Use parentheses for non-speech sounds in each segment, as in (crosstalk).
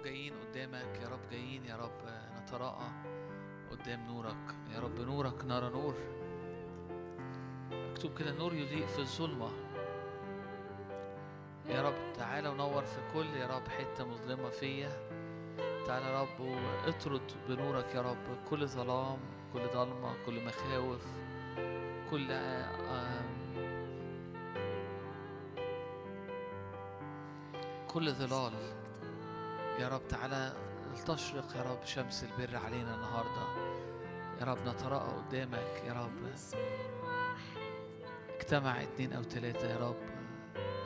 رب جايين قدامك يا رب جايين يا رب نتراءى قدام نورك. يا رب نورك نرى نور. مكتوب كده نور يضيء في الظلمة. يا رب تعالى ونور في كل يا رب حتة مظلمة فيا. تعالى يا رب واطرد بنورك يا رب. كل ظلام كل ضلمة كل مخاوف كل آه، كل ظلال. يا رب تعالى تشرق يا رب شمس البر علينا النهارده. يا رب نتراءى قدامك يا رب. اجتمع اتنين أو تلاتة يا رب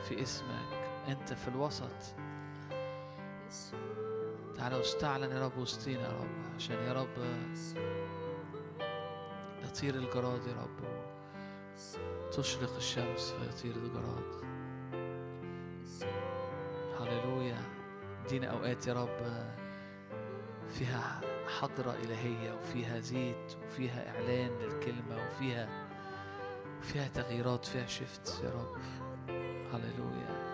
في اسمك. انت في الوسط. تعالى واستعلن يا رب وسطينا يا رب عشان يا رب يطير الجراد يا رب. تشرق الشمس فيطير الجراد. هللويا. دينا أوقات يا رب فيها حضرة إلهية وفيها زيت وفيها إعلان للكلمة وفيها وفيها تغييرات فيها شفت يا رب. هللويا.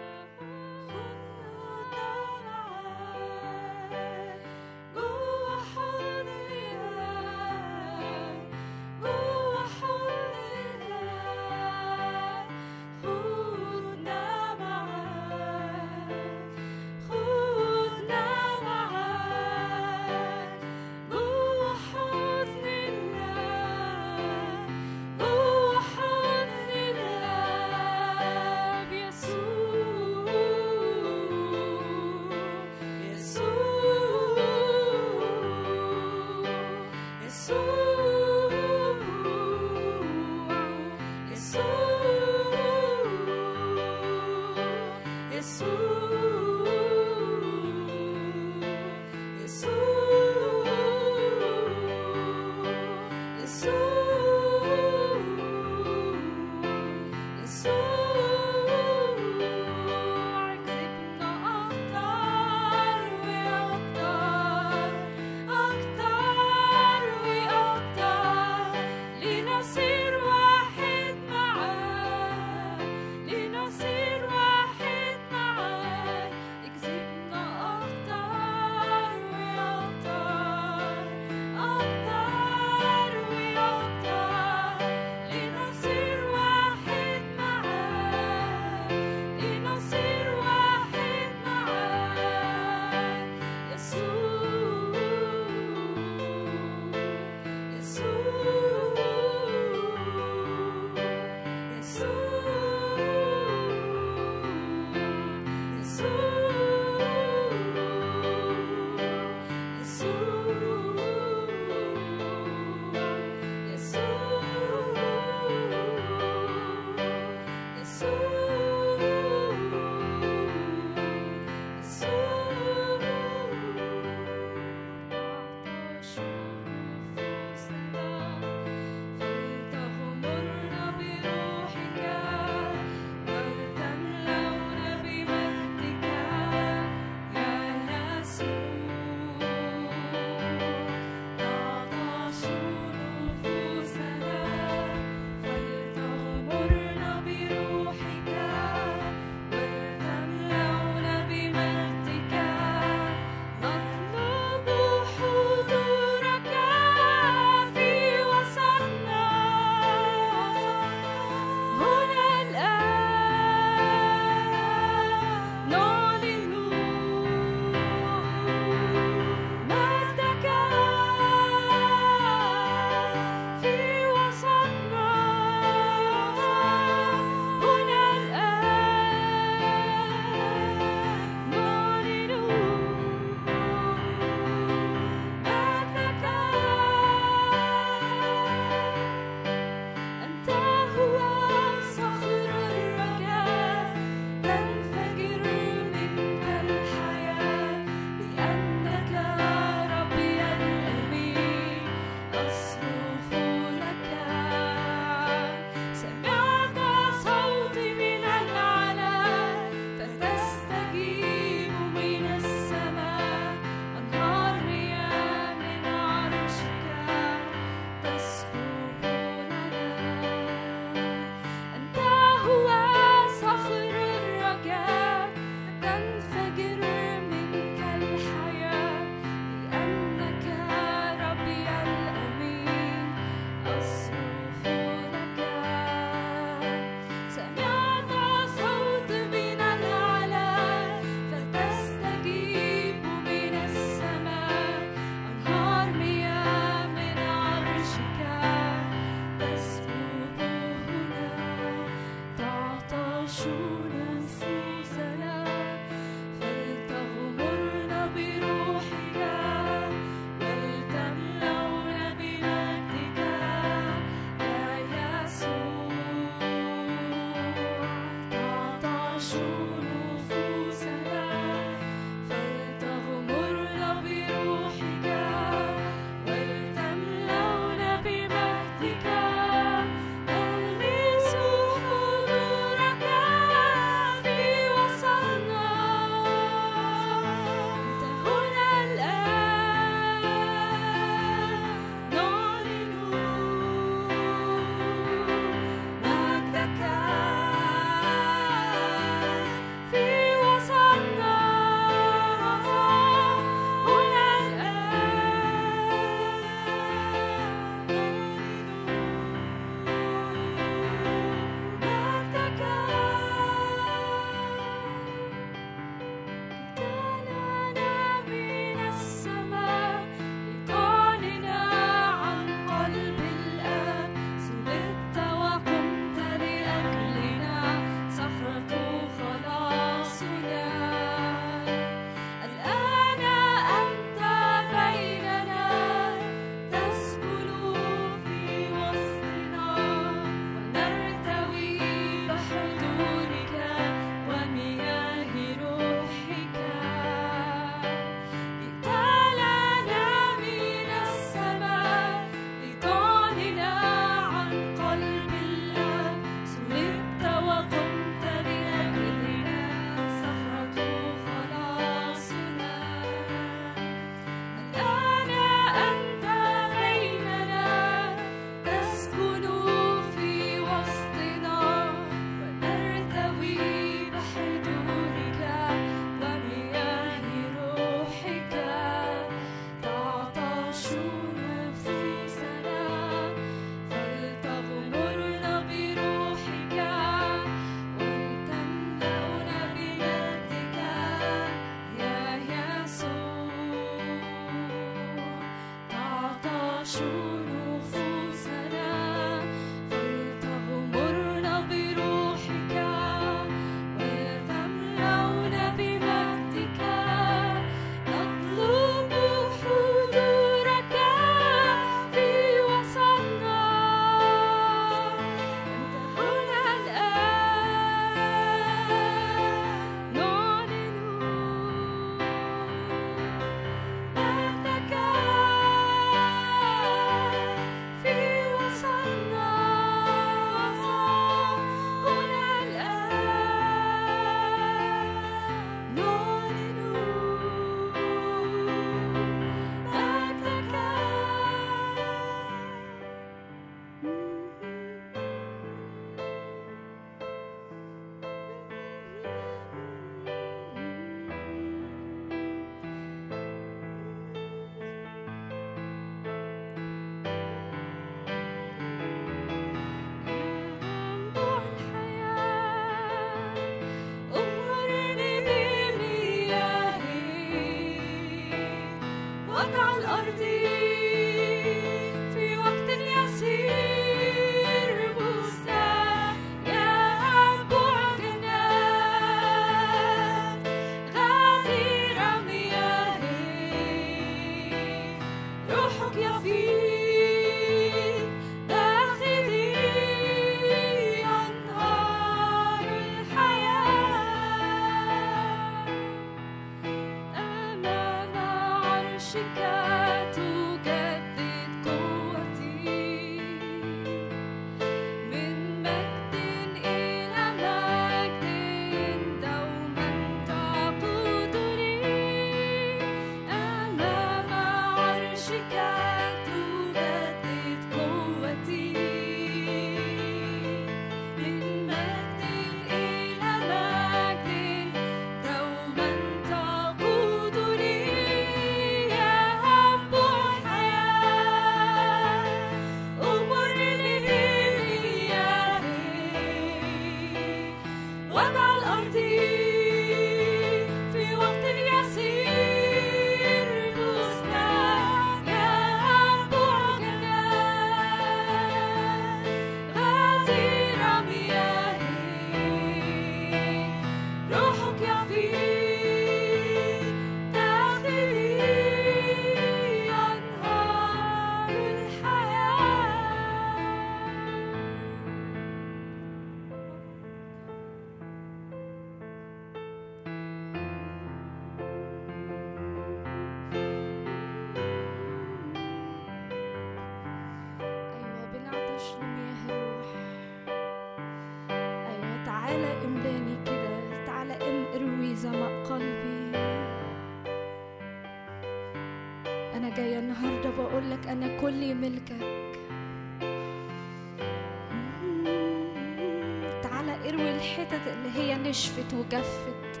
هي نشفت وجفت.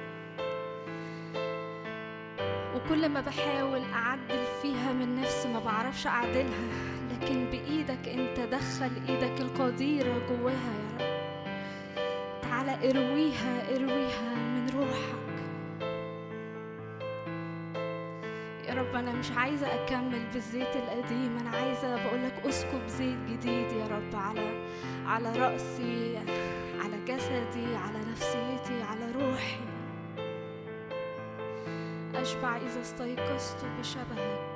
وكل ما بحاول أعدل فيها من نفسي ما بعرفش أعدلها لكن بإيدك أنت دخل إيدك القديرة جواها يا رب. تعالى ارويها ارويها من روحك. يا رب أنا مش عايزة أكمل بالزيت القديم أنا عايزة بقولك أسكب زيت جديد يا رب على على رأسي على جسدي على أشبع إذا استيقظت بشبهك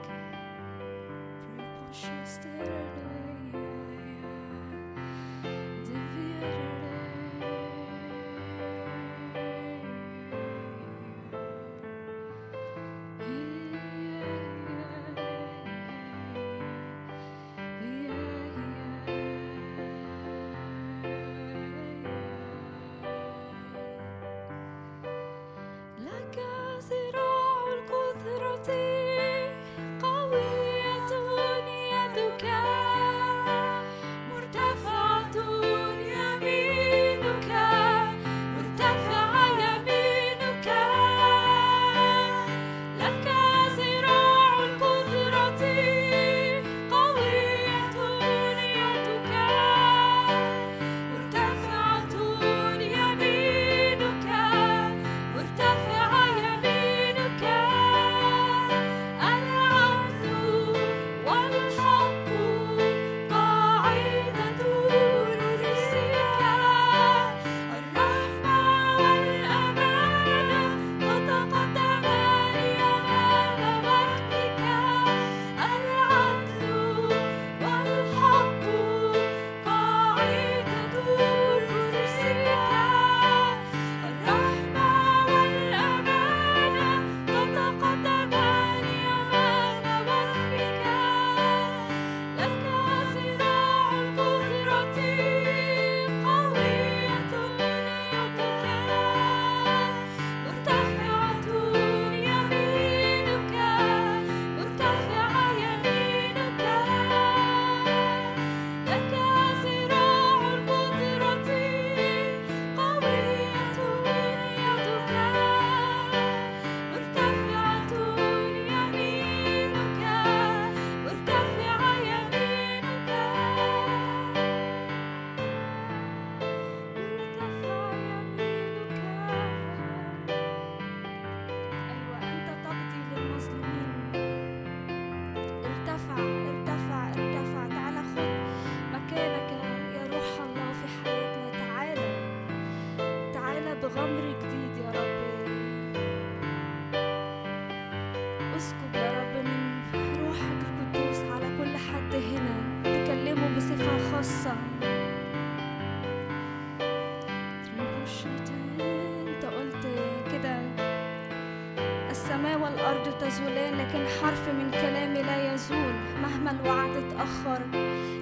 تزولان لكن حرف من كلامي لا يزول مهما الوعد اتأخر.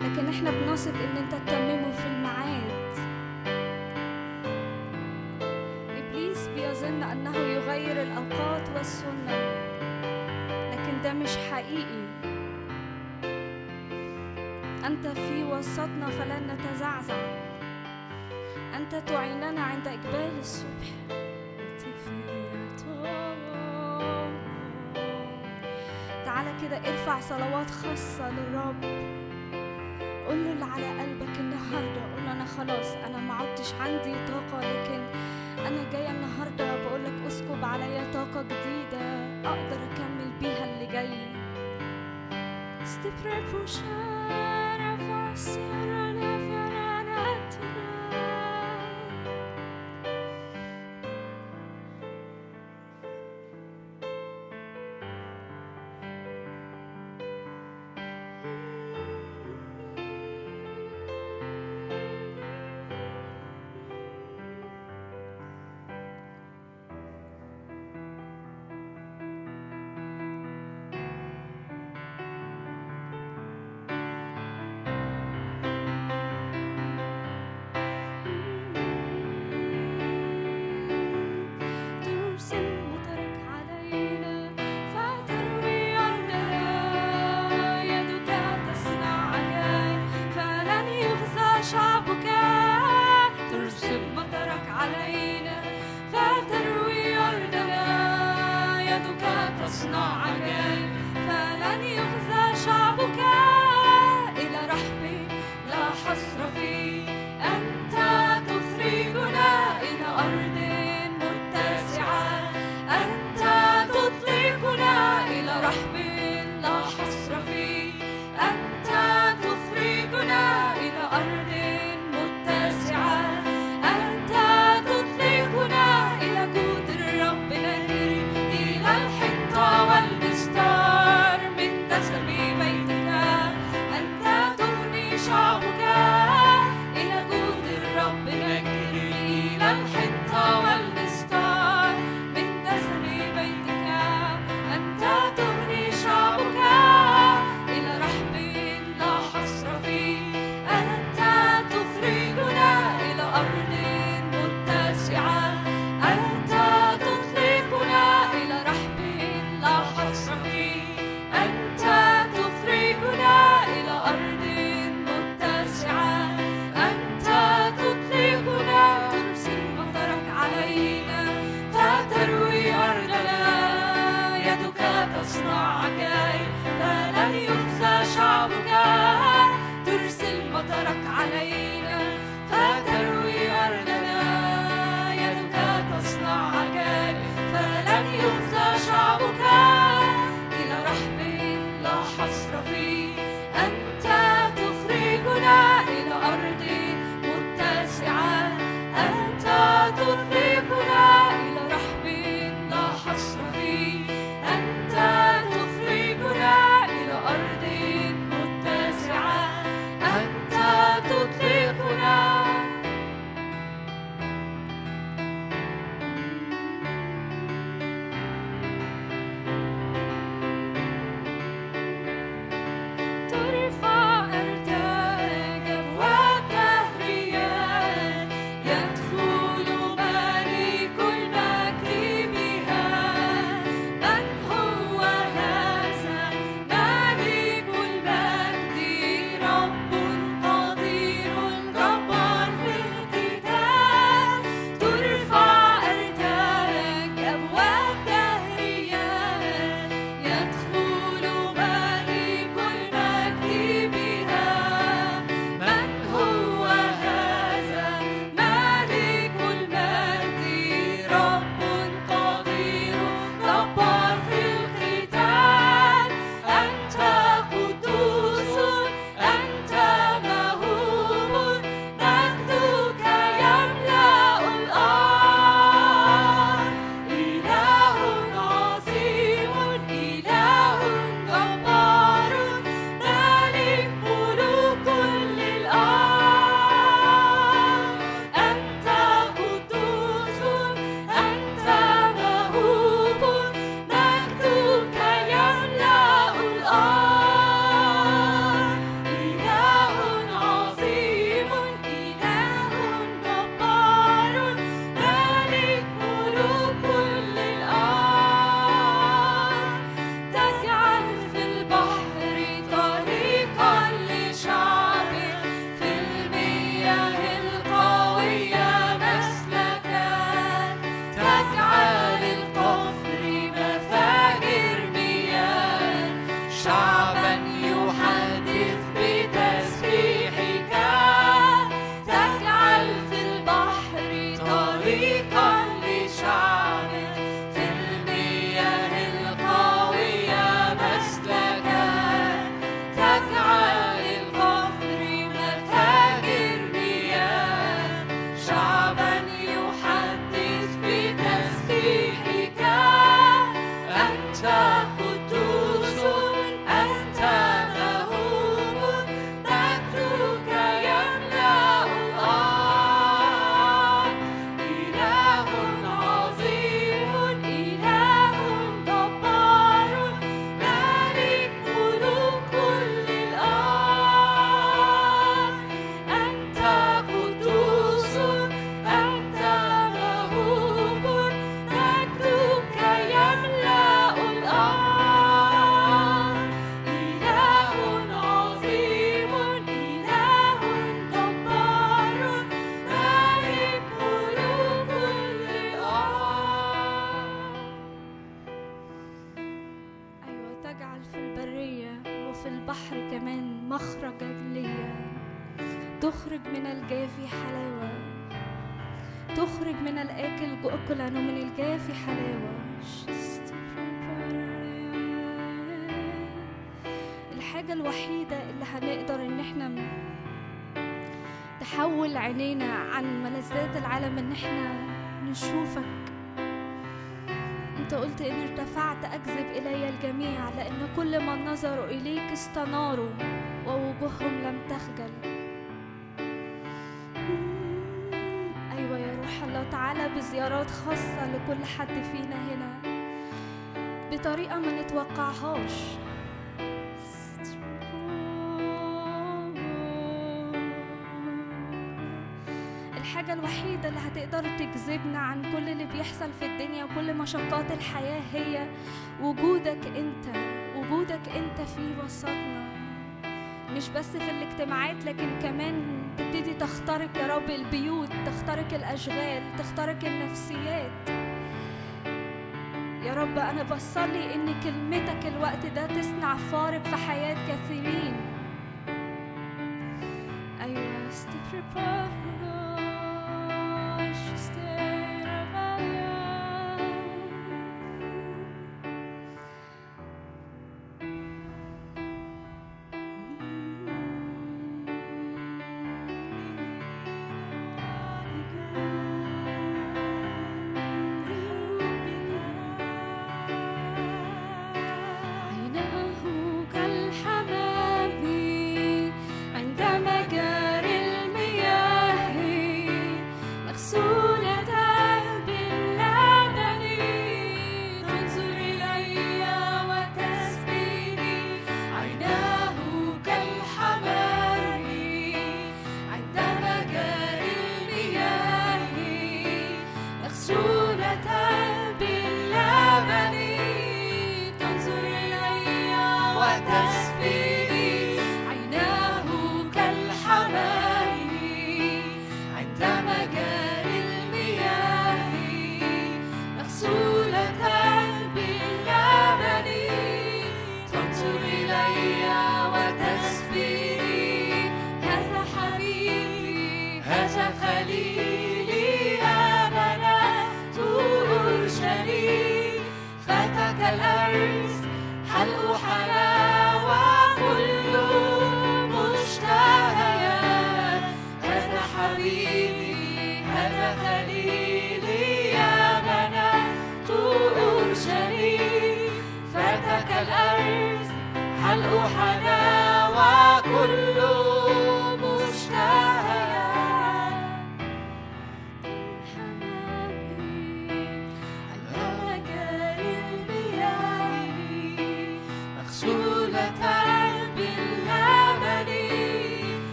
لكن إحنا بنثق إن انت تتممه في الميعاد. إبليس بيظن أنه يغير الأوقات والسنة لكن ده مش حقيقي. أنت في وسطنا فلن نتزعزع. أنت تعيننا عند إقبال الصبح. تعالى كده ارفع صلوات خاصة للرب. قول له اللي على قلبك النهاردة. قول أنا خلاص أنا ما عدتش عندي طاقة لكن أنا جاية النهاردة بقولك أسكب عليا طاقة جديدة أقدر أكمل بيها اللي جاي. Sti prepušara fasira العالم إن إحنا نشوفك. أنت قلت إن ارتفعت أكذب إلي الجميع لأن كل من نظروا إليك استناروا ووجوههم لم تخجل. أيوه يا روح الله تعالى بزيارات خاصة لكل حد فينا هنا. بطريقة ما نتوقعهاش. هتقدر تجذبنا عن كل اللي بيحصل في الدنيا وكل مشقات الحياة هي وجودك أنت وجودك أنت في وسطنا. مش بس في الاجتماعات لكن كمان تبتدي تخترق يا رب البيوت تخترق الأشغال تخترق النفسيات. يا رب أنا بصلي إن كلمتك الوقت ده تصنع فارق في حياة كثيرين. أيوة عيناه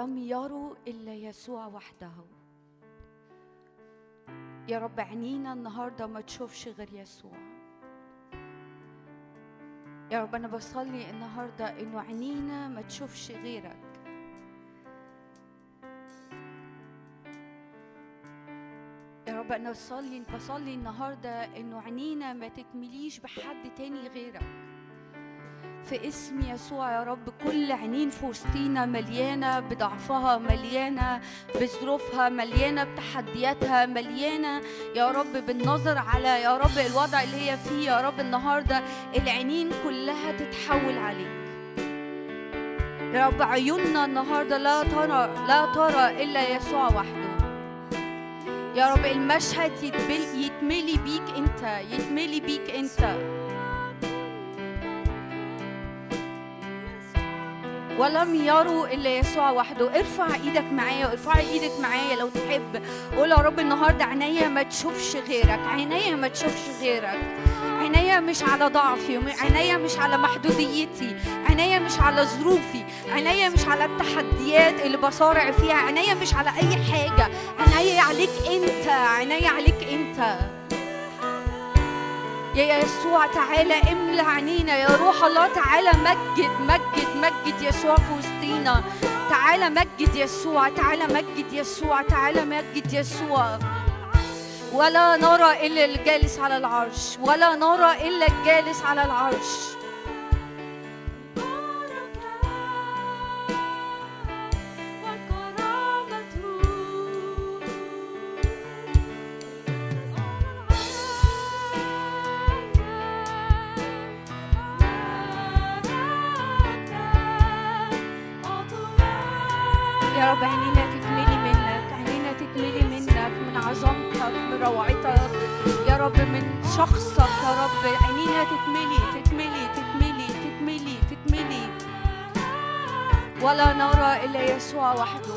ولم يروا إلا يسوع وحده. يا رب عينينا النهارده ما تشوفش غير يسوع. يا رب أنا بصلي النهارده إنه عينينا ما تشوفش غيرك. يا رب أنا بصلي بصلي النهارده إنه عينينا ما تتمليش بحد تاني غيرك. في اسم يسوع يا رب. كل عينين في وسطينا مليانة بضعفها مليانة بظروفها مليانة بتحدياتها مليانة. يا رب بالنظر على يا رب الوضع اللي هي فيه يا رب النهارده العينين كلها تتحول عليك. يا رب عيوننا النهارده لا ترى لا ترى إلا يسوع وحده. يا رب المشهد يتمل يتملي بيك أنت يتملي بيك أنت. ولم يروا إلا يسوع وحده. ارفع إيدك معايا وارفعي إيدك معايا لو تحب. قول يا رب النهارده عينيا ما تشوفش غيرك عينيا ما تشوفش غيرك. عينيا مش على ضعفي عينيا مش على محدوديتي عينيا مش على ظروفي عينيا مش على التحديات اللي بصارع فيها عينيا مش على أي حاجة. عينيا عليك أنت عينيا عليك أنت. يا يسوع تعالى املى عينينا يا روح الله تعالى مجد مجد مجد يسوع في وسطينا. تعالى مجد يسوع تعالى مجد يسوع تعالى مجد يسوع. ولا نرى إلا الجالس على العرش. ولا نرى إلا الجالس على العرش. ولا نرى إلا يسوع وحده.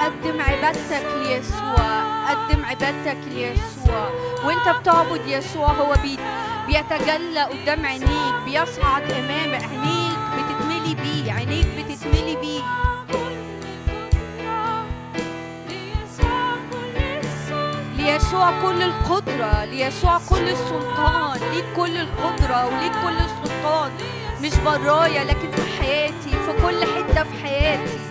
قدم عبادتك ليسوع قدم عبادتك ليسوع. وإنت بتعبد يسوع هو بي بيتجلى قدام عينيك بيصعد أمام عينيك بتتملي بيه عينيك. ليسوع كل القدرة ليسوع كل السلطان ليك كل القدرة وليك كل السلطان مش برايا لكن في حياتي في كل حتة في حياتي.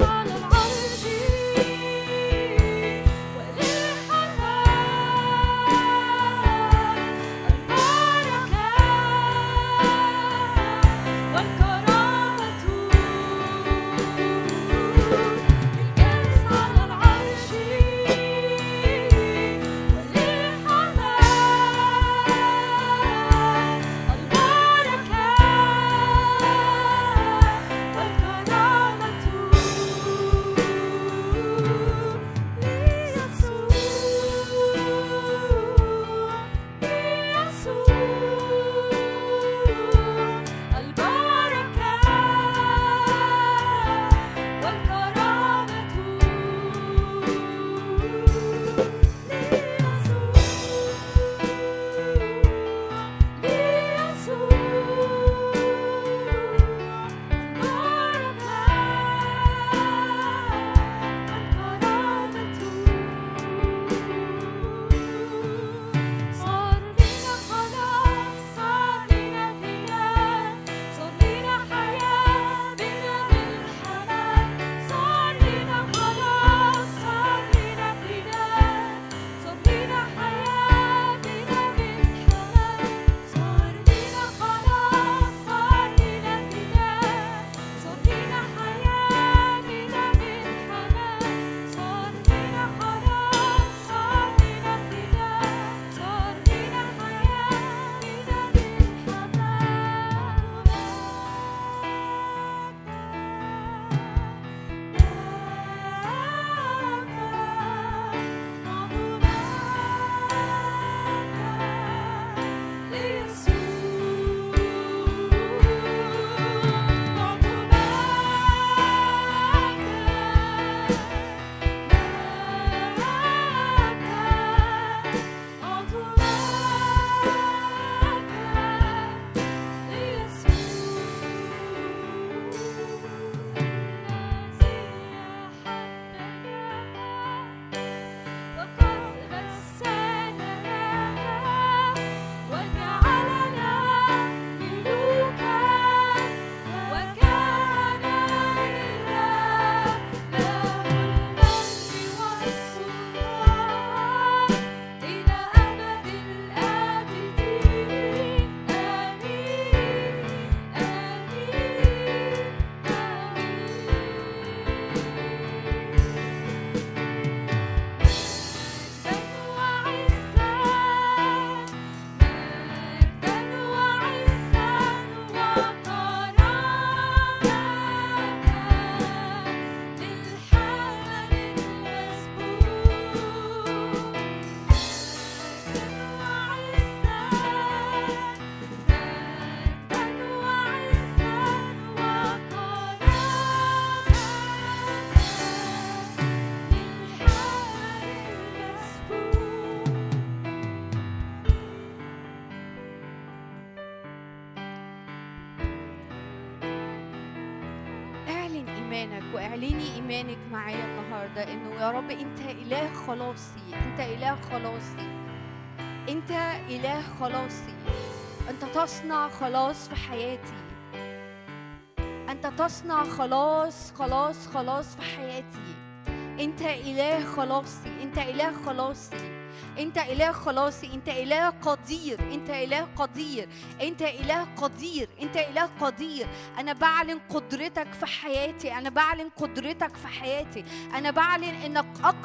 النهارده انه يا رب أنت إله خلاصي أنت إله خلاصي أنت إله خلاصي. أنت تصنع خلاص في حياتي. أنت تصنع خلاص خلاص خلاص في حياتي. أنت إله خلاصي أنت إله خلاصي. انت إله خلاصي انت إله قدير انت إله قدير انت إله قدير انت إله قدير. أنا بعلن قدرتك في حياتي أنا بعلن قدرتك في حياتي. أنا بعلن إنك أق...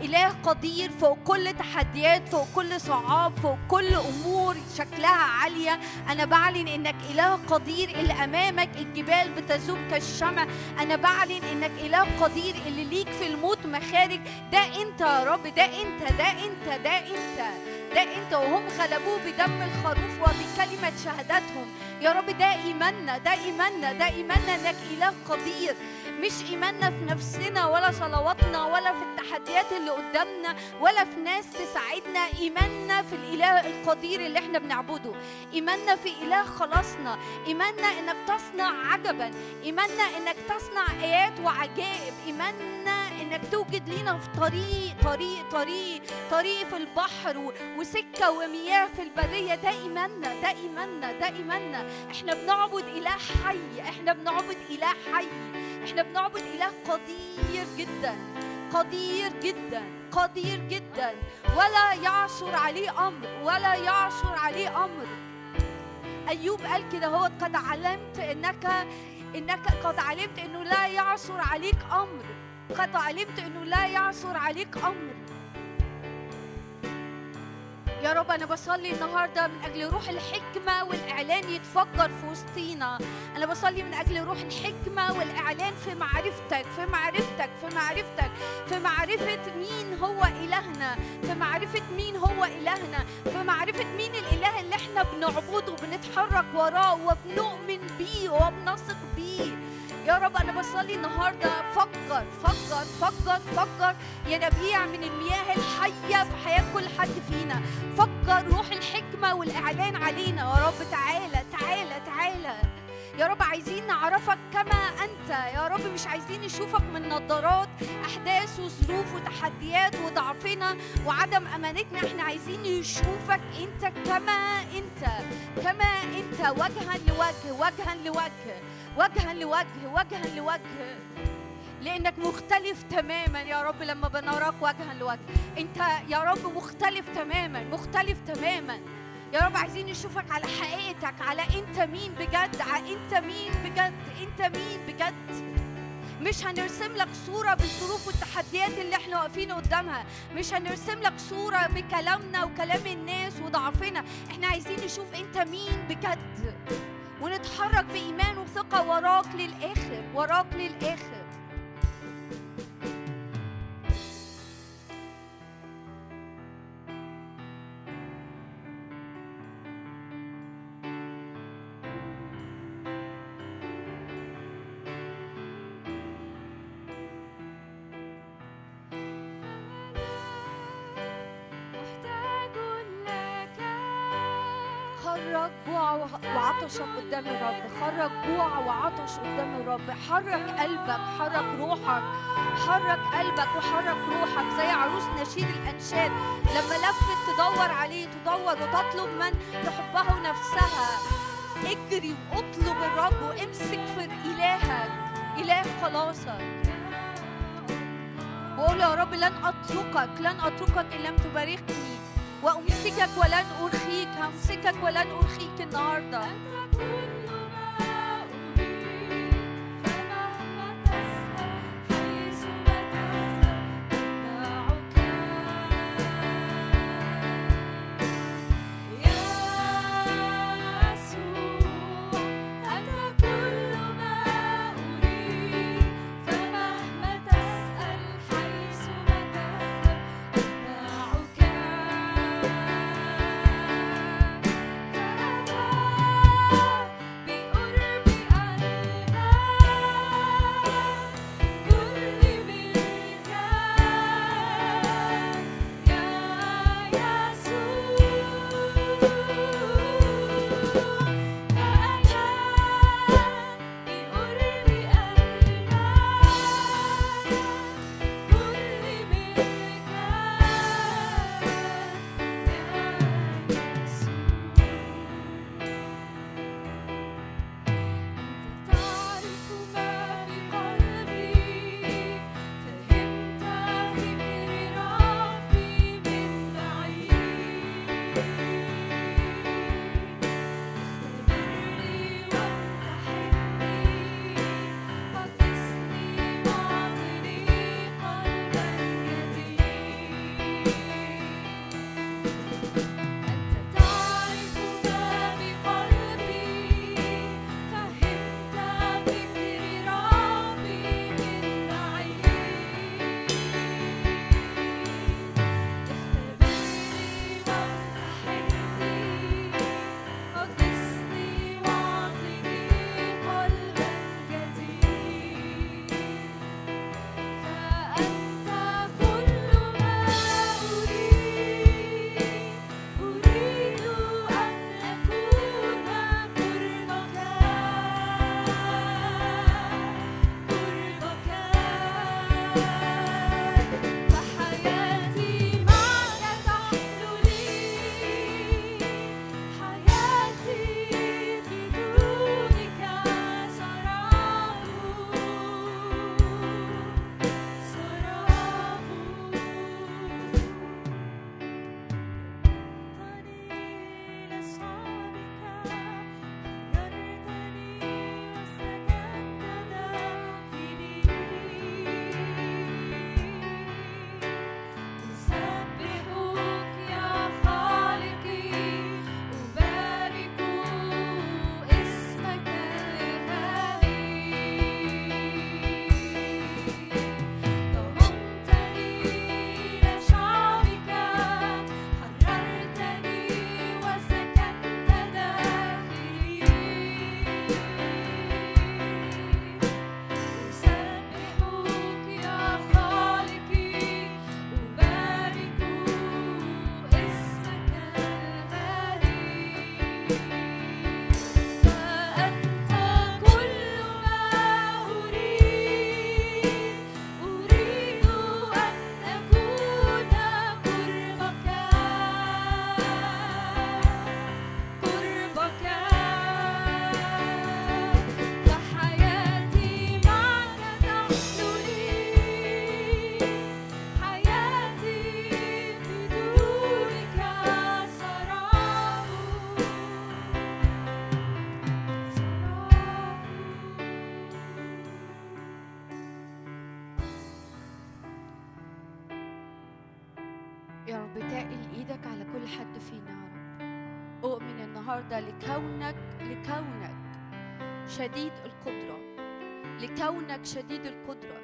إله قدير فوق كل تحديات فوق كل صعاب فوق كل أمور شكلها عالية. أنا بعلن إنك إله قدير اللي أمامك الجبال بتذوب كالشمع. أنا بعلن إنك إله قدير اللي ليك في الموت مخارج. ده أنت يا رب ده أنت ده أنت ده أنت ده أنت. وهم غلبوه بدم الخروف وبكلمة شهادتهم. يا رب ده إيماننا ده إيماننا ده إيماننا إنك إله قدير. مش إيماننا في نفسنا ولا صلواتنا ولا في التحديات اللي قدامنا ولا في ناس تساعدنا. إيماننا في الإله القدير اللي إحنا بنعبده. إيماننا في إله خلاصنا. إيماننا إنك تصنع عجبا. إيماننا إنك تصنع آيات وعجائب. إيماننا إنك توجد لينا في طريق طريق طريق طريق في البحر وسكة ومياه في البرية. ده إيماننا ده إيماننا ده إيماننا. إحنا بنعبد إله حي إحنا بنعبد إله حي. إحنا بنعبد إله قدير جدا قدير جدا قدير جدا. ولا يعثر عليه أمر ولا يعثر عليه أمر. أيوب قال كده هو قد علمت إنك إنك قد علمت إنه لا يعثر عليك أمر. قد علمت إنه لا يعثر عليك أمر. يا رب أنا بصلي النهارده من أجل روح الحكمة والإعلان يتفجر في وسطينا. أنا بصلي من أجل روح الحكمة والإعلان في معرفتك في معرفتك في معرفتك في معرفة مين هو إلهنا في معرفة مين هو إلهنا في معرفة مين الإله اللي إحنا بنعبده وبنتحرك وراه وبنؤمن بيه وبنثق بيه. يا رب أنا بصلي النهارده. فجر فجر فجر فجر ينابيع من المياه الحية في حياة كل حد فينا. فجر روح الحكمة والإعلان علينا. يا رب تعالى تعالى تعالى. يا رب عايزين نعرفك كما أنت. يا رب مش عايزين نشوفك من نظارات أحداث وظروف وتحديات وضعفنا وعدم أمانتنا. إحنا عايزين نشوفك أنت كما أنت كما أنت وجها لوجه وجها لوجه. وجها لوجه وجها لوجه. لأنك مختلف تماما يا رب لما بنراك وجها لوجه. أنت يا رب مختلف تماما مختلف تماما. يا رب عايزين نشوفك على حقيقتك على أنت مين بجد على أنت مين بجد أنت مين بجد. مش هنرسم لك صورة بالظروف والتحديات اللي إحنا واقفين قدامها. مش هنرسم لك صورة بكلامنا وكلام الناس وضعفنا. إحنا عايزين نشوف أنت مين بجد. ونتحرك بإيمان وثقة وراك للآخر وراك للآخر. وعطشك قدام الرب. خرج جوع وعطش قدام الرب. حرك قلبك حرك روحك. حرك قلبك وحرك روحك. زي عروس نشيد الأنشاد. لما لفت تدور عليه تدور وتطلب من تحبه نفسها. اجري واطلب الرب وامسك في إلهك. إله خلاصك. وقول يا رب لن أتركك لن أتركك إن لم تباركني. وأمسكك ولن أرخيك همسكك ولن أرخيك النهارده. النهارده لكونك لكونك شديد القدرة. لكونك شديد القدرة.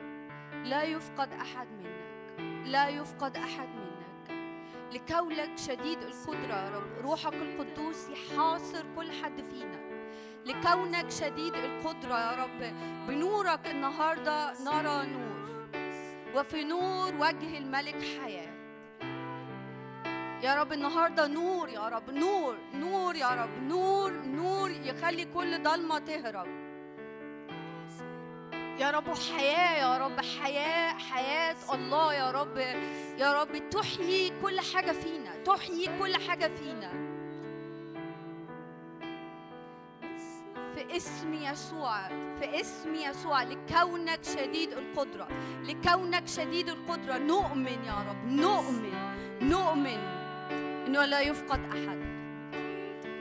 لا يفقد أحد منك. لا يفقد أحد منك. لكونك شديد القدرة. يا رب روحك القدوس يحاصر كل حد فينا. لكونك شديد القدرة يا رب. بنورك النهارده نرى نور. وفي نور وجه الملك حياة. يا رب النهارده نور يا رب نور نور يا رب نور نور يخلي كل ضلمة تهرب. يا رب حياة يا رب حياة حياة الله يا رب. يا رب تحيي كل حاجة فينا تحيي كل حاجة فينا. في اسم يسوع في اسم يسوع لكونك شديد القدرة لكونك شديد القدرة نؤمن يا رب نؤمن نؤمن. إنه لا يفقد أحد.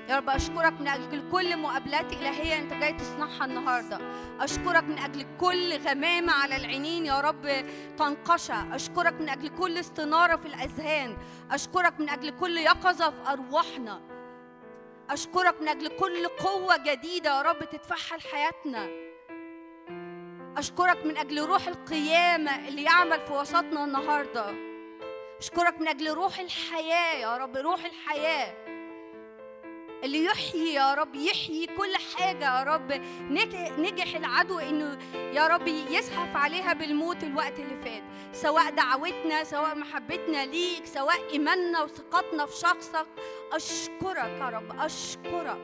يا رب أشكرك من أجل كل مقابلات إلهية أنت جاي تصنعها النهارده. أشكرك من أجل كل غمامة على العينين يا رب تنقشع أشكرك من أجل كل استنارة في الأذهان. أشكرك من أجل كل يقظة في أرواحنا. أشكرك من أجل كل قوة جديدة يا رب تتفحل حياتنا. أشكرك من أجل روح القيامة اللي يعمل في وسطنا النهارده. أشكرك من أجل روح الحياة يا رب روح الحياة. اللي يحيي يا رب يحيي كل حاجة يا رب. نج- نجح العدو إنه يا رب يزحف عليها بالموت الوقت اللي فات. سواء دعوتنا سواء محبتنا ليك سواء إيماننا وثقتنا في شخصك. أشكرك يا رب أشكرك.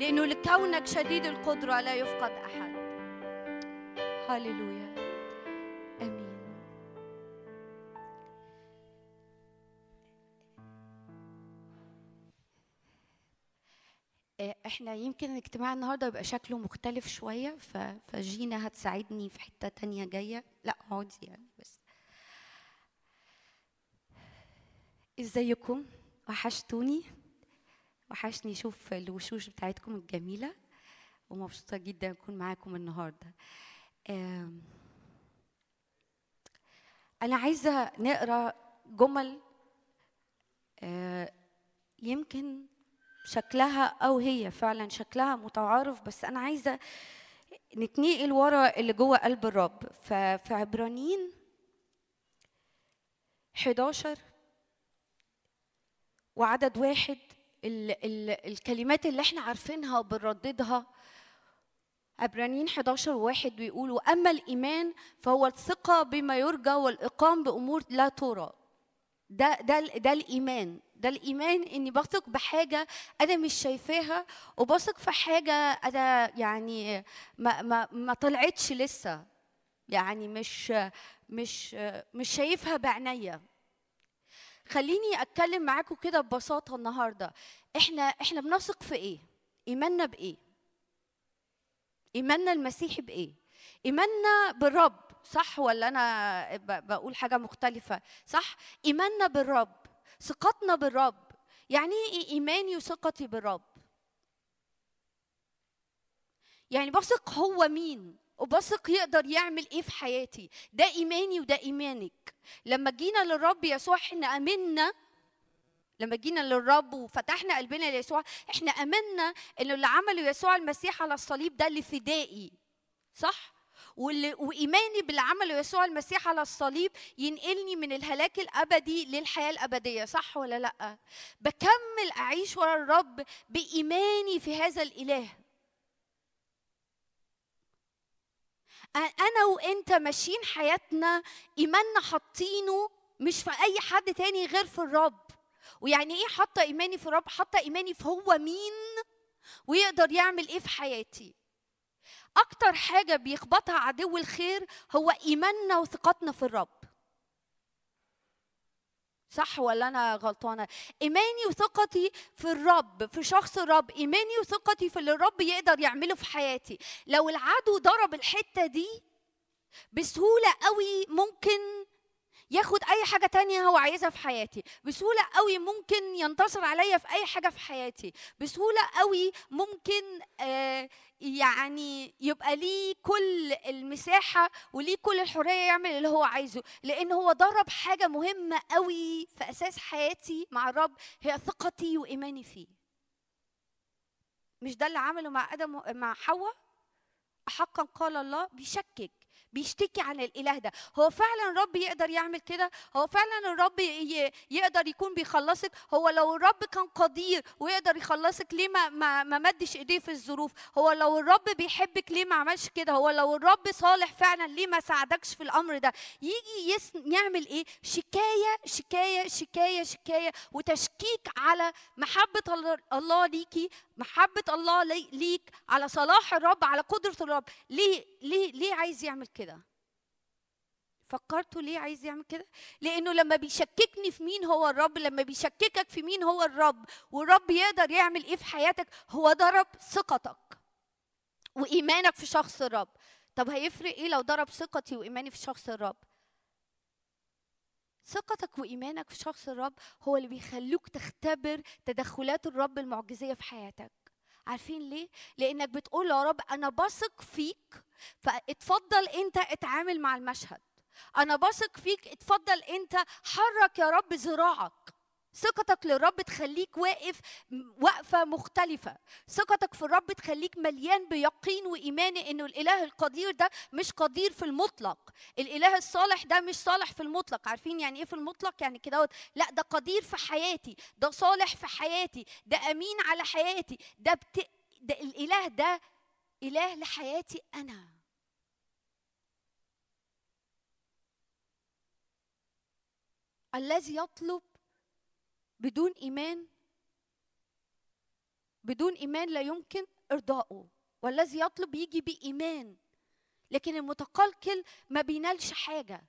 لأنه لكونك شديد القدرة لا يفقد أحد. هللويا. إحنا يمكن الاجتماع النهارده يبقى شكله مختلف شوية فجينا هتساعدني في حتة تانية جاية. لا اقعدي يعني بس. إزيكم؟ وحشتوني؟ وحشني أشوف الوشوش بتاعتكم الجميلة ومبسوطة جدا أكون معاكم النهارده. أنا عايزة نقرأ جمل آه، يمكن شكلها أو هي فعلا شكلها متعارف بس أنا عايزة نتنقل ورا اللي جوه قلب الرب. ففي عبرانيين 11 وعدد واحد ال ال الكلمات اللي إحنا عارفينها وبنرددها عبرانيين 11 وواحد بيقولوا أما الإيمان فهو الثقة بما يرجى والإقام بأمور لا ترى. ده ده ده الإيمان. ده الإيمان إني بثق بحاجة أنا مش شايفاها وبثق في حاجة أنا يعني ما ما ما طلعتش لسه. يعني مش مش مش شايفها بعينيا خليني أتكلم معاكم كده ببساطة النهارده. إحنا إحنا بنثق في إيه؟ إيماننا بإيه؟ إيماننا المسيحي بإيه؟ إيماننا بالرب صح ولا أنا ب- بقول حاجة مختلفة؟ صح إيماننا بالرب ثقتنا بالرب. يعني إيه إيماني وثقتي بالرب؟ يعني بثق هو مين؟ وبثق يقدر يعمل إيه في حياتي؟ ده إيماني وده إيمانك. لما جينا للرب يسوع إحنا آمنا. لما جينا للرب وفتحنا قلبنا ليسوع إحنا آمنا إنه اللي عمله يسوع المسيح على الصليب ده اللي فدائي صح؟ وإيماني باللي عمله يسوع المسيح على الصليب ينقلني من الهلاك الأبدي للحياة الأبدية صح ولا لأ؟ بكمل أعيش ورا الرب بإيماني في هذا الإله. أنا وإنت ماشيين حياتنا إيماننا حاطينه مش في أي حد تاني غير في الرب. ويعني إيه حاطة إيماني في الرب؟ حاطة إيماني في هو مين ويقدر يعمل إيه في حياتي؟ أكتر حاجة بيخبطها عدو الخير هو إيماننا وثقتنا في الرب. صح ولا أنا غلطانة؟ إيماني وثقتي في الرب في شخص الرب. إيماني وثقتي في اللي الرب يقدر يعمله في حياتي. لو العدو ضرب الحتة دي بسهولة قوي ممكن ياخد أي حاجة تانية هو عايزها في حياتي. بسهولة قوي ممكن ينتصر عليا في أي حاجة في حياتي. بسهولة قوي ممكن آه يعني يبقى ليه كل المساحة وليه كل الحرية يعمل اللي هو عايزه. لأن هو ضرب حاجة مهمة قوي في أساس حياتي مع الرب هي ثقتي وإيماني فيه. مش ده اللي عمله مع آدم مع حواء؟ حقا قال الله بيشكك. بيشتكي عن الإله ده. هو فعلا الرب يقدر يعمل كده؟ هو فعلا الرب يقدر يكون بيخلصك؟ هو لو الرب كان قدير ويقدر يخلصك ليه ما ما, ما مدش إيديه في الظروف؟ هو لو الرب بيحبك ليه ما عملش كده؟ هو لو الرب صالح فعلا ليه ما ساعدكش في الأمر ده؟ يجي يعمل إيه؟ شكاية شكاية شكاية شكاية وتشكيك على محبة الله ليكي محبة الله لي- ليك على صلاح الرب على قدرة الرب. ليه ليه ليه عايز يعمل كده؟ فكرتوا ليه عايز يعمل كده؟ لأنه لما بيشككني في مين هو الرب لما بيشككك في مين هو الرب والرب يقدر يعمل إيه في حياتك هو ضرب ثقتك وإيمانك في شخص الرب. طب هيفرق إيه لو ضرب ثقتي وإيماني في شخص الرب؟ ثقتك وإيمانك في شخص الرب هو اللي بيخلوك تختبر تدخلات الرب المعجزية في حياتك. عارفين ليه؟ لأنك بتقول يا رب أنا بثق فيك فاتفضل أنت اتعامل مع المشهد. أنا بثق فيك اتفضل أنت حرك يا رب ذراعك. ثقتك للرب تخليك واقف وقفه مختلفة. ثقتك في الرب تخليك مليان بيقين وإيمان انه الإله القدير ده مش قدير في المطلق. الإله الصالح ده مش صالح في المطلق. عارفين يعني إيه في المطلق؟ يعني كده لا ده قدير في حياتي. ده صالح في حياتي. ده أمين على حياتي. ده, بت... ده الإله ده إله لحياتي أنا. الذي يطلب بدون إيمان. بدون إيمان لا يمكن ارضائه والذي يطلب يجي بإيمان. لكن المتقلقل ما بينالش حاجة.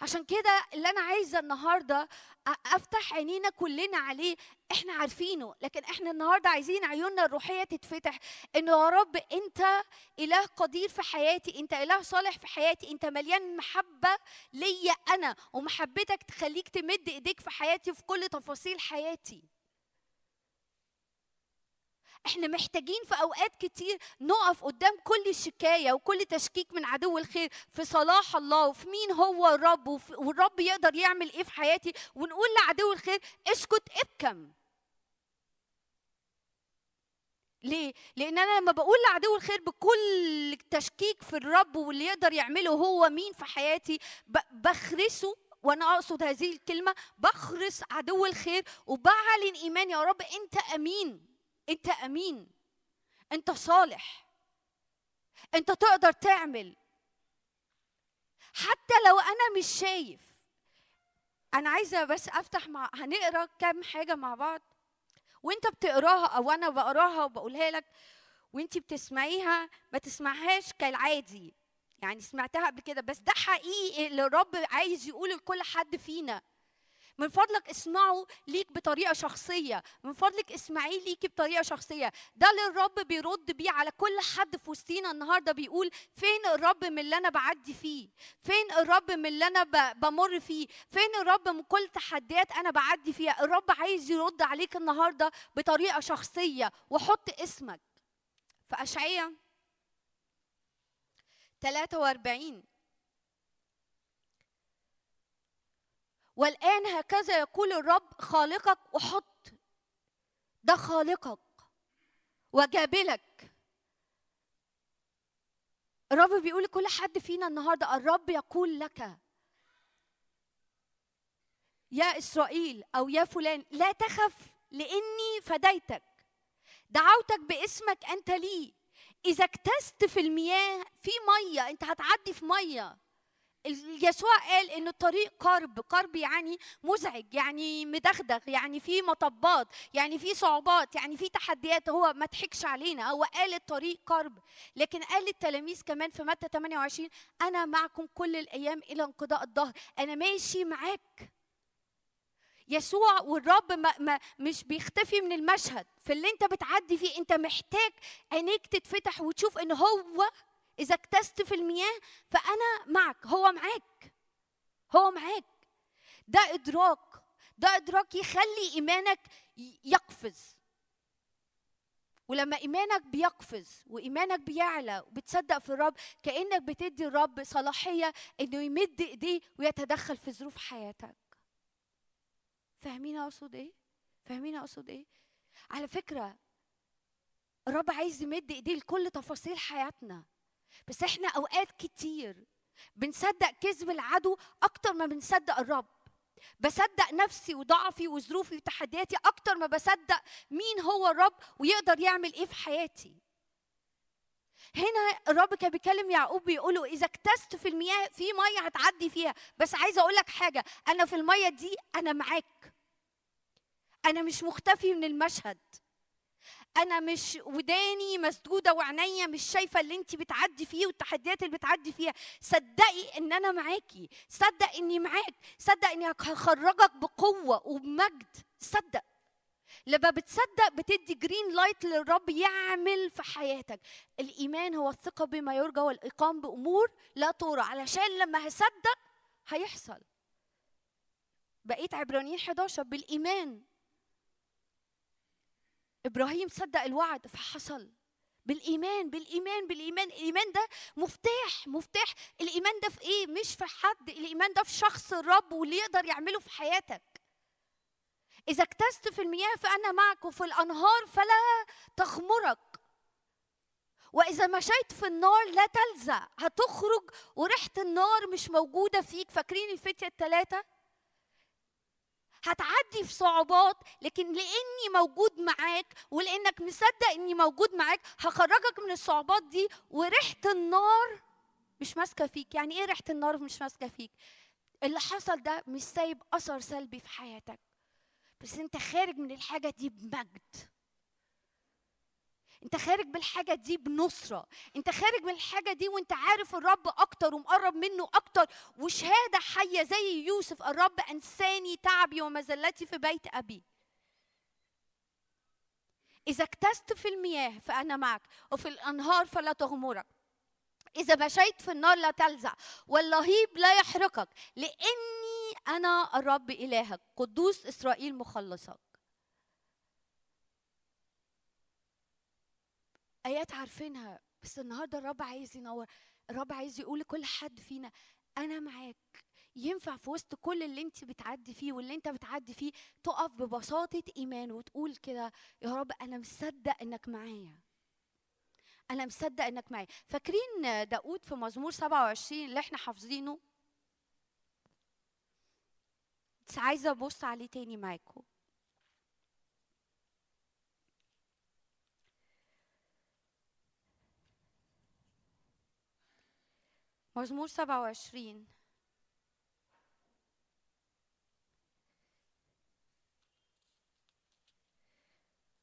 عشان كده اللي أنا عايزة النهارده أفتح عينينا كلنا عليه إحنا عارفينه لكن إحنا النهارده عايزين عيوننا الروحية تتفتح انه يا رب أنت إله قدير في حياتي أنت إله صالح في حياتي أنت مليان محبة ليا أنا ومحبتك تخليك تمد إيديك في حياتي في كل تفاصيل حياتي. إحنا محتاجين في أوقات كتير نقف قدام كل شكاية وكل تشكيك من عدو الخير في صلاح الله وفي مين هو الرب والرب يقدر يعمل إيه في حياتي ونقول لعدو الخير اسكت ابكم ليه؟ لأن أنا لما بقول لعدو الخير بكل تشكيك في الرب واللي يقدر يعمله هو مين في حياتي بخرسه وأنا أقصد هذه الكلمة بخرس عدو الخير وبعلن إيمان يا رب أنت أمين انت امين. انت صالح. انت تقدر تعمل. حتى لو أنا مش شايف. أنا عايزة بس افتح مع هنقرا كام حاجة مع بعض. وانت بتقراها أو أنا بقراها وبقولها لك وانت بتسمعيها ما تسمعهاش كالعادي. يعني سمعتها قبل كده بس ده حقيقي اللي الرب عايز يقوله لكل حد فينا. من فضلك اسمعوا ليك بطريقة شخصية من فضلك اسمعيه ليكي بطريقة شخصية. ده اللي الرب بيرد بيه على كل حد في وسطينا النهارده بيقول فين الرب من اللي أنا بعدي فيه؟ فين الرب من اللي أنا بمر فيه؟ فين الرب من كل تحديات أنا بعدي فيها؟ الرب عايز يرد عليك النهارده بطريقة شخصية وحط اسمك في اشعياء 43 والآن هكذا يقول الرب خالقك وحط ده خالقك وجابلك. الرب بيقول لكل حد فينا النهارده الرب يقول لك يا إسرائيل أو يا فلان لا تخف لإني فديتك. دعوتك باسمك أنت لي. إذا اكتست في المياه في مية أنت هتعدي في مية. يسوع قال إن الطريق قرب قرب يعني مزعج يعني مدغدغ يعني في مطبات يعني في صعوبات يعني في تحديات هو ما ضحكش علينا هو قال الطريق قرب. لكن قال للتلاميذ كمان في متى 28 أنا معكم كل الأيام إلى انقضاء الظهر أنا ماشي معاك. يسوع والرب ما ما مش بيختفي من المشهد في اللي أنت بتعدي فيه أنت محتاج عينيك تتفتح وتشوف إن هو إذا اكتست في المياه فأنا معك هو معاك. هو معاك. ده إدراك. ده إدراك يخلي إيمانك ي- يقفز. ولما إيمانك بيقفز وإيمانك بيعلى وبتصدق في الرب كأنك بتدي الرب صلاحية إنه يمد إيديه ويتدخل في ظروف حياتك. فاهمين أقصد إيه؟ فاهمين أقصد إيه؟ على فكرة الرب عايز يمد إيديه لكل تفاصيل حياتنا. بس إحنا اوقات كتير بنصدق كذب العدو أكتر ما بنصدق الرب. بصدق نفسي وضعفي وظروفي وتحدياتي أكتر ما بصدق مين هو الرب ويقدر يعمل إيه في حياتي. هنا الرب كان بيكلم يعقوب بيقول له إذا اكتست في المياه في مية هتعدي فيها. بس عايزه أقول لك حاجة أنا في المية دي أنا معاك. أنا مش مختفي من المشهد. أنا مش وداني مسدودة وعينيا مش شايفة اللي انت بتعدي فيه والتحديات اللي بتعدي فيها. صدقي إن أنا معاكي صدق إني معاك. صدق إني هخرجك بقوة وبمجد. صدق. لما بتصدق بتدي green light للرب يعمل في حياتك. الإيمان هو الثقة بما يرجى والإيقان بأمور لا ترى علشان لما هصدق هيحصل. بقيت عبرانيين 11 بالإيمان. إبراهيم صدق الوعد فحصل. بالإيمان بالإيمان بالإيمان. الإيمان ده مفتاح مفتاح. الإيمان ده في إيه؟ مش في حد. الإيمان ده في شخص الرب واللي يقدر يعمله في حياتك. إذا اكتست في المياه فأنا معك وفي الأنهار فلا تغمرك وإذا مشيت في النار لا تلزع هتخرج وريحة النار مش موجودة فيك. فاكرين الفتية الثلاثه هتعدي في صعوبات لكن لأني موجود معاك ولأنك مصدق إني موجود معاك هخرجك من الصعوبات دي وريحة النار مش ماسكة فيك. يعني إيه ريحة النار مش ماسكة فيك؟ اللي حصل ده مش سايب أثر سلبي في حياتك. بس أنت خارج من الحاجة دي بمجد. انت خارج بالحاجة دي بنصرة. انت خارج من الحاجة دي وانت عارف الرب أكتر ومقرب منه أكتر. وشهادة حية زي يوسف الرب أنساني تعبي ومذلتي في بيت أبي. إذا اكتست في المياه فأنا معك وفي الأنهار فلا تغمرك. إذا مشيت في النار لا تلزع واللهيب لا يحرقك لأني أنا الرب إلهك. قدوس إسرائيل مخلصك آيات عارفينها. بس النهارده الرب عايز ينور الرب عايز يقول لكل حد فينا أنا معاك. ينفع في وسط كل اللي أنت بتعدي فيه واللي أنت بتعدي فيه تقف ببساطة إيمان وتقول كده يا رب أنا مصدق إنك معايا. أنا مصدق إنك معايا. فاكرين داود في مزمور 27 اللي إحنا حافظينه؟ بس عايزة أبص عليه تاني معاكم. مزمور 27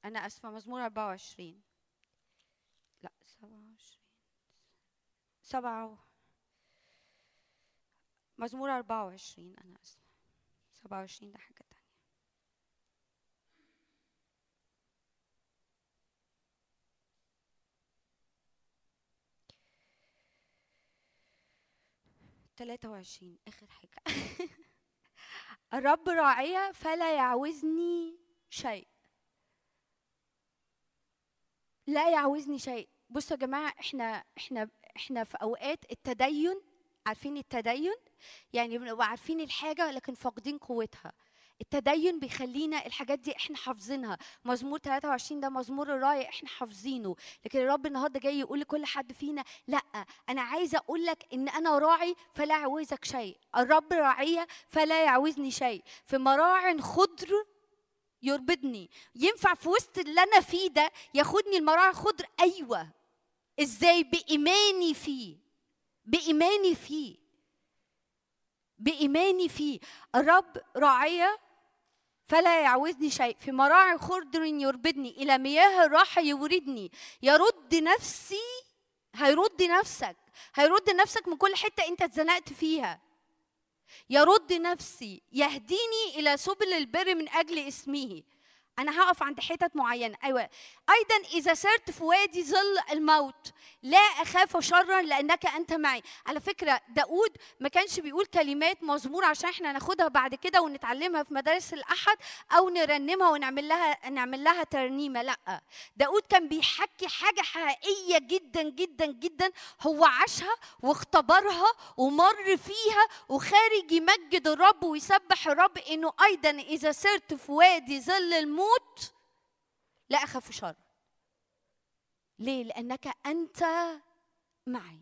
أنا آسفة مزمور 24 لا 27 سبعة مزمور 24 أنا آسفة. 27 ده حاجة تانية. تلاتة وعشرين آخر حاجة. (laughs) الرب راعية فلا يعوزني شيء. لا يعوزني شيء. بصوا يا جماعة إحنا إحنا إحنا في أوقات التدين عارفين التدين؟ يعني بنبقى عارفين الحاجة لكن فاقدين قوتها. التدين بيخلينا الحاجات دي إحنا حافظينها. مزمور 23 ده مزمور الراية إحنا حافظينه. لكن الرب النهارده جاي يقول لكل حد فينا لا أنا عايزه أقول لك إن أنا راعي فلا يعوزك شيء. الرب راعية فلا يعوزني شيء. في مراع خضر يربدني ينفع في وسط اللي أنا فيه ده ياخدني المراعي خضر أيوه. إزاي؟ بإيماني فيه. بإيماني فيه. بإيماني فيه. الرب راعية فلا يعوزني شيء. في مراعي خضر يربدني إلى مياه الراحة يوردني. يرد نفسي هيرد نفسك. هيرد نفسك من كل حتة أنت اتزنقت فيها. يرد نفسي يهديني إلى سبل البر من أجل اسمه. أنا هقف عند حتت معينة. أيوه. أيضا إذا سرت في وادي ظل الموت لا أخاف شرا لأنك أنت معي. على فكرة داود ما كانش بيقول كلمات مزمور عشان إحنا ناخدها بعد كده ونتعلمها في مدارس الأحد أو نرنمها ونعمل لها نعمل لها ترنيمة لأ. داود كان بيحكي حاجة حقيقية جدا جدا جدا. هو عاشها واختبرها ومر فيها وخارج يمجد الرب ويسبح الرب إنه أيضا إذا سرت في وادي ظل الموت لا أخاف شر. ليه؟ لأنك أنت معي.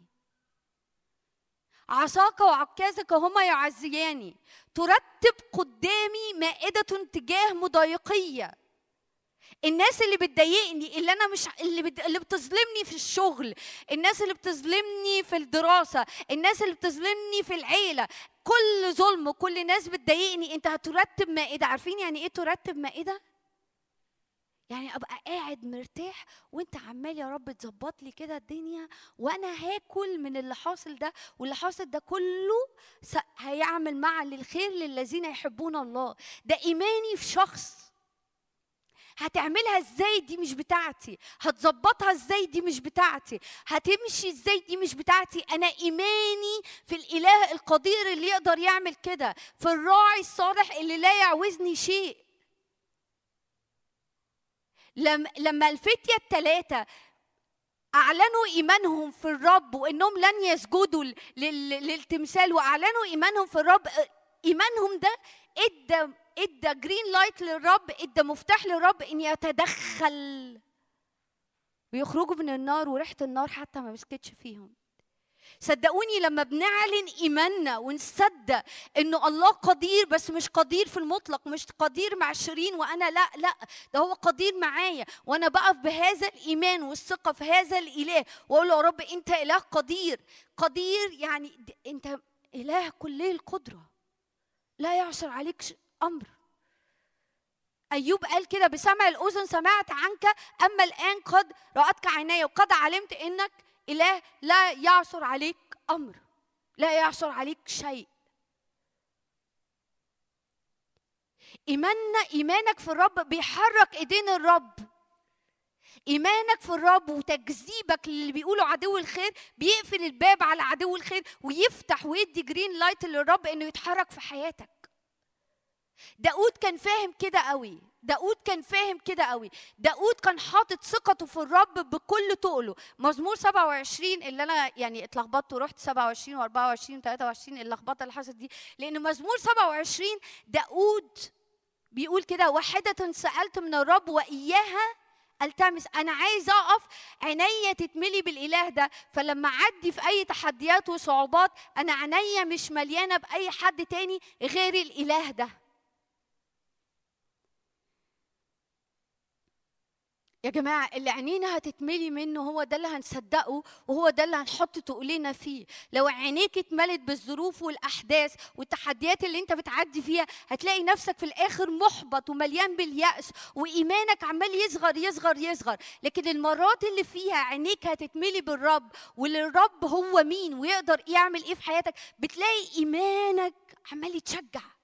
عصاك وعكازك هما يعزياني. ترتب قدامي مائدة تجاه مضايقية. الناس اللي بتضايقني اللي أنا مش اللي بت... اللي بتظلمني في الشغل الناس اللي بتظلمني في الدراسة الناس اللي بتظلمني في العيلة. كل ظلم كل ناس بتضايقني. أنت هترتب مائدة. عارفين يعني إيه ترتب مائدة؟ يعني أبقى قاعد مرتاح وأنت عمال يا رب تظبط لي كده الدنيا وأنا هاكل من اللي حاصل ده واللي حاصل ده كله هيعمل معا للخير للذين يحبون الله. ده إيماني في شخص. هتعملها إزاي دي مش بتاعتي؟ هتظبطها إزاي دي مش بتاعتي؟ هتمشي إزاي دي مش بتاعتي؟ أنا إيماني في الإله القدير اللي يقدر يعمل كده في الراعي الصالح اللي لا يعوزني شيء. لما لما الفتية الثلاثة أعلنوا إيمانهم في الرب وإنهم لن يسجدوا لل- لل- للتمثال وأعلنوا إيمانهم في الرب إيمانهم ده إدى إدى green light للرب إدى مفتاح للرب إن يتدخل. ويخرجوا من النار وريحة النار حتى ما مسكتش فيهم. صدقوني لما بنعلن إيماننا ونصدق إنه الله قدير بس مش قدير في المطلق مش قدير مع شيرين وأنا لا لا ده هو قدير معايا. وأنا بقف بهذا الإيمان والثقة في هذا الإله وأقول يا رب أنت إله قدير. قدير يعني أنت إله كلي القدرة. لا يعصر عليك أمر. أيوب قال كده بسمع الأذن سمعت عنك أما الآن قد رأتك عيني وقد علمت إنك إله لا يعصر عليك أمر لا يعصر عليك شيء. إيماننا إيمانك في الرب بيحرك إيدين الرب. إيمانك في الرب وتكذيبك للي بيقولوا عدو الخير بيقفل الباب على عدو الخير ويفتح ويدي green light للرب إنه يتحرك في حياتك. داود كان فاهم كده قوي. داود كان فاهم كده قوي. داود كان حاطط ثقته في الرب بكل تقله مزمور 27 اللي أنا يعني اتلخبطت ورحت 27 و24 و23 اللخبطة اللي حصلت دي. لأن مزمور 27 داود بيقول كده واحدة سألت من الرب وإياها التمس أنا عايز أقف عينيا تتملي بالإله ده. فلما اعدي في أي تحديات وصعوبات أنا عينيا مش مليانة بأي حد تاني غير الإله ده. يا جماعة اللي عينينا هتتملي منه هو ده اللي هنصدقه وهو ده اللي هنحط تقولنا فيه. لو عينيك اتملت بالظروف والأحداث والتحديات اللي انت بتعدي فيها هتلاقي نفسك في الآخر محبط ومليان باليأس وإيمانك عمال يصغر يصغر يصغر. لكن المرات اللي فيها عينيك هتتملي بالرب والرب هو مين ويقدر يعمل إيه في حياتك بتلاقي إيمانك عمال يتشجع.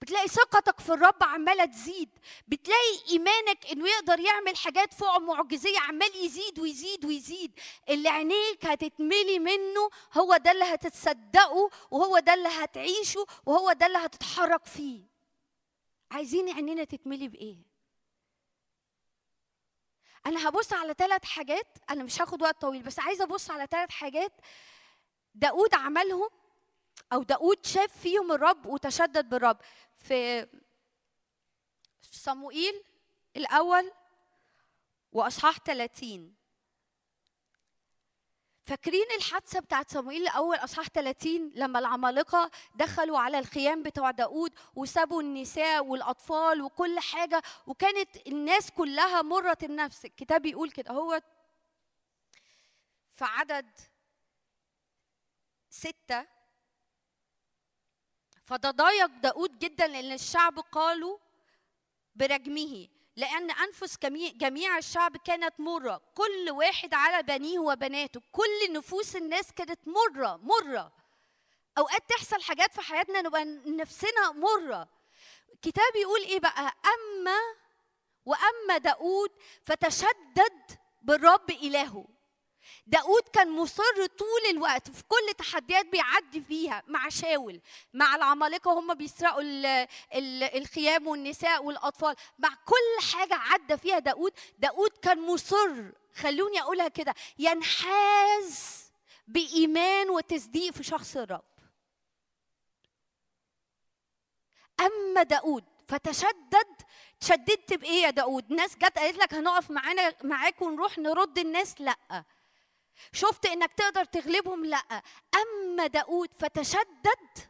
بتلاقي ثقتك في الرب عمالة تزيد. بتلاقي إيمانك إنه يقدر يعمل حاجات فوق معجزية عمال يزيد ويزيد ويزيد. اللي عينيك هتتملي منه هو ده اللي هتتصدقه وهو ده اللي هتعيشه وهو ده اللي هتتحرك فيه. عايزين عينينا تتملي بإيه؟ أنا هبص على ثلاث حاجات. أنا مش هاخد وقت طويل بس عايزة أبص على ثلاث حاجات داود عملهم أو داود شاف فيهم الرب وتشدد بالرب. في صموئيل الأول وأصحاح 30 فاكرين الحادثة بتاعت صموئيل الأول أصحاح 30 لما العمالقة دخلوا على الخيام بتوع داود وسابوا النساء والأطفال وكل حاجة وكانت الناس كلها مرة النفس. الكتاب بيقول كده. هو في عدد ستة فتضايق داود جدا لأن الشعب قالوا برجمه لأن أنفس جميع- الشعب كانت مرة. كل واحد على بنيه وبناته. كل نفوس الناس كانت مرة مرة. أوقات تحصل حاجات في حياتنا نبقى نفسنا مرة. الكتاب يقول إيه بقى؟ أما وأما داود فتشدد بالرب إلهه. داود كان مصر طول الوقت في كل تحديات بيعدي فيها مع شاول مع العمالقة هم بيسرقوا ال ال الخيام والنساء والأطفال مع كل حاجة عدى فيها داود. داود كان مصر خلوني أقولها كده ينحاز بإيمان وتصديق في شخص الرب. أما داود فتشدد شددت بإيه يا داود؟ ناس جت قالت لك هنقف معانا معاك ونروح نرد الناس؟ لأ. شفت إنك تقدر تغلبهم؟ لأ. أما داود فتشدد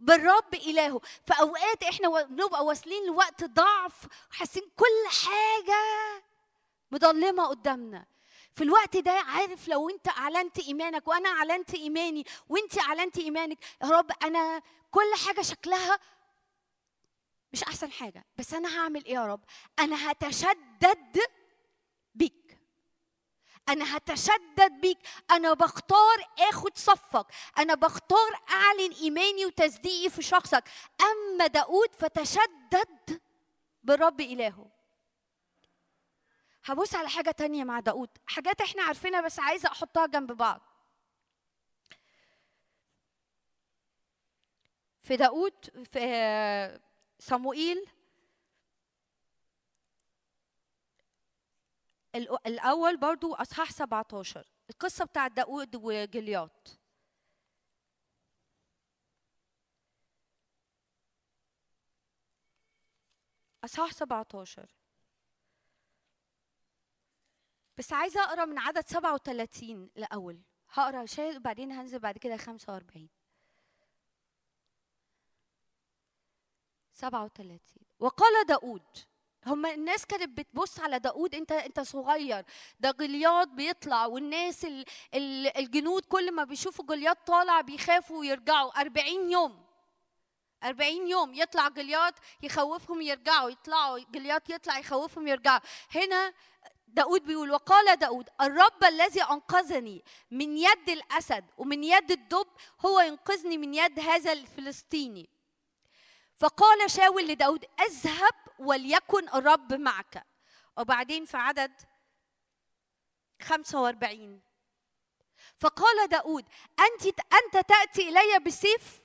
بالرب إلهه. في اوقات إحنا بنبقى واصلين لوقت ضعف وحاسين كل حاجة مضلمه قدامنا. في الوقت ده عارف لو أنت أعلنت إيمانك وأنا أعلنت إيماني وأنت أعلنت إيمانك يا رب أنا كل حاجة شكلها مش أحسن حاجة. بس أنا هعمل إيه يا رب؟ أنا هتشدد أنا هتشدد بيك. أنا بختار آخد صفك. أنا بختار أعلن إيماني وتصديقي في شخصك. أما داود فتشدد بالرب إلهه. هبص على حاجة تانية مع داود. حاجات إحنا عارفينها بس عايزة أحطها جنب بعض. في داود في صموئيل الأول برضو أصحاح 17 القصة بتاعت داود وجلياط. أصحاح 17 بس عايزة أقرأ من عدد 37 الأول. هقرأ شيء وبعدين هنزل بعد كده 45 37 وقال داود هم الناس كانت بتبص على داود انت انت صغير ده جلياط بيطلع والناس ال ال الجنود كل ما بيشوفوا جلياط طالع بيخافوا ويرجعوا. 40 يوم 40 يوم يطلع جلياط يخوفهم يرجعوا يطلعوا جلياط يطلع يخوفهم يرجعوا. هنا داود بيقول وقال داود الرب الذي أنقذني من يد الأسد ومن يد الدب هو ينقذني من يد هذا الفلسطيني. فقال شاول لداود اذهب وليكن الرب معك. وبعدين في عدد 45 فقال داود أنت أنت تأتي إلي بسيف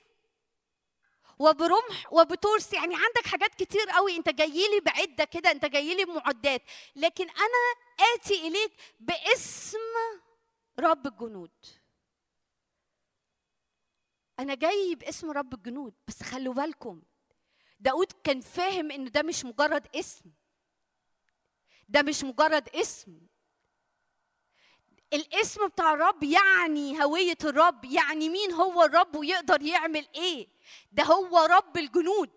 وبرمح وبترس يعني عندك حاجات كتير قوي. أنت جاي لي بعدة كده أنت جاي لي بمعدات. لكن أنا آتي إليك باسم رب الجنود. أنا جاي باسم رب الجنود بس خلوا بالكم داود كان فاهم إن ده مش مجرد اسم. ده مش مجرد اسم. الاسم بتاع الرب يعني هوية الرب يعني مين هو الرب ويقدر يعمل إيه؟ ده هو رب الجنود.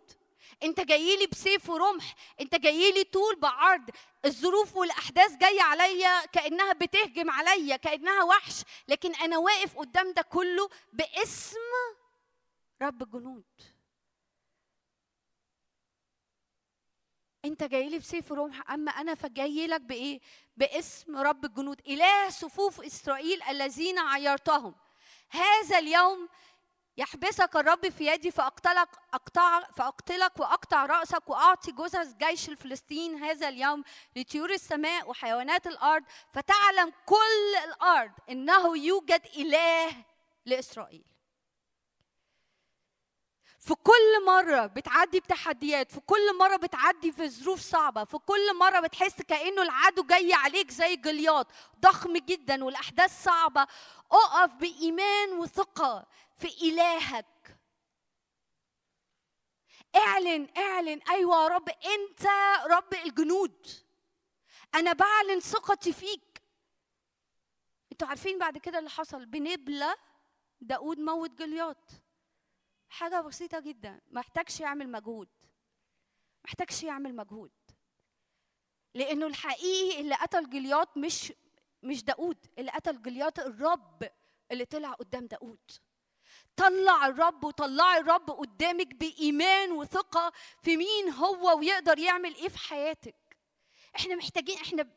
أنت جاي لي بسيف ورمح أنت جاي لي طول بعرض. الظروف والأحداث جاية عليا كأنها بتهجم عليا كأنها وحش. لكن أنا واقف قدام ده كله باسم رب الجنود. انت جاي لي بسيف ورمح أما أنا فجاي لك بإيه؟ باسم رب الجنود إله صفوف إسرائيل الذين عيرتهم. هذا اليوم يحبسك الرب في يدي فأقتلك أقطع فأقتلك وأقطع رأسك وأعطي جثث جيش الفلسطين. هذا اليوم لطيور السماء وحيوانات الأرض فتعلم كل الأرض إنه يوجد إله لإسرائيل. في كل مرة بتعدي بتحديات في كل مرة بتعدي في ظروف صعبة في كل مرة بتحس كأنه العدو جاي عليك زي جلياط ضخم جدا والأحداث صعبة. اقف بإيمان وثقة في إلهك. اعلن اعلن. أيوة يا رب أنت رب الجنود. أنا بعلن ثقتي فيك. أنتوا عارفين بعد كده اللي حصل؟ بنبلة داود موت جلياط. حاجة بسيطة جدا. محتاجش يعمل مجهود. محتاجش يعمل مجهود. لأنه الحقيقي اللي قتل جلياط مش مش داود اللي قتل جلياط الرب اللي طلع قدام داود طلع الرب وطلعي الرب قدامك بإيمان وثقة في مين هو ويقدر يعمل إيه في حياتك. إحنا محتاجين إحنا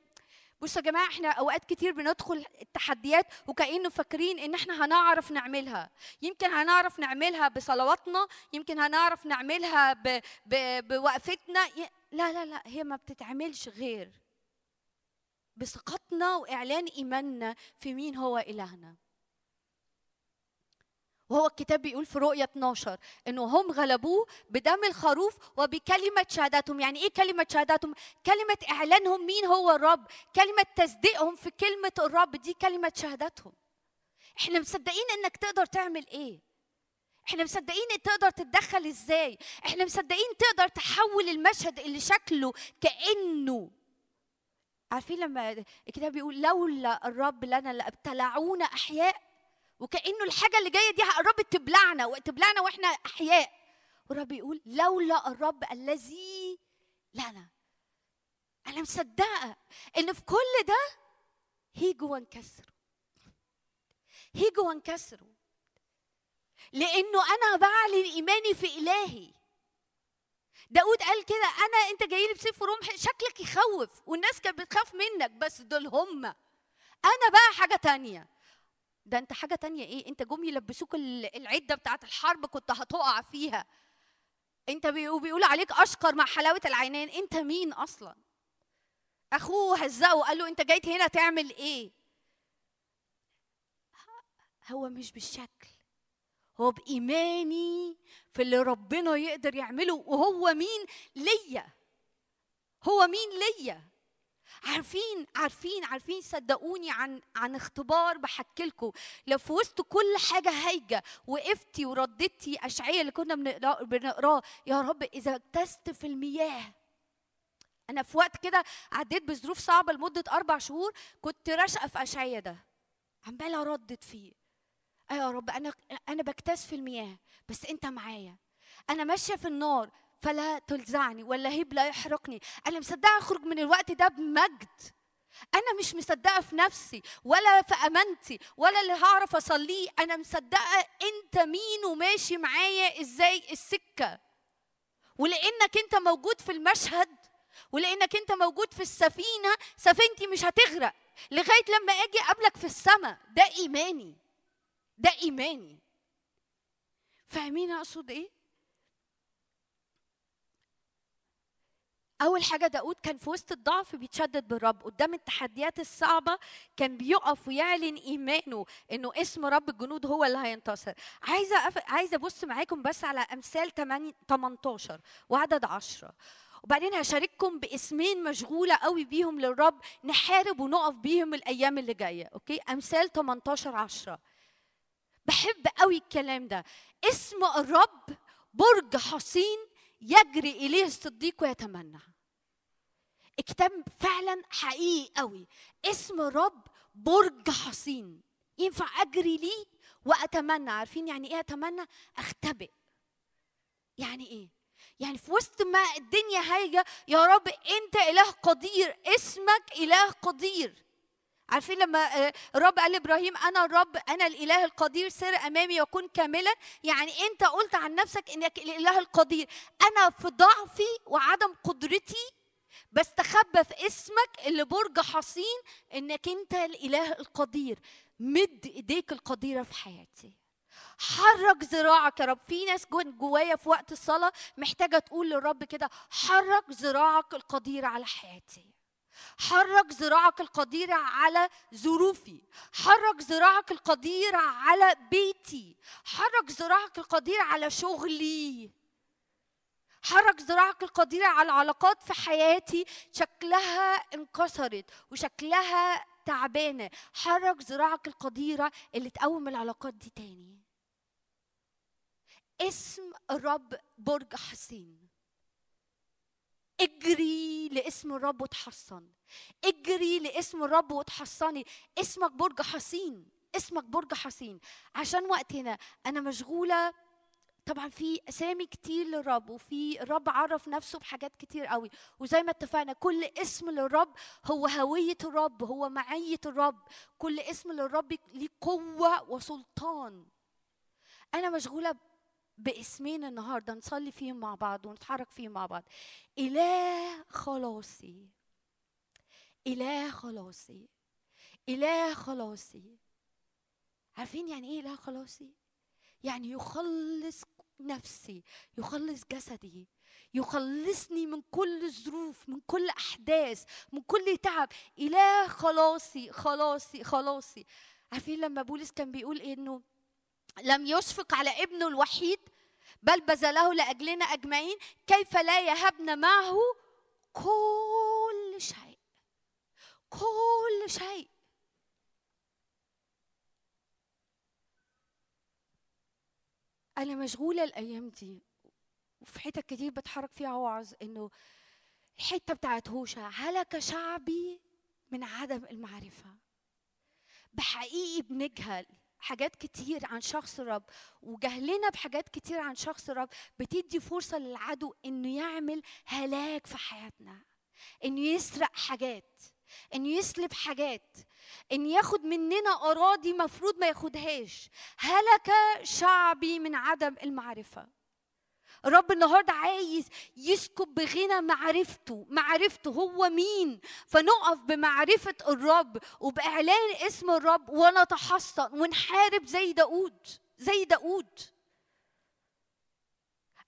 بصوا يا جماعة إحنا أوقات كتير بندخل التحديات وكأنه فاكرين إن إحنا هنعرف نعملها يمكن هنعرف نعملها بصلواتنا يمكن هنعرف نعملها ب... ب... بوقفتنا. لا لا لا هي ما بتتعملش غير بثقتنا وإعلان إيماننا في مين هو إلهنا وهو الكتاب بيقول في رؤية 12 إنه هم غلبوه بدم الخروف وبكلمة شهادتهم يعني إيه كلمة شهادتهم كلمة إعلانهم مين هو الرب كلمة تصديقهم في كلمة الرب. دي كلمة شهادتهم إحنا مصدقين إنك تقدر تعمل إيه؟ إحنا مصدقين تقدر تتدخل إزاي؟ إحنا مصدقين تقدر تحول المشهد اللي شكله كأنه. عارفين لما الكتاب بيقول لولا الرب لنا لابتلعونا أحياء؟ وكأنه الحاجة اللي جاية دي قربت تبلعنا وتبلعنا وإحنا أحياء. والرب يقول لولا الرب الذي لنا. أنا مصدقة إن في كل ده هيجوا وانكسروا. هيجوا وانكسروا. لأنه أنا بعلن إيماني في إلهي. داود قال كده أنا أنت جاي لي بسيف ورمح شكلك يخوف والناس كانت بتخاف منك بس دول هم. أنا بقى حاجة تانية. ده انت حاجة تانية. إيه؟ انت جم يلبسوك العدة بتاعت الحرب كنت هتقع فيها. انت بيقول عليك أشقر مع حلاوة العينين. انت مين أصلا؟ أخوه هزقه وقال له انت جيت هنا تعمل إيه؟ هو مش بالشكل. هو بإيماني في اللي ربنا يقدر يعمله. وهو مين؟ ليا. هو مين ليا؟ عارفين عارفين عارفين صدقوني عن عن اختبار بحكي لكم. لو في وسط كل حاجة هايجة وقفتي ورددتي اشعياء اللي كنا بنقراه يا رب إذا اكتست في المياه. أنا في وقت كده عديت بظروف صعبة لمدة أربع شهور كنت راشقة في اشعياء ده. عماله اردد فيه. يا رب أنا أنا بكتاز في المياه بس أنت معايا. أنا ماشية في النار فلا تلزعني ولا هيب لا يحرقني. أنا مصدقة أخرج من الوقت ده بمجد. أنا مش مصدقة في نفسي ولا في أمانتي ولا اللي هعرف أصليه. أنا مصدقة أنت مين وماشي معايا إزاي السكة. ولأنك أنت موجود في المشهد ولأنك أنت موجود في السفينة سفينتي مش هتغرق. لغاية لما آجي أقابلك في السماء ده إيماني. ده إيماني. فاهمين أقصد إيه؟ أول حاجة داود كان في وسط الضعف بيتشدد بالرب. قدام التحديات الصعبة كان بيقف ويعلن إيمانه إنه اسم رب الجنود هو اللي هينتصر. عايزة أف... عايزة أبص معاكم بس على أمثال 18 وعدد 10 وبعدين هشارككم باسمين مشغولة قوي بيهم للرب نحارب ونقف بيهم الأيام اللي جاية. أوكي؟ أمثال 18 10 بحب قوي الكلام ده. اسم الرب برج حصين يجري إليه الصديق ويتمنى. الكتاب فعلا حقيقي قوي. اسم الرب برج حصين. ينفع أجري ليه؟ وأتمنى. عارفين يعني إيه أتمنى؟ أختبئ. يعني إيه؟ يعني في وسط ما الدنيا هايجة يا رب أنت إله قدير. اسمك إله قدير. عارفين لما الرب قال لإبراهيم أنا الرب أنا الإله القدير سر أمامي وكن كاملا. يعني أنت قلت عن نفسك إنك الإله القدير. أنا في ضعفي وعدم قدرتي بستخبى في اسمك اللي برج حصين إنك أنت الإله القدير. مد إيديك القديرة في حياتي. حرك ذراعك يا رب. في ناس جوايا في وقت الصلاة محتاجة تقول للرب كده حرك ذراعك القديره على حياتي. حرك ذراعك القديرة على ظروفي. حرك ذراعك القديرة على بيتي. حرك ذراعك القديرة على شغلي. حرك ذراعك القديرة على علاقات في حياتي شكلها انكسرت وشكلها تعبانة. حرك ذراعك القديرة اللي تقوم العلاقات دي تاني. اسم الرب برج حسين اجري لاسم الرب وتحصن اجري لاسم الرب وتحصني اسمك برج حصين. اسمك برج حصين. عشان وقتنا أنا مشغولة طبعا في أسامي كتير للرب وفي الرب عرف نفسه بحاجات كتير قوي. وزي ما اتفقنا كل اسم للرب هو هوية الرب هو معية الرب. كل اسم للرب ليه قوة وسلطان. أنا مشغولة باسمين النهارده نصلي فيهم مع بعض ونتحرك فيهم مع بعض. إله خلاصي. إله خلاصي. إله خلاصي. عارفين يعني إيه إله خلاصي؟ يعني يخلص نفسي يخلص جسدي يخلصني من كل ظروف من كل أحداث من كل تعب. إله خلاصي خلاصي خلاصي. عارفين لما بولس كان بيقول إنه لم يشفق على ابنه الوحيد بل بذله لأجلنا أجمعين كيف لا يهبنا معه كل شيء كل شيء. أنا مشغولة الأيام دي وفي حتت كتير بتحرك فيها وعظ إنه الحتة بتاعت هوشع هلك شعبي من عدم المعرفة. بحقيقي بنجهل حاجات كتير عن شخص الرب وجهلنا بحاجات كتير عن شخص الرب بتدي فرصة للعدو إنه يعمل هلاك في حياتنا إنه يسرق حاجات. انه يسلب حاجات إن ياخد مننا أراضي مفروض ما ياخدهاش. هلك شعبي من عدم المعرفة. الرب النهارده عايز يسكب بغنى معرفته معرفته هو مين. فنقف بمعرفة الرب وبإعلان اسم الرب ونتحصن ونحارب زي داود زي داود.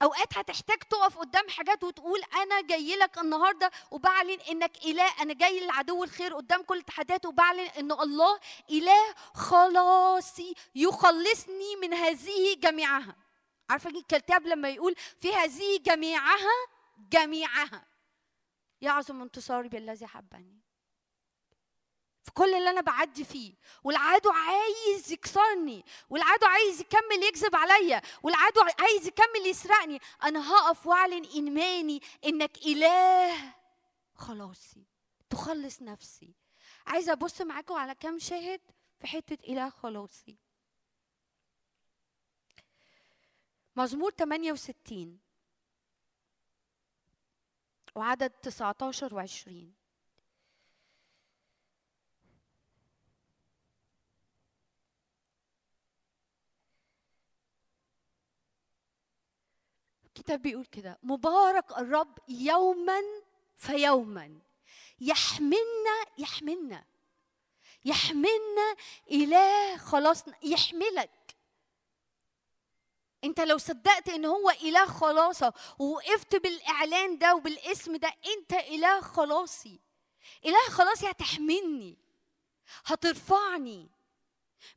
أوقات هتحتاج تقف قدام حاجات وتقول أنا جاي لك النهارده وبعلن إنك إله أنا جاي للعدو الخير قدام كل التحديات وبعلن إن الله إله خلاصي يخلصني من هذه جميعها. عارفة الكتاب لما يقول في هذه جميعها جميعها. يعظم انتصاري بالذي حبني. في كل اللي أنا بعدي فيه. والعدو عايز يكسرني والعدو عايز يكمل يكذب عليا والعدو عايز يكمل يسرقني. أنا هقف واعلن إيماني إنك إله خلاصي تخلص نفسي. عايزة أبص معاكم على كام شاهد في حتة إله خلاصي. مزمور 68 وعدد 19 و20 الكتاب بيقول كده مبارك الرب يوما فيوما. يحملنا يحملنا. يحملنا إله خلاصنا. يحملك. انت لو صدقت إن هو إله خلاصة ووقفت بالإعلان ده وبالاسم ده انت إله خلاصي. إله خلاصي هتحملني. هترفعني.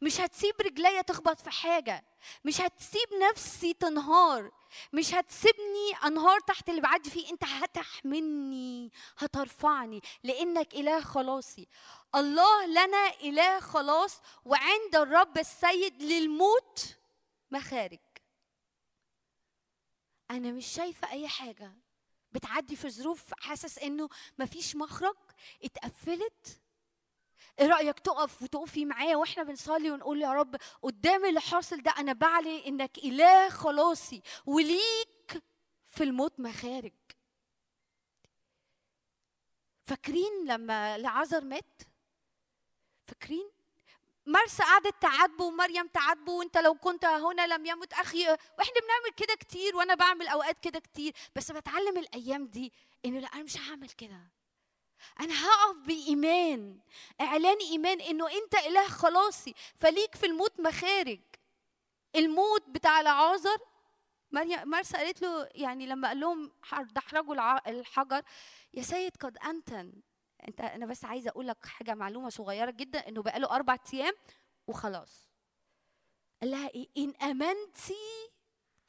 مش هتسيب رجليا تخبط في حاجة. مش هتسيب نفسي تنهار. مش هتسيبني أنهار تحت اللي بعدي فيه. انت هتحملني هترفعني لأنك إله خلاصي. الله لنا إله خلاص وعند الرب السيد للموت مخارج. أنا مش شايفة أي حاجة. بتعدي في ظروف حاسس إنه مفيش مخرج. اتقفلت. إيه رأيك تقف وتقفي معايا وإحنا بنصلي ونقول يا رب قدام اللي حاصل ده أنا بعلن إنك إله خلاصي وليك في الموت مخارج فاكرين لما لعازر مات؟ فاكرين؟ مرسى قعدت تعاتبه ومريم تعاتبه وأنت لو كنت هنا لم يمت أخي. وإحنا بنعمل كده كتير وأنا بعمل أوقات كده كتير بس بتعلم الأيام دي إنه لأ أنا مش هعمل كده. أنا هقف بإيمان. إعلان إيمان إنه أنت إله خلاصي فليك في الموت مخارج. الموت بتاع العازر مرسى قالت له يعني لما قال لهم دحرجوا الحجر يا سيد قد أنتن. انت أنا بس عايزة أقول لك حاجة معلومة صغيرة جدا إنه بقاله أربع أيام وخلاص. قال لها إيه؟ إن آمنتي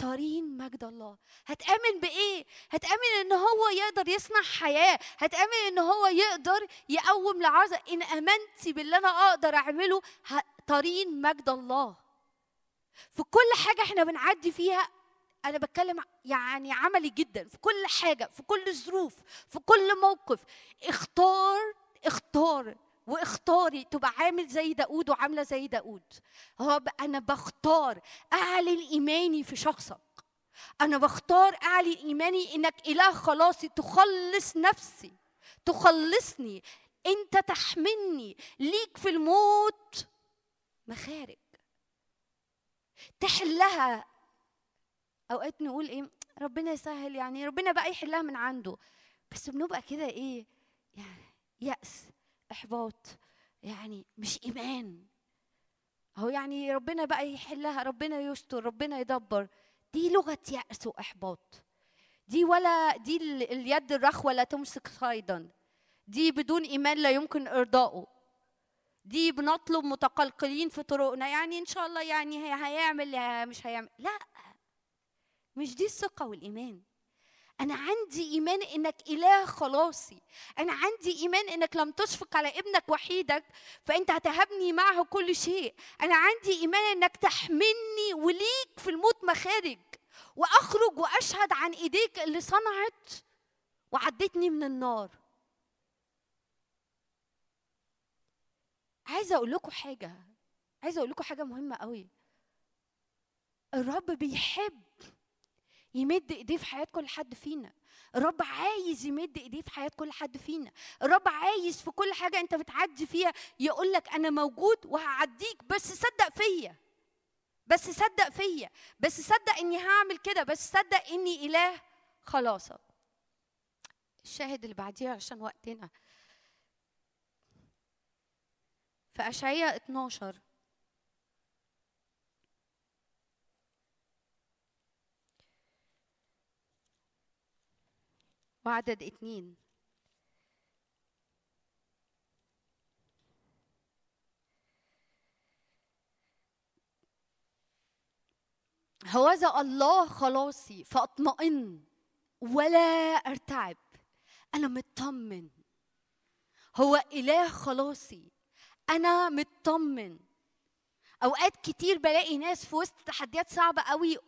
ترين مجد الله. هتأمن بإيه؟ هتأمن إن هو يقدر يصنع حياة. هتأمن إن هو يقدر يقوم لعازة إن امنتي باللي أنا أقدر أعمله ترين مجد الله. في كل حاجة إحنا بنعدي فيها أنا بتكلم يعني عملي جدا. في كل حاجة في كل الظروف في كل موقف. اختار اختار واختاري تبقى عامل زي داود وعاملة زي داود هو أنا بختار أعلن إيماني في شخصك. أنا بختار أعلن إيماني إنك إله خلاصي تخلص نفسي تخلصني. أنت تحملني ليك في الموت مخارج. تحلها. أوقات نقول إيه ربنا يسهل يعني ربنا بقى يحلها من عنده. بس بنبقى كده إيه يعني يأس. إحباط يعني مش إيمان. هو يعني ربنا بقى يحلها ربنا يستر ربنا يدبر. دي لغة يأس وإحباط. دي ولا دي ال- اليد الرخوة لا تمسك صيدا. دي بدون إيمان لا يمكن ارضائه دي بنطلب متقلقلين في طرقنا. يعني إن شاء الله يعني هي- هيعمل مش هيعمل. لا مش دي الثقة والإيمان. أنا عندي إيمان إنك إله خلاصي. أنا عندي إيمان إنك لم تشفق على ابنك وحيدك فأنت هتهبني معه كل شيء. أنا عندي إيمان إنك تحملني وليك في الموت مخارج وأخرج وأشهد عن إيديك اللي صنعت وعدتني من النار. عايزة أقول لكم حاجة عايزة أقول لكم حاجة مهمة قوي. الرب بيحب يمد ايديه في حياة كل حد فينا. الرب عايز يمد ايديه في حياة كل حد فينا. الرب عايز في كل حاجة انت بتعدي فيها يقول لك أنا موجود وهعديك بس صدق فيا. بس صدق فيا. بس صدق إني هعمل كده. بس صدق إني إله. خلاصك الشاهد اللي بعديها عشان وقتنا. في أشعياء 12 وعدد اتنين. هوذا الله خلاصي فاطمئن ولا أرتعب. أنا مطمن. هو إله خلاصي. أنا مطمن. أوقات كتير بلاقي ناس في وسط تحديات صعبة قوي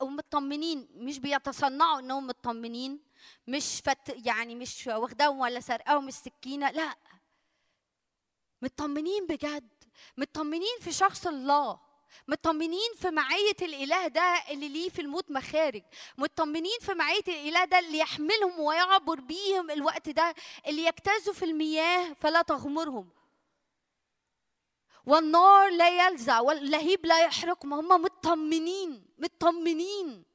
ومطمنين مش بيتصنعوا إنهم مطمنين. مش فت يعني مش واخداهم ولا سرقاهم السكينة لا. مطمنين بجد. مطمنين في شخص الله. مطمنين في معية الإله ده اللي ليه في الموت مخارج. مطمنين في معية الإله ده اللي يحملهم ويعبر بيهم الوقت ده اللي يجتازوا في المياه فلا تغمرهم. والنار لا يلزع واللهيب لا يحرقهم. هم مطمنين مطمنين.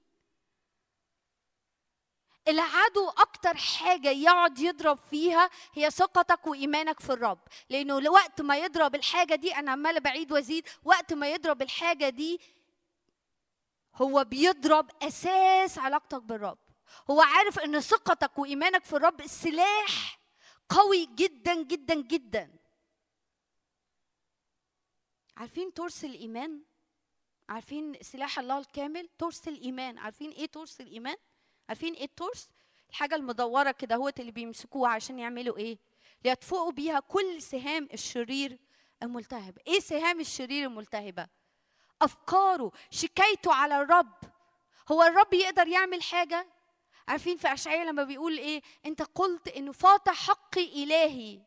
العدو أكتر حاجة يقعد يضرب فيها هي ثقتك وإيمانك في الرب. لأنه وقت ما يضرب الحاجة دي أنا عماله بعيد وأزيد وقت ما يضرب الحاجة دي هو بيضرب أساس علاقتك بالرب. هو عارف إن ثقتك وإيمانك في الرب سلاح قوي جدا جدا جدا. عارفين ترس الإيمان؟ عارفين سلاح الله الكامل؟ ترس الإيمان. عارفين إيه ترس الإيمان؟ عارفين إيه الترس الحاجة المدورة كده هوت اللي بيمسكوها عشان يعملوا إيه؟ ليطفئوا بيها كل سهام الشرير الملتهبه إيه سهام الشرير الملتهبة؟ افكاره شكايته على الرب. هو الرب يقدر يعمل حاجة؟ عارفين في إشعياء لما بيقول إيه؟ انت قلت انه فات حقي إلهي.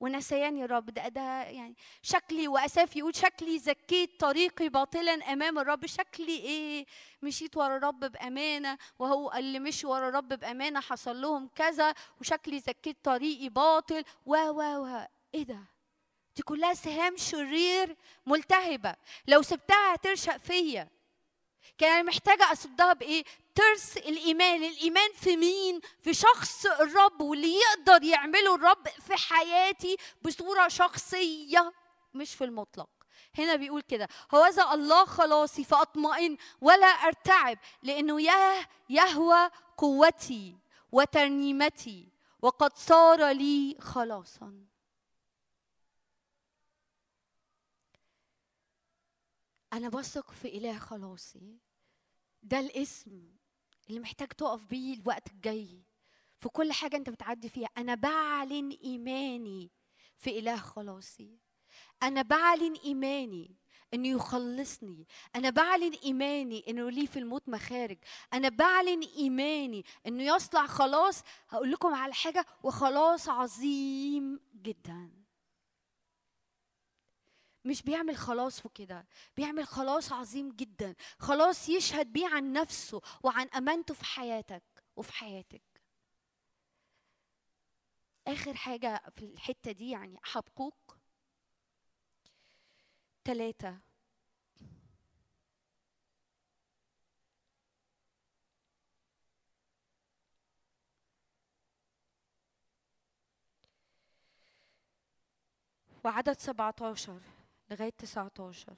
ونسياني الرب ده ده يعني شكلي واساف يقول شكلي زكيت طريقي باطلا أمام الرب. شكلي إيه؟ مشيت ورا الرب بأمانة وهو اللي مشي ورا الرب بأمانة حصل لهم كذا وشكلي زكيت طريقي باطل. و و و إيه ده؟ دي كلها سهام شرير ملتهبة. لو سبتها هترشق فيا. كان أنا محتاجة أصدها بإيه؟ ترس الإيمان. الإيمان في مين؟ في شخص الرب واللي يقدر يعمله الرب في حياتي بصورة شخصية مش في المطلق. هنا بيقول كده هوذا الله خلاصي فأطمئن ولا أرتعب لأنه ياه يهوى قوتي وترنيمتي وقد صار لي خلاصا. أنا بثق في إله خلاصي. ده الاسم اللي محتاج تقف بيه الوقت الجاي. في كل حاجة أنت بتعدي فيها. أنا بعلن إيماني في إله خلاصي. أنا بعلن إيماني إنه يخلصني. أنا بعلن إيماني إنه ليه في الموت مخارج. أنا بعلن إيماني إنه يصنع خلاص. هقول لكم على حاجة وخلاص عظيم جدا. مش بيعمل خلاص وكده بيعمل خلاص عظيم جدا. خلاص يشهد بيه عن نفسه وعن أمانته في حياتك وفي حياتك. آخر حاجة في الحتة دي يعني حبقوق. ثلاثة وعدد 17 لغاية 19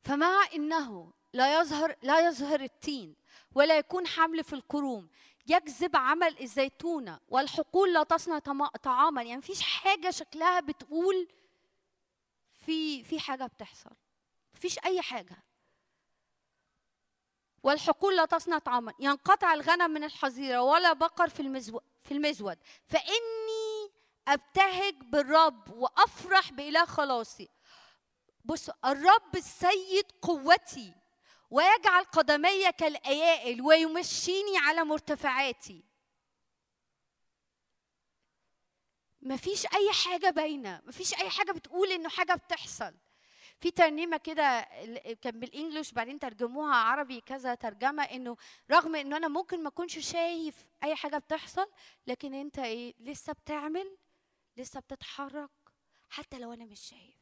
فمع إنه لا يظهر لا يظهر التين ولا يكون حمل في الكروم يجذب عمل الزيتونة والحقول لا تصنع طعاما. يعني مفيش حاجة شكلها بتقول في في حاجة بتحصل. مفيش أي حاجة. والحقول لا تصنع طعاما. ينقطع الغنم من الحظيرة ولا بقر في المزو في المزود. فإني أبتهج بالرب وأفرح بإله خلاصي. بص الرب السيد قوتي ويجعل قدمي كالايائل ويمشيني على مرتفعاتي. مفيش أي حاجة باينة مفيش أي حاجة بتقول إنه حاجة بتحصل. في ترنيمة كده كان بالإنجلش بعدين ترجموها عربي كذا ترجمة إنه رغم إنه أنا ممكن ما أكونش شايف أي حاجة بتحصل لكن أنت إيه لسه بتعمل لسه بتتحرك حتى لو أنا مش شايف.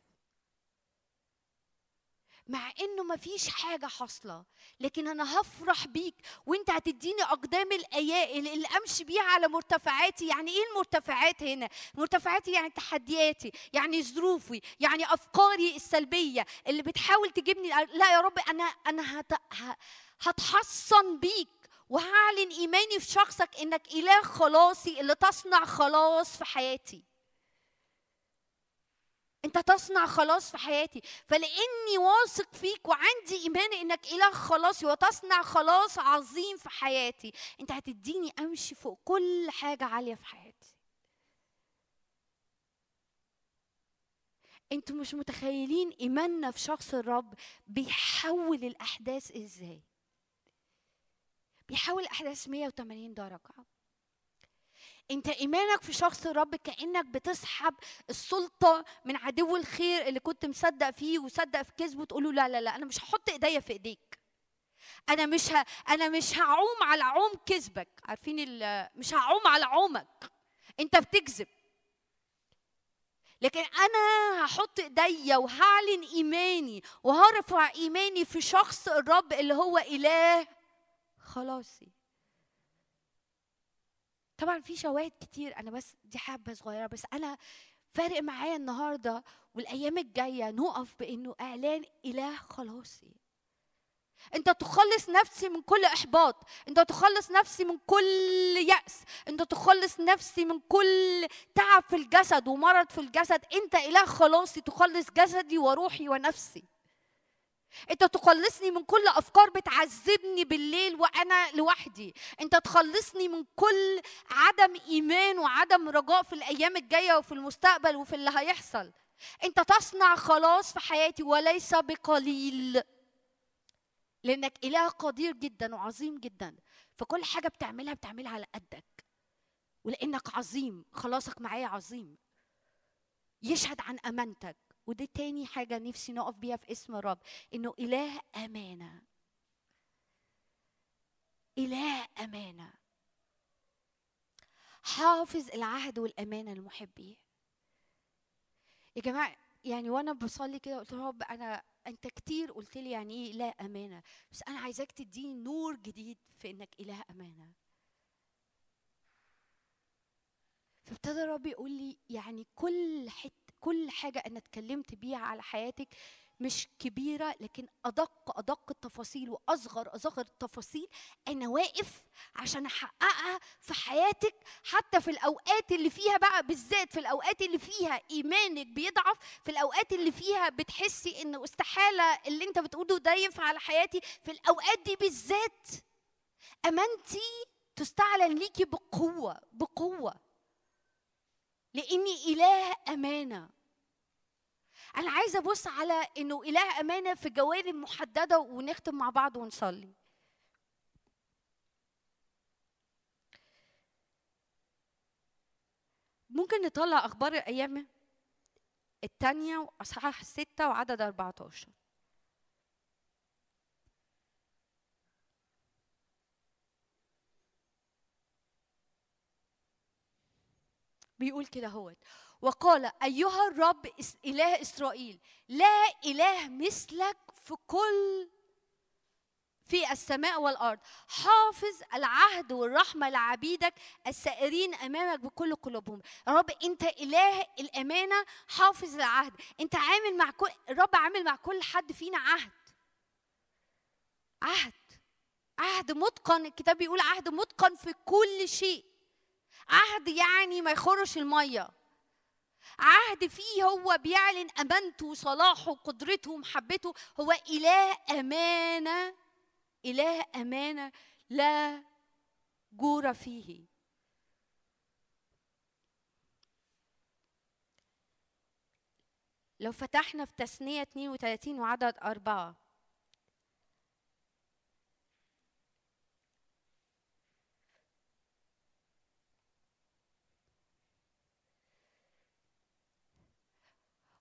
مع إنه مفيش حاجة حاصلة. لكن أنا هفرح بيك وأنت هتديني أقدام الايائل اللي أمشي بيها على مرتفعاتي. يعني إيه المرتفعات هنا؟ مرتفعاتي يعني تحدياتي يعني ظروفي يعني أفكاري السلبية اللي بتحاول تجيبني لأ يا رب أنا أنا هت... هتحصن بيك وهعلن إيماني في شخصك إنك إله خلاصي اللي تصنع خلاص في حياتي. أنت تصنع خلاص في حياتي. فلأني واثق فيك وعندي إيمان إنك إله خلاصي وتصنع خلاص عظيم في حياتي أنت هتديني أمشي فوق كل حاجة عالية في حياتي. أنتوا مش متخيلين إيماننا في شخص الرب بيحول الأحداث إزاي؟ بيحول الأحداث 180 درجة. انت ايمانك في شخص الرب كأنك بتسحب السلطة من عدو الخير اللي كنت مصدق فيه وصدق في كذبه تقول له لا لا لا أنا مش هحط إيديا في إيديك. أنا مش ه... أنا مش هعوم على عوم كذبك. عارفين ال... مش هعوم على عومك. أنت بتكذب. لكن أنا هحط إيديا وهعلن إيماني وهرفع إيماني في شخص الرب اللي هو إله خلاصي. طبعا في شواهد كتير أنا بس دي حبة صغيرة بس أنا فارق معايا النهارده والأيام الجاية نقف بإنه إعلان إله خلاصي. أنت تخلص نفسي من كل إحباط أنت تخلص نفسي من كل يأس أنت تخلص نفسي من كل تعب في الجسد ومرض في الجسد. أنت إله خلاصي تخلص جسدي وروحي ونفسي. انت تخلصني من كل افكار بتعذبني بالليل وأنا لوحدي. انت تخلصني من كل عدم ايمان وعدم رجاء في الأيام الجاية وفي المستقبل وفي اللي هيحصل. انت تصنع خلاص في حياتي وليس بقليل. لانك اله قدير جدا وعظيم جدا. فكل حاجة بتعملها بتعملها على قدك. ولانك عظيم. خلاصك معايا عظيم. يشهد عن امانتك. ودي تاني حاجة نفسي نقف بيها في اسم الرب إنه إله أمانة. إله أمانة. حافظ العهد والأمانة لمحبيه يا جماعة يعني وأنا بصلي كده قلت رب أنا أنت كتير قلت لي يعني إيه لا أمانة. بس أنا عايزاك تديني نور جديد في إنك إله أمانة. فابتدى الرب يقول لي يعني كل حتة كل حاجة أنا اتكلمت بيها على حياتك مش كبيرة لكن أدق أدق التفاصيل وأصغر أصغر التفاصيل أنا واقف عشان أحققها في حياتك حتى في الأوقات اللي فيها بقى بالذات في الأوقات اللي فيها إيمانك بيضعف في الأوقات اللي فيها بتحسي إنه استحالة اللي أنت بتقوله ده ينفع على حياتي في الأوقات دي بالذات أمانتي تستعلن ليكي بقوة بقوة. لأني إله أمانة. أنا عايزة أبص على إنه إله أمانة في جوانب محددة ونختم مع بعض ونصلي. ممكن نطلع أخبار الأيام الثانية وأصحاح ستة وعدد 14 بيقول كده هوت وقال أيها الرب إله إسرائيل لا إله مثلك في كل في السماء والأرض. حافظ العهد والرحمة لعبيدك السائرين أمامك بكل قلوبهم. يا رب أنت إله الأمانة حافظ العهد. أنت عامل مع كل الرب عامل مع كل حد فينا عهد. عهد. عهد متقن. الكتاب بيقول عهد متقن في كل شيء. عهد يعني ما يخرش المية. عهد فيه هو بيعلن أمانته وصلاحه وقدرته ومحبته هو إله أمانة إله أمانة لا جور فيه. لو فتحنا في تثنية 32 وعدد أربعة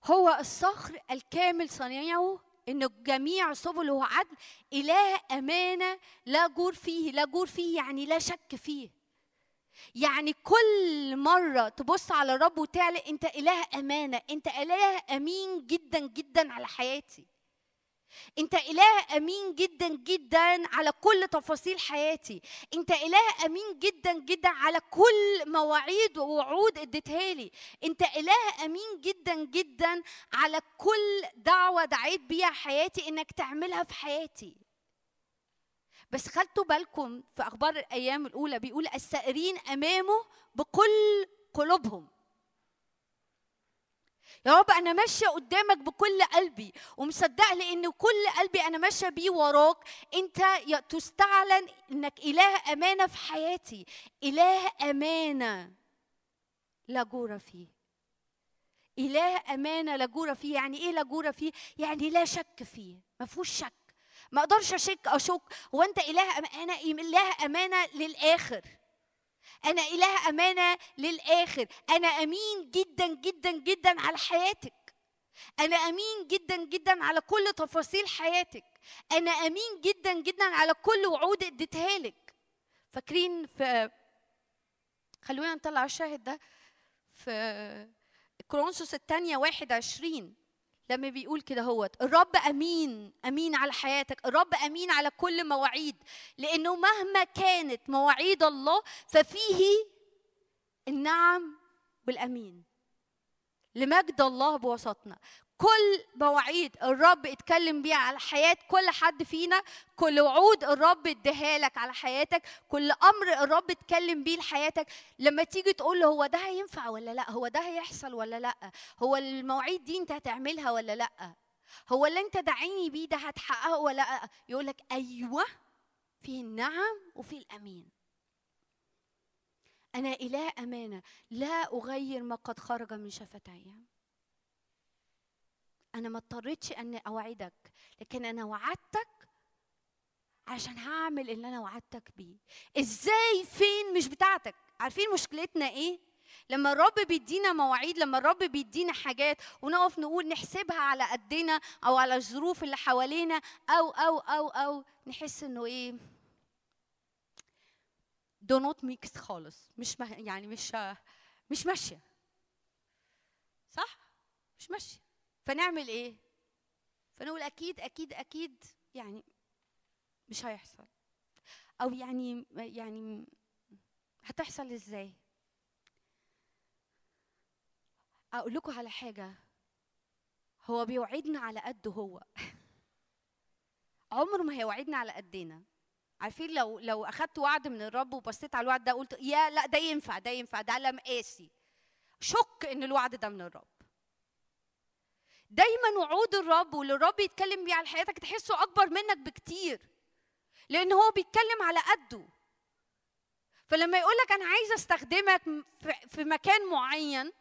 هو الصخر الكامل صنيعه إن جميع سبله عدل إله أمانة لا جور فيه لا جور فيه يعني لا شك فيه. يعني كل مرة تبص على الرب وتعلق أنت إله أمانة أنت إله أمين جدا جدا على حياتي. انت إله أمين جدا جدا على كل تفاصيل حياتي. انت إله أمين جدا جدا على كل مواعيد ووعود اديتها لي. انت إله أمين جدا جدا على كل دعوة دعيت بيها حياتي إنك تعملها في حياتي. بس خدتوا بالكم في أخبار الأيام الأولى بيقول السائرين أمامه بكل قلوبهم. يا رب أنا ماشية قدامك بكل قلبي ومصدقه لأن كل قلبي أنا ماشية بيه وراك. أنت تستعلن إنك إله أمانة في حياتي. إله أمانة لا جور فيه. إله أمانة لا جور فيه. يعني إيه لا جور فيه؟ يعني لا شك فيه. ما فيهوش شك. ما أقدرش أشك أشك. هو أنت إله امانه إله أمانة للآخر. أنا إله أمانة للآخر. أنا أمين جدا جدا جدا على حياتك. أنا أمين جدا جدا على كل تفاصيل حياتك. أنا أمين جدا جدا على كل وعود اديتها لك. فاكرين في خلونا نطلع الشاهد ده. في كرونسوس الثانية واحد عشرين. لما بيقول كده هوت الرب أمين أمين على حياتك الرب أمين على كل مواعيد لأنه مهما كانت مواعيد الله ففيه النعم والأمين لمجد الله بوسطنا كل مواعيد الرب اتكلم بيها على حياة كل حد فينا كل وعود الرب اداها لك على حياتك كل أمر الرب اتكلم بيه لحياتك. لما تيجي تقول له هو ده هينفع ولا لأ؟ هو ده هيحصل ولا لأ؟ هو المواعيد دي انت هتعملها ولا لأ؟ هو اللي انت دعيني بيه ده هتحققه ولا لأ؟ يقول لك أيوه في النعم وفي الأمين. أنا إله أمانة لا أغير ما قد خرج من شفتي. أنا ما اضطريتش ان أوعدك لكن أنا وعدتك عشان هعمل اللي أنا وعدتك بيه. إزاي؟ فين؟ مش بتاعتك. عارفين مشكلتنا إيه؟ لما الرب بيدينا مواعيد لما الرب بيدينا حاجات ونقف نقول نحسبها على قدنا أو على الظروف اللي حوالينا أو أو أو أو نحس إنه إيه؟ do not mix خالص. مش. يعني مش مش ماشية. صح؟ مش ماشية. فنعمل إيه؟ فنقول أكيد أكيد أكيد يعني مش هيحصل. أو يعني يعني هتحصل إزاي؟ أقول لكم على حاجة. هو بيوعدنا على قده هو. (laughs) عمره ما هيوعدنا على قدنا. عارفين لو لو أخدت وعد من الرب وبصيت على الوعد ده قلت يا لا ده ينفع ده ينفع ده على مقاسي شك إن الوعد ده من الرب. دايما وعود الرب واللي الرب يتكلم بيه على حياتك تحسه أكبر منك بكتير لأن هو بيتكلم على قده. فلما يقول لك أنا عايز أستخدمك في مكان معين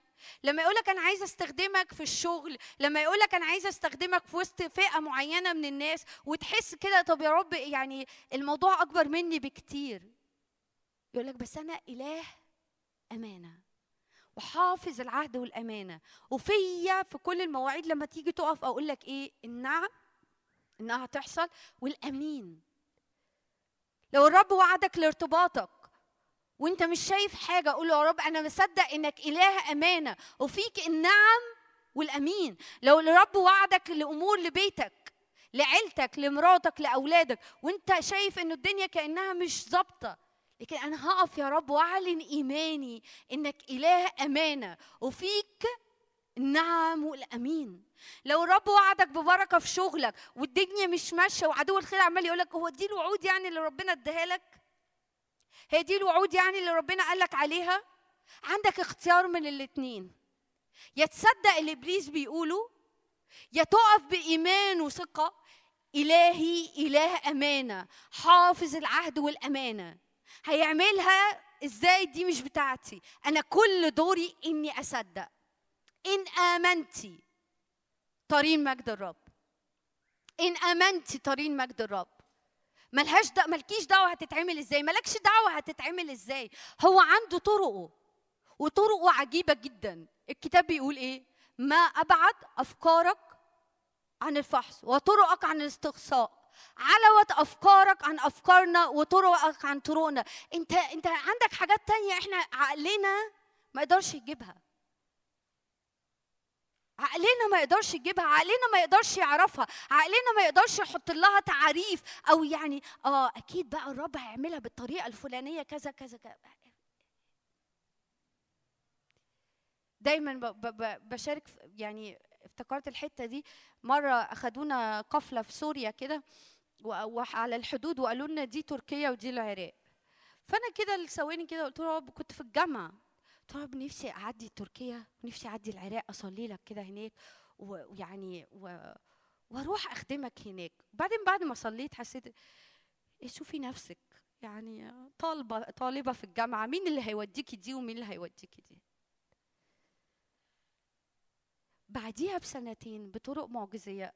لما يقول لك أنا عايز أستخدمك في الشغل لما يقول لك أنا عايز أستخدمك في وسط فئة معينة من الناس وتحس كده طب يا رب يعني الموضوع أكبر مني بكتير. يقول لك بس أنا إله أمانة. وحافظ العهد والأمانة. وفيا في كل المواعيد لما تيجي تقف أقول لك إيه؟ النعم إنها هتحصل. والأمين. لو الرب وعدك لارتباطك وأنت مش شايف حاجة قول يا رب أنا مصدق إنك إله أمانة وفيك النعم والأمين. لو الرب وعدك لأمور لبيتك لعيلتك لمراتك لأولادك وأنت شايف انه الدنيا كأنها مش ظابطة لكن أنا هقف يا رب وأعلن إيماني إنك إله أمانة وفيك النعم والامين لو الرب وعدك ببركة في شغلك والدنيا مش ماشية وعدو الخير عمال يقول لك هو دي الوعود يعني اللي ربنا اداها لك؟ هي دي الوعود يعني اللي ربنا قال لك عليها؟ عندك اختيار من الاتنين. يا تصدق اللي إبليس بيقوله يا تقف بإيمان وثقة. إلهي إله أمانة حافظ العهد والأمانة. هيعملها إزاي دي مش بتاعتي؟ أنا كل دوري إني أصدق. إن امنتي طريق مجد الرب. إن امنتي طريق مجد الرب. ملهاش دا ملكيش دعوة هتتعمل إزاي؟ مالكش دعوة هتتعمل إزاي؟ هو عنده طرقه وطرقه عجيبة جدا. الكتاب بيقول إيه؟ ما أبعد أفكارك عن الفحص وطرقك عن الاستقصاء. علوت أفكارك عن أفكارنا وطرقك عن طرقنا. انت انت عندك حاجات تانية إحنا عقلنا ما يقدرش يجيبها. عقلنا ما يقدرش يجيبها عقلنا ما يقدرش يعرفها عقلنا ما يقدرش يحط لها تعريف أو يعني آه أكيد بقى الرب هيعملها بالطريقة الفلانية كذا كذا كذا. دايما بشارك يعني افتكرت الحتة دي مرة أخدونا قفلة في سوريا كده وعلى الحدود وقالوا لنا دي تركيا ودي العراق. فأنا كده لثواني كده قلت له كنت في الجامعة. قلت له رب نفسي أعدي تركيا ونفسي أعدي العراق أصلي لك كده هناك ويعني و... وأروح أخدمك هناك. بعدين بعد ما صليت حسيت إيه شوفي نفسك يعني طالبة طالبة في الجامعة مين اللي هيوديكي دي ومين اللي هيوديكي دي؟ بعديها بسنتين بطرق معجزية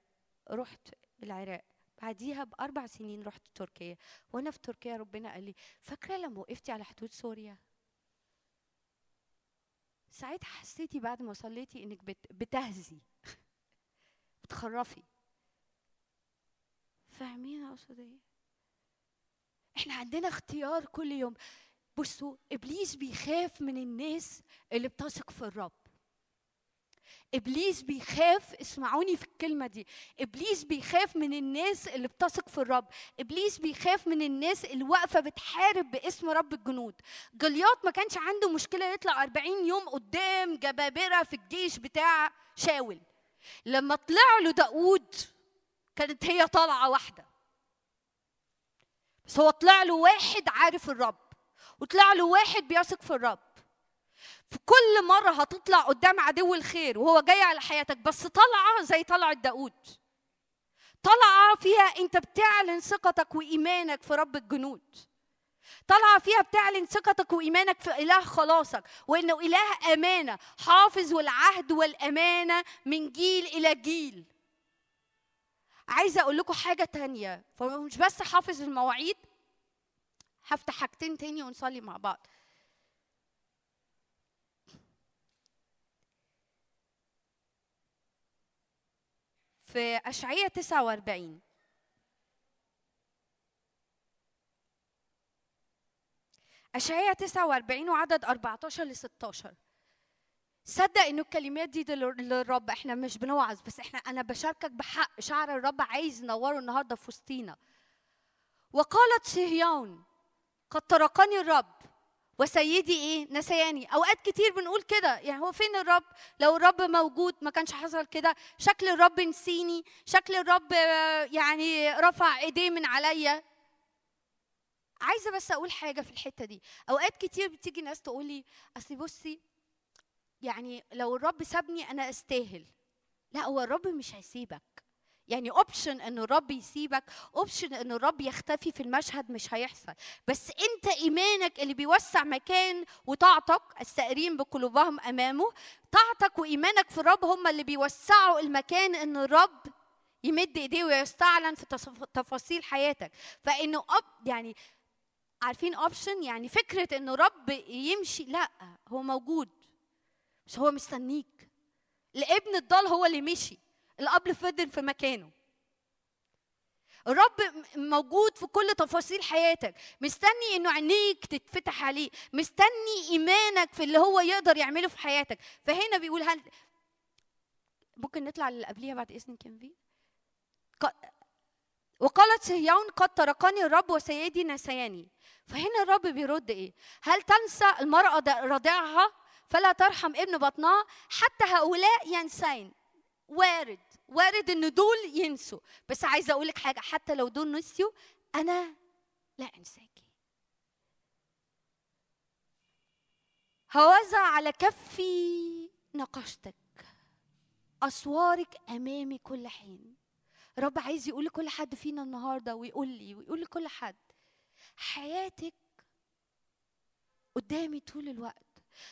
رحت العراق. بعديها بأربع سنين رحت تركيا. وأنا في تركيا ربنا قال لي فاكرة لما وقفتي على حدود سوريا؟ ساعتها حسيتي بعد ما صليتي بت... بتهزي (laughs) بتخرفي. فاهمين اقصد إيه؟ إحنا عندنا اختيار كل يوم. بصوا إبليس بيخاف من الناس اللي بتثق في الرب. إبليس بيخاف اسمعوني في الكلمة دي إبليس بيخاف من الناس اللي بتثق في الرب إبليس بيخاف من الناس اللي واقفة بتحارب باسم رب الجنود. جلياط ما كانش عنده مشكلة يطلع 40 يوم قدام جبابرة في الجيش بتاع شاول. لما طلع له داود كانت هي طالعة واحدة. بس هو طلع له واحد عارف الرب وطلع له واحد بيثق في الرب. في كل مرة هتطلع قدام عدو الخير وهو جاي على حياتك بس طالعة زي طلعة داود طالعة فيها أنت بتعلن ثقتك وإيمانك في رب الجنود. طالعة فيها بتعلن ثقتك وإيمانك في إله خلاصك وإنه إله أمانة حافظ والعهد والأمانة من جيل إلى جيل. عايزة أقول لكم حاجة تانية فمش بس حافظ المواعيد هفتح حاجتين تاني ونصلي مع بعض. في أشعية 49 أشعية 49 وعدد 14 ل 16 صدق إنه الكلمات دي لل- للرب إحنا مش بنوعظ بس إحنا أنا بشاركك بحق شعر الرب عايز ينوره النهارده في وسطينا. وقالت صهيون قد تركني الرب. وسيدي إيه؟ نسياني. أوقات كتير بنقول كده. يعني هو فين الرب؟ لو الرب موجود ما كانش حصل كده. شكل الرب نسيني. شكل الرب آه، يعني رفع إيديه من عليا. عايزة بس أقول حاجة في الحتة دي. أوقات كتير بتيجي ناس تقول لي أصل بصي يعني لو الرب سابني أنا أستاهل. لا هو الرب مش هيسيبك. يعني option ان الرب يسيبك option ان الرب يختفي في المشهد مش هيحصل. بس أنت إيمانك اللي بيوسع مكان وطاعتك السائرين بقلوبهم أمامه طاعتك وإيمانك في الرب هم اللي بيوسعوا المكان إن الرب يمد إيديه ويستعلن في تفاصيل حياتك. فإنه أب يعني عارفين option يعني فكرة إنه رب يمشي لأ هو موجود. بس هو مستنيك. الابن الضال هو اللي مشي. الاب فضل في مكانه. الرب موجود في كل تفاصيل حياتك. مستني إنه عينيك تتفتح عليه. مستني إيمانك في اللي هو يقدر يعمله في حياتك. فهنا بيقول هل ممكن نطلع اللي قبليها بعد اذنك يا نبي ق- وقالت صهيون قد تركني الرب وسيدي نسياني. فهنا الرب بيرد إيه؟ هل تنسى المرأة رضيعها فلا ترحم ابن بطنها حتى هؤلاء ينسين. وارد. وارد إن دول ينسوا. بس عايزة أقول لك حاجة حتى لو دول نسيوا أنا لا إنساكي. هوزع على كفي نقشتك أسوارك أمامي كل حين. رب عايز يقول لكل حد فينا النهارده ويقول لي ويقول لكل حد حياتك قدامي طول الوقت.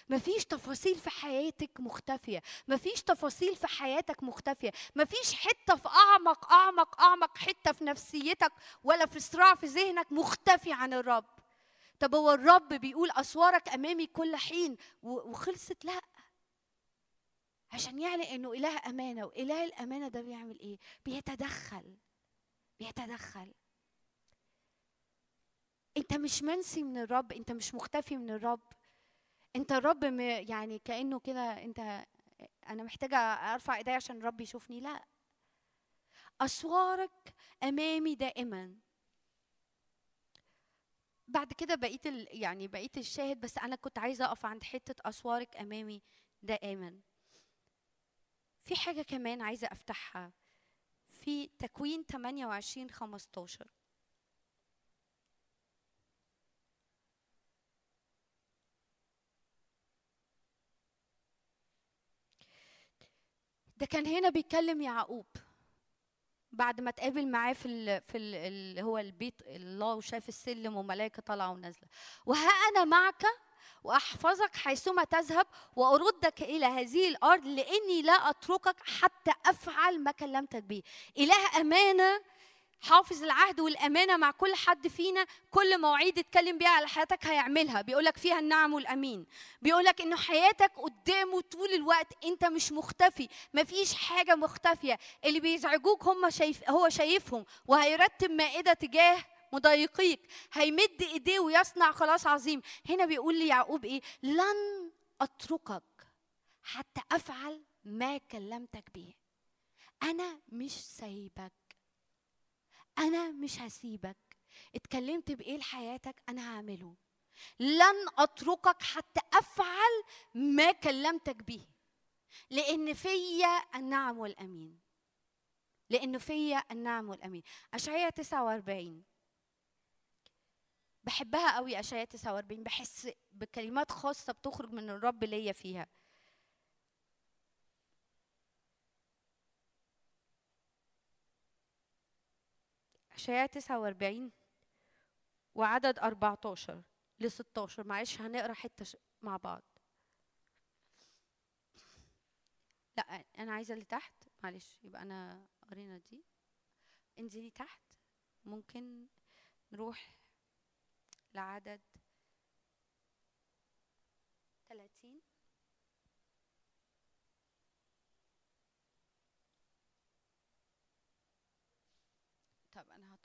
مفيش تفاصيل في حياتك مختفية مفيش تفاصيل في حياتك مختفية مفيش حتة في أعمق أعمق أعمق حتة في نفسيتك ولا في صراع في ذهنك مختفي عن الرب. طب هو الرب بيقول أسوارك أمامي كل حين وخلصت؟ لأ. عشان يعلن إنه إله أمانة وإله الأمانة ده بيعمل إيه؟ بيتدخل بيتدخل. أنت مش منسي من الرب أنت مش مختفي من الرب. انت الرب يعني كأنه كده انت أنا محتاجة ارفع ايدي عشان الرب يشوفني. لا. أسوارك أمامي دائما. بعد كده بقيت ال... يعني بقيت الشاهد بس أنا كنت عايزة أقف عند حتة أسوارك أمامي دائما. في حاجة كمان عايزة أفتحها. في تكوين 28 15 ده كان هنا بيتكلم يعقوب. بعد ما اتقابل معاه في ال في ال اللي هو البيت الله وشاف السلم وملائكة طالعة ونازلة. وها أنا معك وأحفظك حيثما تذهب وأردك إلى هذه الأرض لأني لا أتركك حتى أفعل ما كلمتك به. إله أمانة حافظ العهد والأمانة مع كل حد فينا كل مواعيد اتكلم بيها على حياتك هيعملها. بيقولك فيها النعم والأمين. بيقولك إنه حياتك قدامه طول الوقت. أنت مش مختفي. مفيش حاجة مختفية. اللي بيزعجوك هم شايف هو شايفهم. وهيرتب مائدة تجاه مضايقيك. هيمد إيديه ويصنع خلاص عظيم. هنا بيقول لي يعقوب إيه؟ لن أتركك حتى أفعل ما كلمتك به. أنا مش سايبك. أنا مش هسيبك. اتكلمت بإيه لحياتك؟ أنا هعمله. لن أتركك حتى أفعل ما كلمتك به. لأن فيا النعم والأمين. لأنه فيا النعم والأمين. اشعياء 49 بحبها قوي اشعياء 49 بحس بكلمات خاصة بتخرج من الرب ليا فيها. اشعياء 49 وعدد 14 ل 16 معلش هنقرأ حتة ش- مع بعض. لا أنا عايزة اللي تحت. معلش يبقى أنا قرينا دي. انزلي تحت. ممكن نروح لعدد 30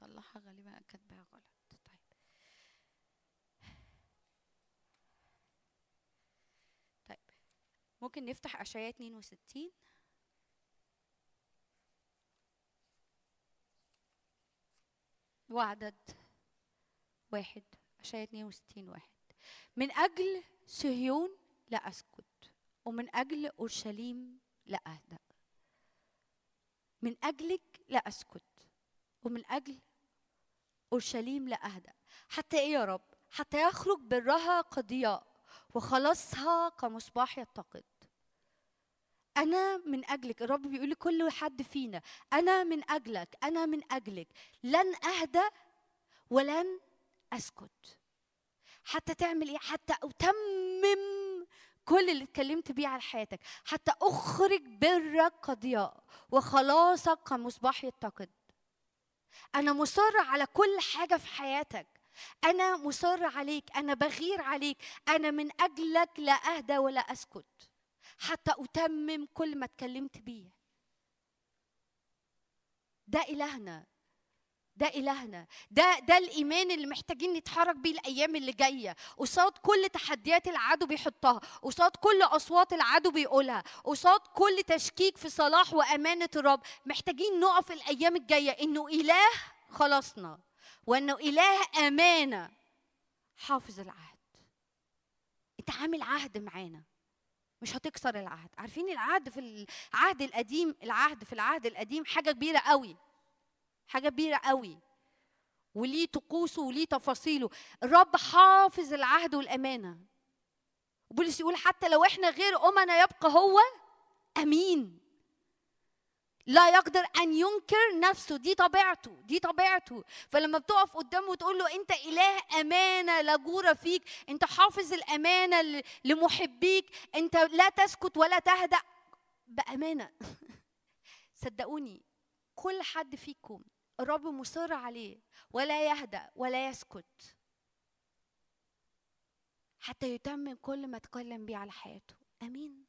هطلعها غالبا كاتباها غلط. طيب. طيب. ممكن نفتح أشعياء 62 وعدد واحد. أشعياء 62 واحد. من أجل صهيون لا أسكت ومن أجل أورشليم لا أهدأ. من أجلك لا أسكت ومن أجل أورشليم لا اهدأ حتى إيه يا رب؟ حتى يخرج برها كضياء وخلاصها كمصباح يتقد أنا من أجلك الرب بيقول لكل حد فينا أنا من أجلك أنا من أجلك لن أهدأ ولن أسكت. حتى تعمل إيه؟ حتى أتمم كل اللي اتكلمت بيه على حياتك. حتى أخرج برك كضياء وخلاصك كمصباح يتقد أنا مصر على كل حاجة في حياتك. أنا مصر عليك أنا بغير عليك. أنا من أجلك لا أهدى ولا أسكت. حتى أتمم كل ما اتكلمت بيه. ده إلهنا. ده إلهنا. ده ده الإيمان اللي محتاجين نتحرك بيه الأيام اللي جاية. قصاد كل تحديات العدو بيحطها. قصاد كل أصوات العدو بيقولها. قصاد كل تشكيك في صلاح وأمانة الرب. محتاجين نقف الأيام الجاية. إنه إله خلصنا. وإنه إله أمانة. حافظ العهد. انت عامل عهد معانا. مش هتكسر العهد. عارفين العهد في العهد القديم العهد في العهد القديم حاجة كبيرة قوي. حاجة كبيرة قوي. وليه طقوسه وليه تفاصيله. الرب حافظ العهد والأمانة. بولس يقول حتى لو إحنا غير أمنا يبقى هو أمين. لا يقدر أن ينكر نفسه. دي طبيعته دي طبيعته. فلما بتقف قدامه وتقول له أنت إله أمانة لا جور فيك أنت حافظ الأمانة لمحبيك أنت لا تسكت ولا تهدأ. بأمانة. (laughs) صدقوني. كل حد فيكم الرب مصر عليه ولا يهدأ ولا يسكت. حتى يتمم كل ما تكلم بيه على حياته. آمين.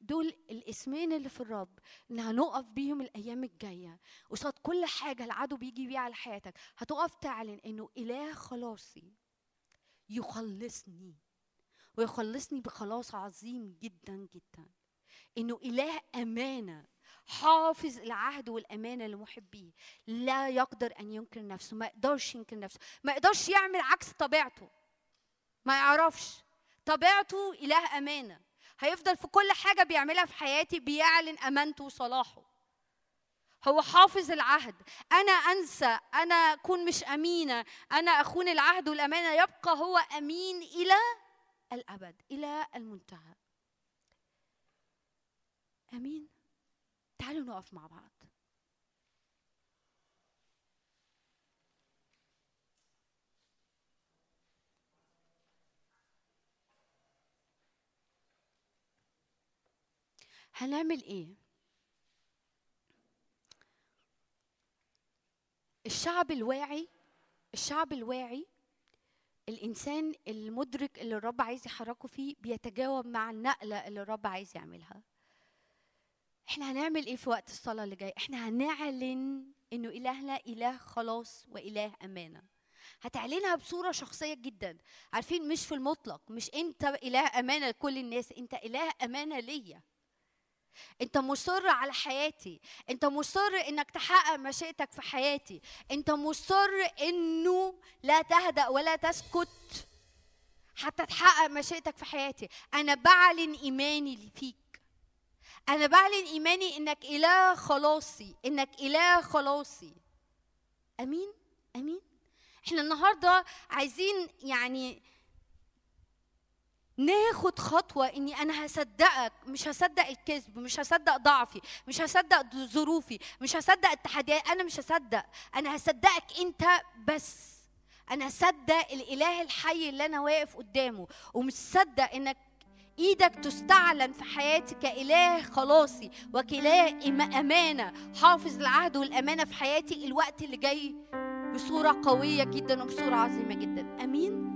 دول الاسمين اللي في الرب إن هنقف بيهم الأيام الجاية قصاد كل حاجة العدو بيجي بيها على حياتك. هتقف تعلن إنه إله خلاصي يخلصني. ويخلصني بخلاص عظيم جدا جدا. إنه إله أمانة حافظ العهد والامانه لمحبيه لا يقدر أن ينكر نفسه ما يقدرش ينكر نفسه ما يقدرش يعمل عكس طبيعته. ما يعرفش. طبيعته إله أمانة. هيفضل في كل حاجة بيعملها في حياتي بيعلن أمانته وصلاحه. هو حافظ العهد. أنا أنسى. أنا أكون مش أمينة. أنا أخون العهد والأمانة. يبقى هو أمين إلى الأبد إلى المنتهى. أمين؟ تعالوا نقف مع بعض. هنعمل إيه؟ الشعب الواعي الشعب الواعي الإنسان المدرك اللي الرب عايز يحركه فيه بيتجاوب مع النقلة اللي الرب عايز يعملها. إحنا هنعمل إيه في وقت الصلاة اللي جاي؟ إحنا هنعلن إنه الهنا إله خلاص وإله أمانة. هتعلنها بصورة شخصية جدا. عارفين مش في المطلق مش أنت إله أمانة لكل الناس أنت إله أمانة ليا. أنت مصر على حياتي. أنت مصر إنك تحقق مشيئتك في حياتي. أنت مصر إنه لا تهدأ ولا تسكت حتى تحقق مشيئتك في حياتي. أنا بعلن إيماني فيك. أنا بعلن إيماني إنك إله خلاصي إنك إله خلاصي. أمين؟ أمين؟ إحنا النهارده عايزين يعني ناخد خطوة إني أنا هصدقك مش هصدق الكذب مش هصدق ضعفي مش هصدق ظروفي مش هصدق التحديات أنا مش هصدق. أنا هصدقك أنت بس. أنا هصدق الإله الحي اللي أنا واقف قدامه ومش هصدق إنك إيدك تستعلن في حياتي كاله خلاصي وكإله أمانة. حافظ العهد والأمانة في حياتي الوقت اللي جاي بصورة قوية جدا وبصورة عظيمة جدا. أمين.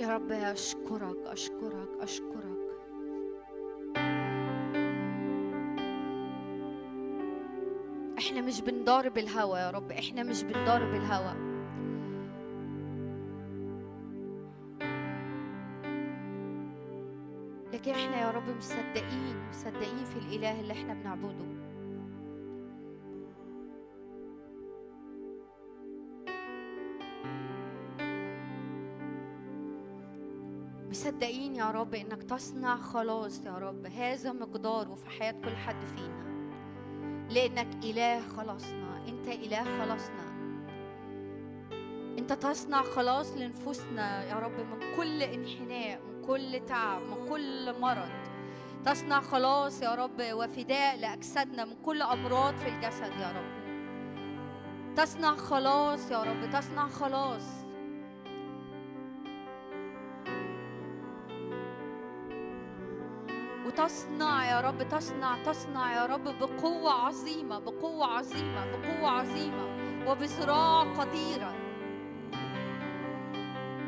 يا رب أشكرك أشكرك أشكرك. إحنا مش بنضارب الهوى يا رب إحنا مش بنضارب الهوى لكن إحنا يا رب مصدقين مصدقين في الإله اللي إحنا بنعبده. مصدقين يا رب إنك تصنع خلاص يا رب هذا مقداره في حياة كل حد فينا. لأنك إله خلاصنا. أنت إله خلاصنا. أنت تصنع خلاص لنفوسنا يا رب من كل انحناء من كل تعب من كل مرض. تصنع خلاص يا رب وفداء لأجسادنا من كل أمراض في الجسد يا رب. تصنع خلاص يا رب تصنع خلاص. وتصنع يا رب تصنع تصنع يا رب بقوة عظيمة بقوة عظيمة بقوة عظيمة وبصراع قديرة.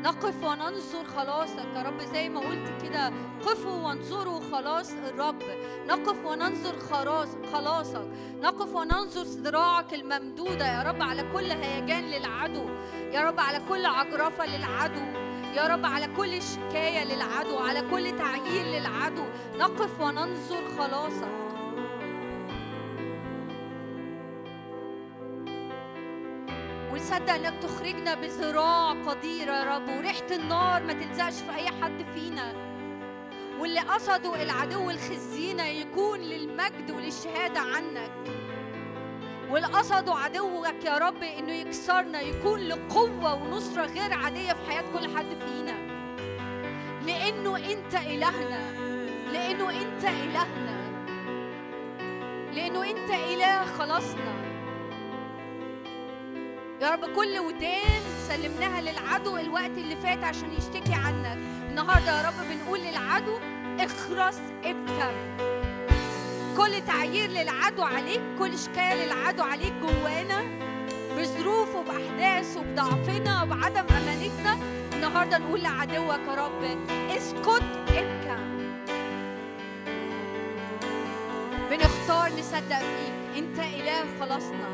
نقف وننظر خلاصك يا رب زي ما قلت كده قفوا وانظروا خلاص الرب. نقف وننظر خلاص خلاصك نقف وننظر ذراعك الممدودة يا رب على كل هيجان للعدو. يا رب على كل عجرفة للعدو. يا رب على كل شكاية للعدو على كل تعيير للعدو. نقف وننظر خلاصك ونصدق إنك تخرجنا بذراع قديرة يا رب وريحة النار ما تلزقش في أي حد فينا. واللي قصدوا العدو الخزينة يكون للمجد وللشهادة عنك. واللي قصدوا عدوك يا رب إنه يكسرنا يكون لقوة ونصرة غير عادية في حياة كل حد فينا. لأنه أنت إلهنا لأنه أنت إلهنا لأنه أنت إله خلاصنا. يا رب كل ودان سلمناها للعدو الوقت اللي فات عشان يشتكي عنك النهارده يا رب بنقول للعدو اخرس ابكم كل تعيير للعدو عليك كل شكاية للعدو عليك جوانا بظروف وبأحداث وبضعفنا وبعدم أمانتنا النهارده نقول لعدوك يا رب اسكت ابكم بنختار نصدق فيك انت إله خلاصنا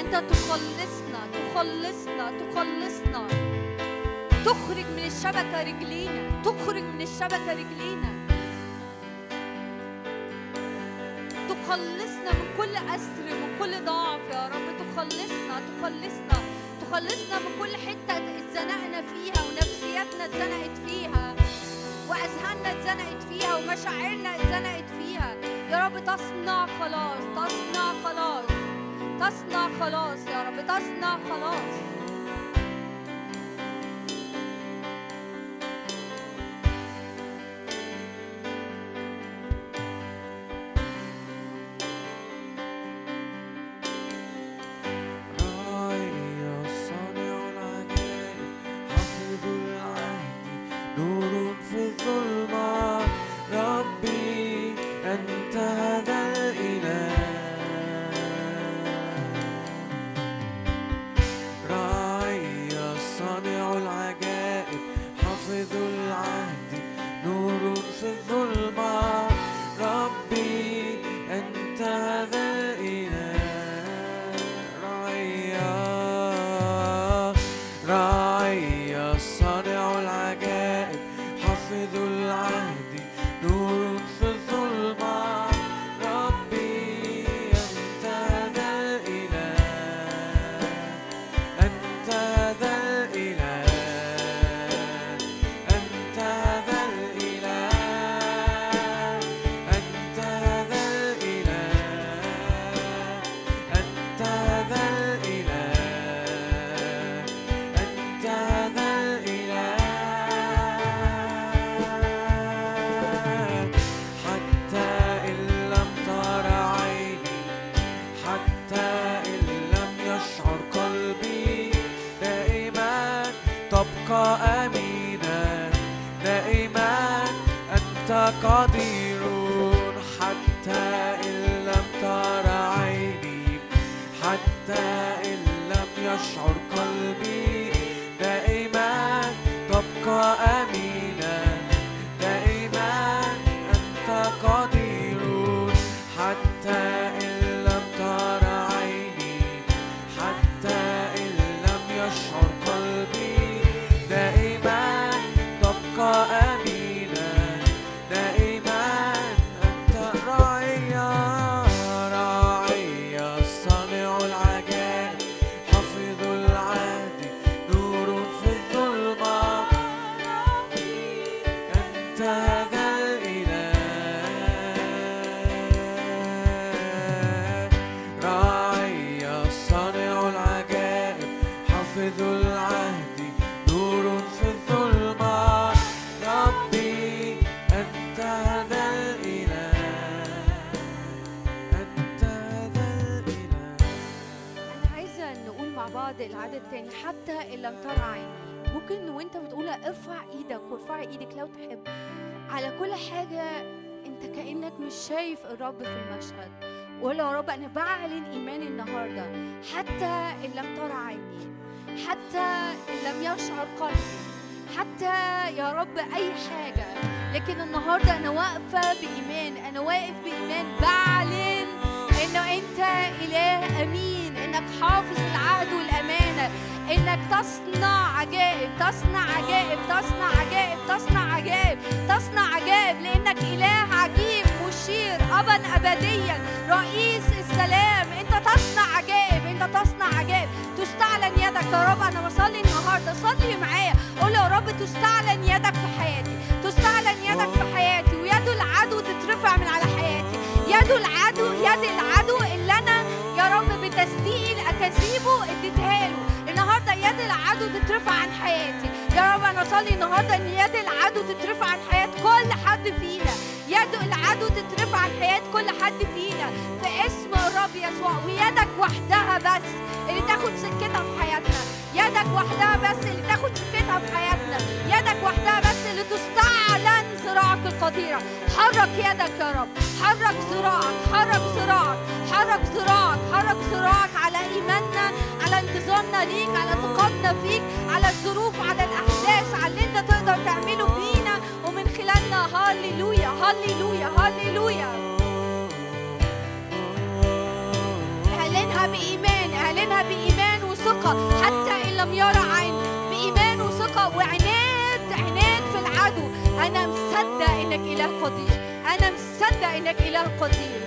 انت تخلصنا تخلصنا تخلصنا. تخرج من الشبكة رجلينا تخرج من الشبكة رجلينا. تخلصنا من كل أسر من كل ضعف يا رب. تخلصنا تخلصنا تخلصنا من كل حتة اتزنقنا فيها ونفسياتنا اتزنقت فيها وأذهاننا اتزنقت فيها ومشاعرنا اتزنقت فيها. يا رب تصنع خلاص تصنع خلاص تصنع خلاص يا رب تصنع خلاص. شايف الرب في المشهد ولا يا رب أنا بعلن إيماني النهارده حتى إن لم ترى عيني حتى إن لم يشعر قلبي حتى يا رب أي حاجة. لكن النهارده أنا واقفة بإيمان أنا واقف بإيمان بعلن إنه أنت إله أمين إنك حافظ العهد والامانه إنك تصنع عجائب تصنع عجائب تصنع عجائب تصنع عجائب تصنع عجائب لأنك إله عجيب. مشير ابا ابديا. رئيس السلام أنت تصنع عجائب أنت تصنع عجائب. تستعلن يدك يا رب. أنا بصلي النهارده. صلي معايا. قول يا رب تستعلن يدك في حياتي. تستعلن يدك في حياتي. ويد العدو تترفع من على حياتي. يد العدو يد العدو اللي أنا يا رب بتصديق الاكاذيبه اديتها له النهارده يد العدو تترفع عن حياتي. يا رب أنا اصلي النهارده إن يد العدو تترفع عن حياة كل حد فينا. يد العدو تترفع عن حياه كل حد فينا. في اسم الرب يسوع ويدك وحدها بس اللي تاخد سكتها في حياتنا. يدك وحدها بس اللي تاخد سكتها في حياتنا. يدك وحدها بس اللي تستعلن ذراعك القديرة. حرك يدك يا رب. حرك ذراعك حرك ذراعك حرك ذراعك حرك ذراعك على إيماننا على انتظارنا ليك على ثقتنا فيك على الظروف على الأحداث على اللي أنت تقدر تعمله بينا خلالنا هاليلويا هاليلويا هاليلويا اعلنها بإيمان اعلنها بإيمان وثقة. حتى إن لم يرى عين بإيمان وثقة. وعناد عناد في العدو. أنا مصدق إنك إله قدير أنا مصدق إنك إله قدير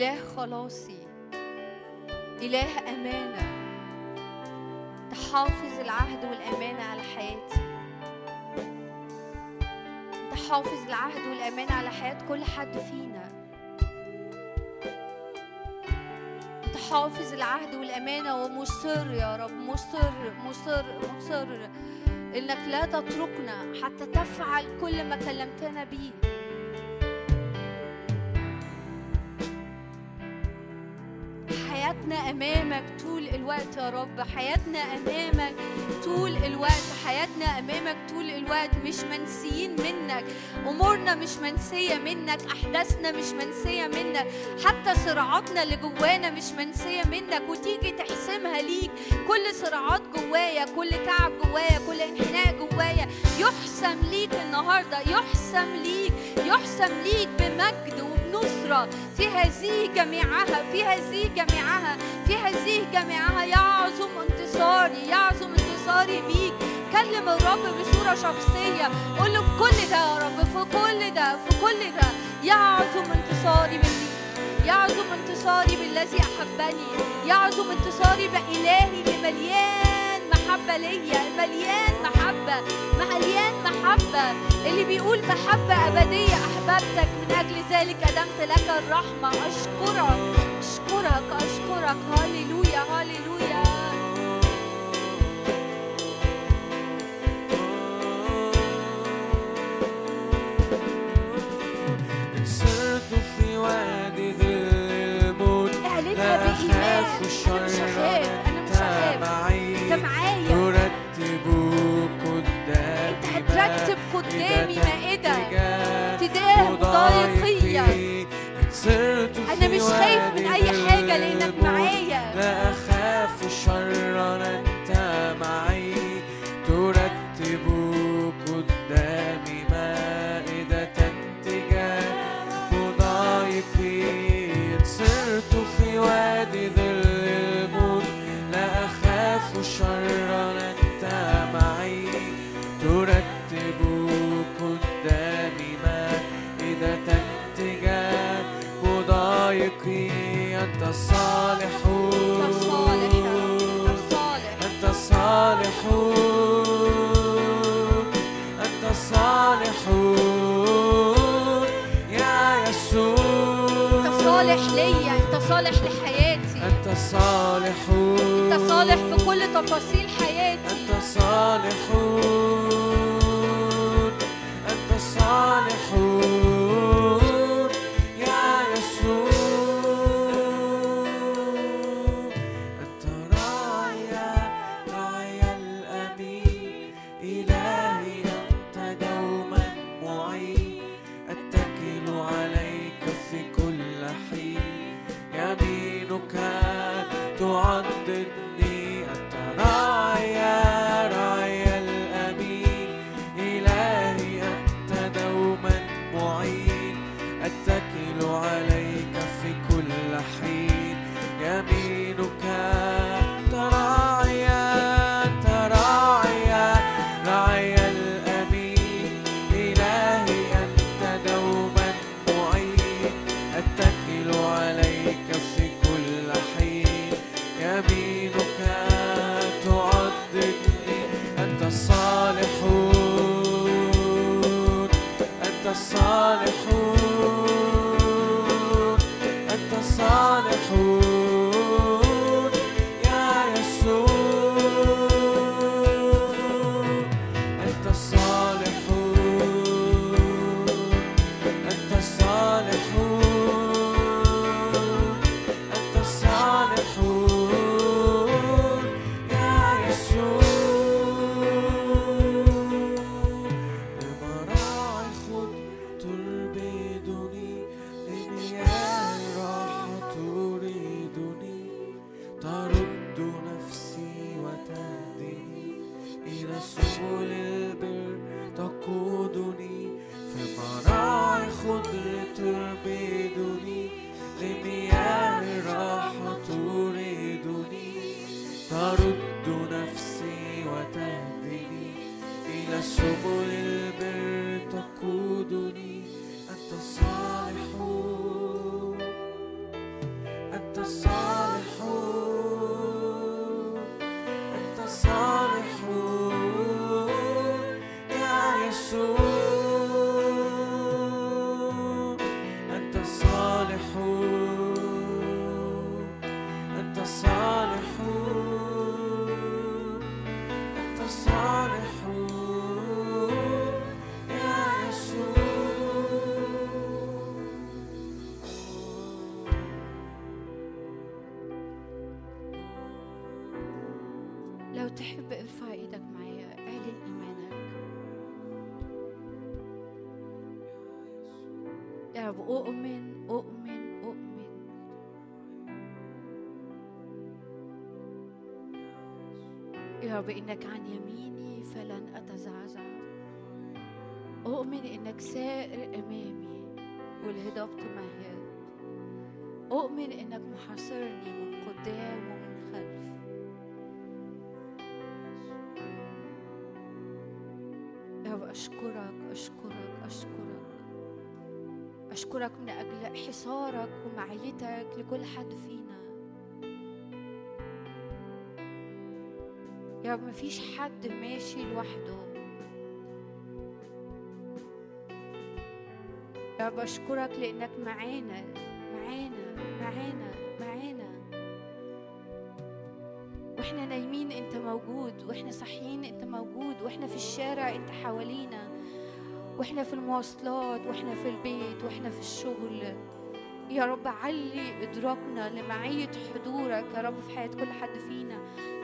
اله خلاصي اله امانه تحافظ العهد والأمانة على حياتي. تحافظ العهد والأمانة على حياة كل حد فينا. تحافظ العهد والأمانة ومصر يا رب مصر مصر مصر. إنك لا تتركنا حتى تفعل كل ما كلمتنا به. الوقت يا رب. حياتنا أمامك طول الوقت. حياتنا أمامك طول الوقت. مش منسيين منك. أمورنا مش منسية منك. أحداثنا مش منسية منك. حتى صراعاتنا اللي جوانا مش منسية منك. وتيجي تحسمها ليك. كل صراعات جوايا كل تعب جوايا كل انحناء جوايا. يحسم ليك النهارده. يحسم ليك. يحسم ليك بمجد وبنصرة. في هذه جميعها في هذه جميعها. في هذه جميعها يعظم انتصاري يعظم انتصاري بيك. كلم الرب بصورة شخصية. قول له في كل ده يا رب في كل ده في كل ده. يعظم انتصاري مني يعظم انتصاري بالذي أحبني يعظم انتصاري بإلهي اللي مليان محبة ليا مليان محبة مليان محبة. اللي بيقول محبة أبدية أحببتك من أجل ذلك أدمت لك الرحمة. أشكرك. أشكرك أشكرك. هللويا هللويا صرت في وادي الموت أنا مش هخاف معايا قدامي أنت هترتب قدامي مائدة. خايف من وادي اي حاجة لأنك الموت. معايا لا أخاف شرا أنت تفاصيل حياتي. أنت الصالحون لو تحب ارفع إيدك معايا أعلن إيمانك. يا رب أؤمن أؤمن أؤمن. يا رب إنك عن يميني فلن أتزعزع. أؤمن إنك سائر أمامي والهضاب تمهد أؤمن إنك محاصرني من قدام ومن أشكرك من أجل حصارك ومعيتك لكل حد فينا. يا رب مفيش حد ماشي لوحده. يا رب أشكرك لأنك معانا معانا معانا معانا. وإحنا نايمين أنت موجود وإحنا صاحيين أنت موجود وإحنا في الشارع أنت حوالينا. وإحنا في المواصلات وإحنا في البيت وإحنا في الشغل. يا رب علي إدراكنا لمعية حضورك يا رب في حياة كل حد فينا.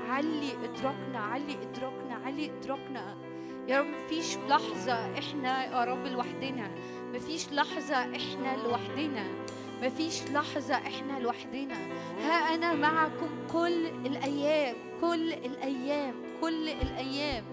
علي إدراكنا علي إدراكنا علي إدراكنا. يا رب مفيش لحظة إحنا يا رب لوحدنا. مفيش لحظة إحنا لوحدنا. مفيش لحظة إحنا لوحدنا. ها أنا معكم كل الأيام كل الأيام كل الأيام.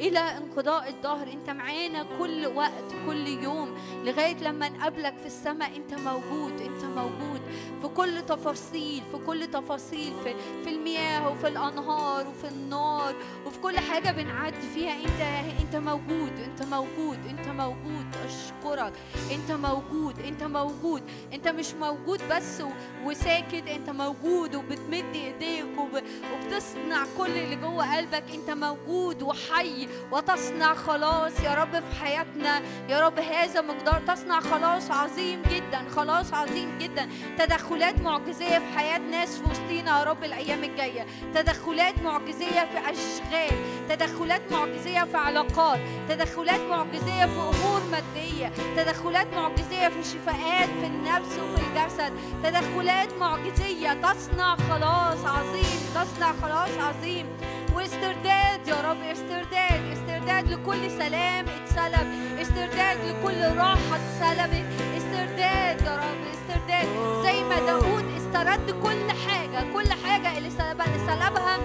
إلى انقضاء الظهر أنت معانا كل وقت كل يوم لغاية لما نقابلك في السماء. أنت موجود أنت موجود في كل تفاصيل في كل تفاصيل في, في المياه وفي الأنهار وفي النار وفي كل حاجة بنعدي فيها. أنت أنت موجود أنت موجود أنت موجود. أشكرك. أنت موجود أنت موجود. أنت مش موجود بس وساكت. أنت موجود وبتمد إيديك وب- وبتصنع كل اللي جوه قلبك. أنت موجود وحي. وتصنع خلاص يا رب في حياتنا. يا رب هذا مقدار تصنع خلاص عظيم جدا خلاص عظيم جدا. تدخلات معجزية في حياة ناس في وسطينا يا رب الأيام الجاية. تدخلات معجزية في أشغال تدخلات معجزية في علاقات تدخلات معجزية في أمور مادية تدخلات معجزية في شفاءات في النفس وفي الجسد. تدخلات معجزية تصنع خلاص عظيم تصنع خلاص عظيم. واسترداد يا رب استرداد استرداد لكل سلام اتسلب استرداد لكل راحة اتسلبت استرداد يا رب استرداد. زي ما داود استرد كل حاجة كل حاجة اللي سلب- سلبها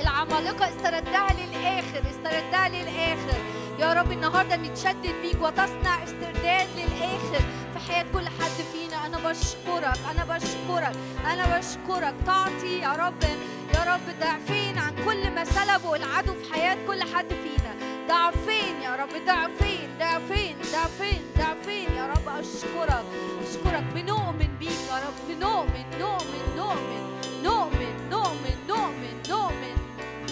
العمالقة استردها للآخر استردها للآخر. يا رب النهاردة نتشدد بيك وتصنع استرداد للآخر. حياة كل حد فينا. أنا بشكرك أنا بشكرك أنا بشكرك. تعطي يا رب يا رب ضعفين عن كل ما سلبه العدو في حياة كل حد فينا. ضعفين يا رب ضعفين ضعفين ضعفين ضعفين. يا رب أشكرك أشكرك. بنؤمن بيك يا رب. بنؤمن نؤمن نؤمن نؤمن نؤمن نؤمن نؤمن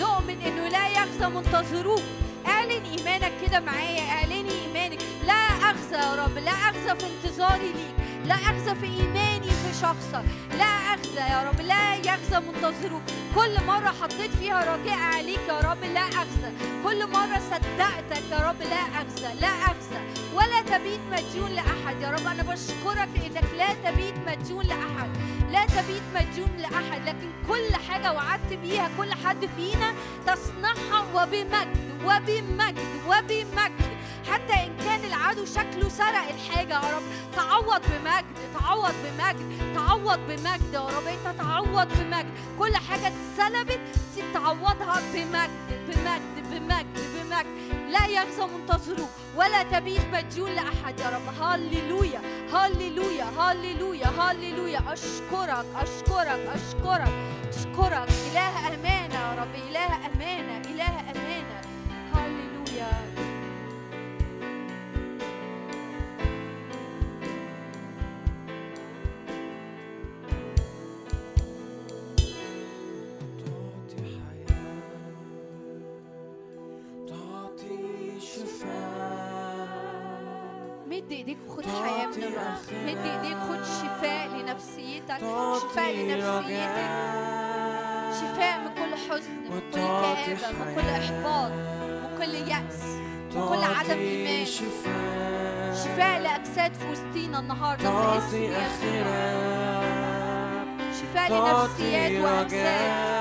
نؤمن إنه لا يخزى منتظروك. اعلن إيمانك كده معايا اعلني إيمانك. لا اخزى يا رب لا اخزى في انتظاري ليك. لا اخزى في إيماني في شخصك لا اخزى يا رب لا يخزى منتظروك كل مرة حطيت فيها رجاء عليك يا رب لا اخزى كل مرة صدقتك يا رب لا اخزى لا اخزى ولا تبيت مديون لأحد يا رب. أنا بشكرك إنك لا تبيت مديون لأحد لا تبيت مديون لأحد. لكن كل حاجة وعدت بيها كل حد فينا تصنعها وبمجد وبمجد وبمجد. حتى إن كان العدو شكله سرق الحاجة يا رب. تعوض بمجد. تعوض بمجد تعوض بمجد يا رب. انت تعوض بمجد. كل حاجة اتسلبت تعوضها بمجد بمجد بمجد بمجد. لا يخزى منتظروك ولا تبيت مديون لأحد يا رب. هللويا هللويا هللويا هللويا. أشكرك أشكرك أشكرك. أشكرك. إله أمانة يا رب إله أمانة إله أمانة. مد ايديك وخد حياة من الرب. مد ايديك خد شفاء لنفسيتك. شفاء لنفسيتك. شفاء من كل حزن من كل كآبة من كل. إحباط من كل يأس من كل عدم إيمان. شفاء. شفاء لأجساد في وسطينا النهاردة في اسم يسوع شفاء لنفسيات وأجساد.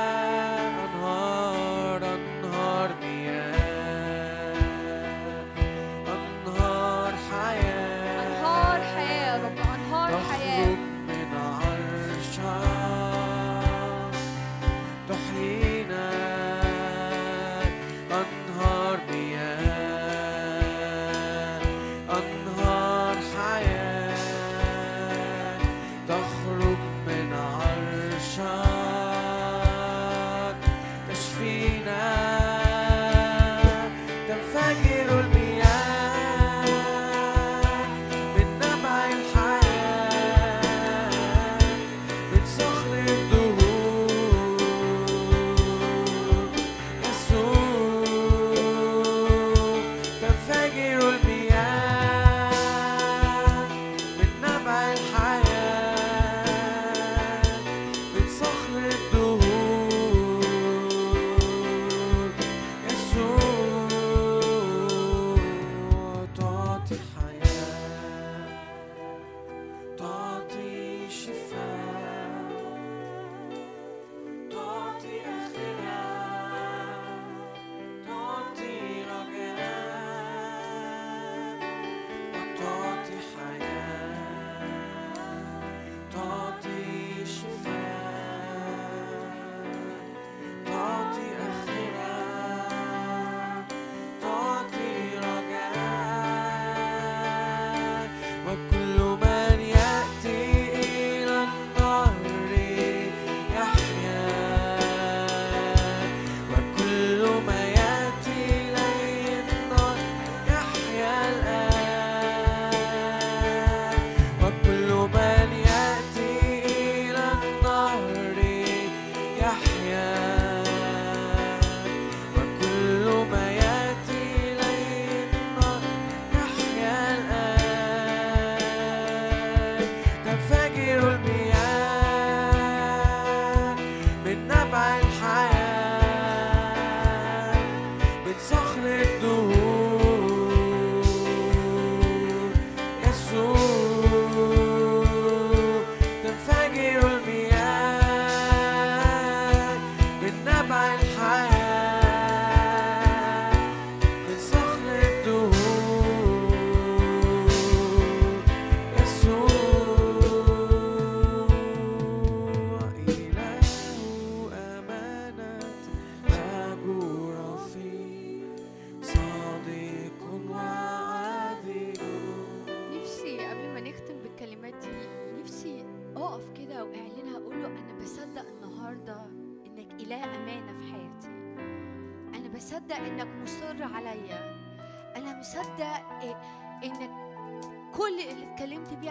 All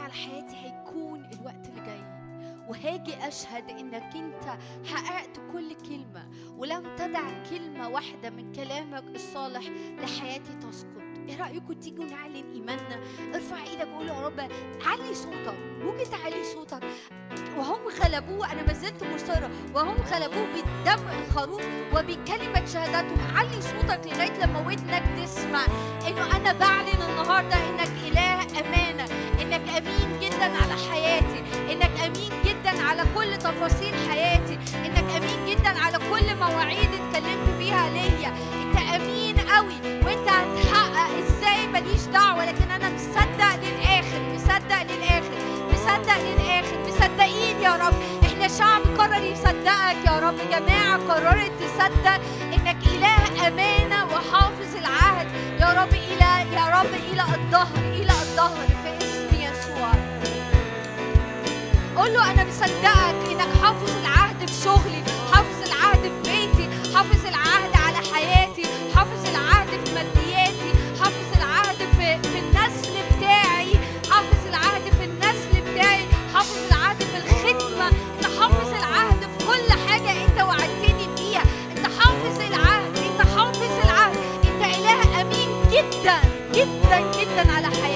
على حياتي هيكون الوقت اللي جاي. وهاجي أشهد إنك أنت حققت كل كلمة ولم تدع كلمة واحدة من كلامك الصالح لحياتي تسقط إيه رايكم تيجوا نعلن إيماننا؟ ارفع إيدك وقول يا رب علي صوتك ممكن تعلي صوتك. وهم غلبوه أنا ما زلت مصره وهم غلبوه بدم الخروف وبكلمة شهادتهم. علي صوتك لغاية لما ودنك تسمع. إنه أنا بعلن النهارده إنك إله أمانة إنك أمين جدا على حياتي إنك أمين جدا على كل تفاصيل حياتي إنك أمين جدا على كل مواعيد اتكلمت بيها ليا. امين قوي. وانت هتحقق إزاي ماليش دعوة لكن أنا مصدق للآخر مصدق للآخر مصدق للآخر مصدقين يا رب. إحنا شعب قرر يصدقك يا رب. جماعة قررت تصدق إنك إله أمانة وحافظ العهد. يا رب إلى يا رب إلى الظهر إلى الظهر في اسم يسوع. قول له أنا مصدقك إنك حافظ العهد في شغلي حافظ العهد في جدا جدا على حياتي.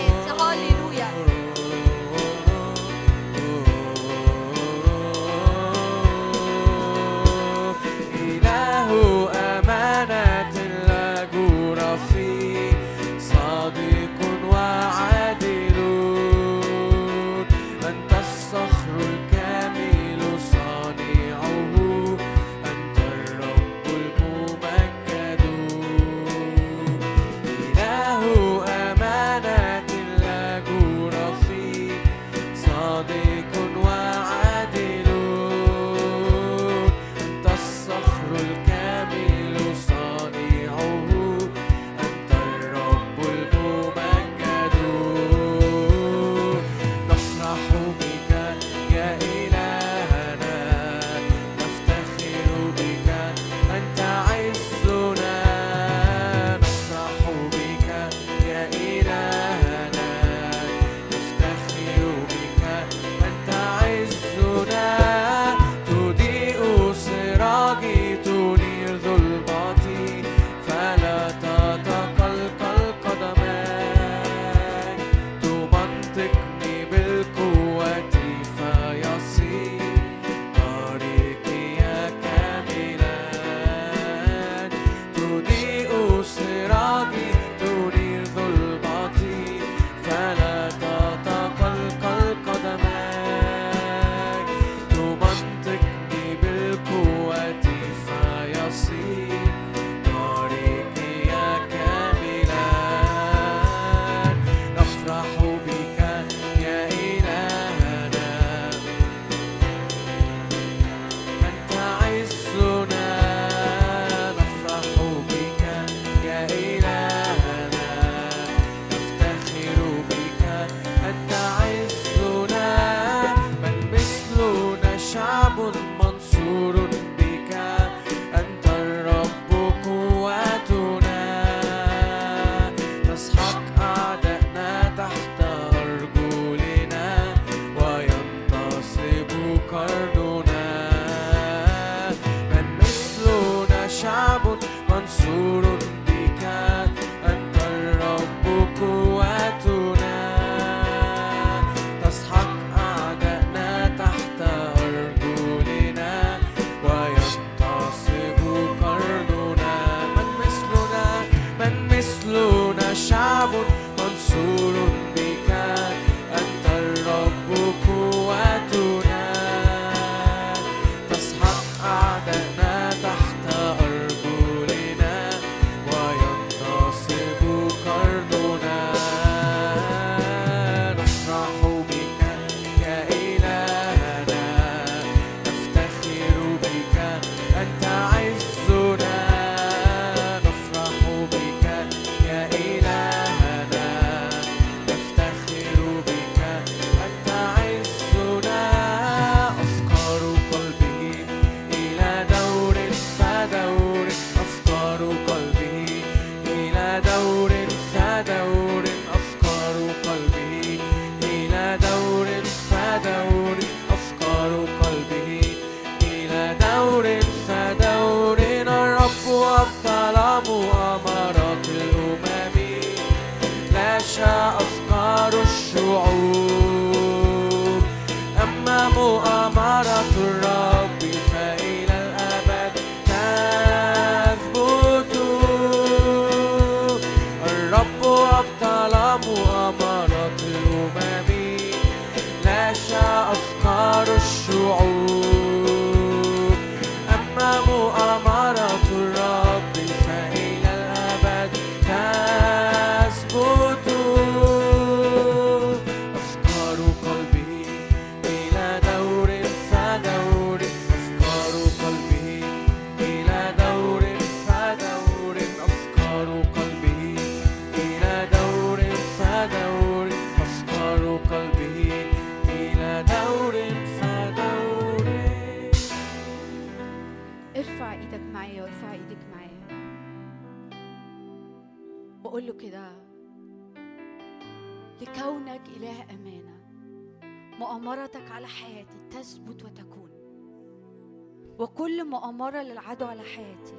مؤامره للعدو على حياتي.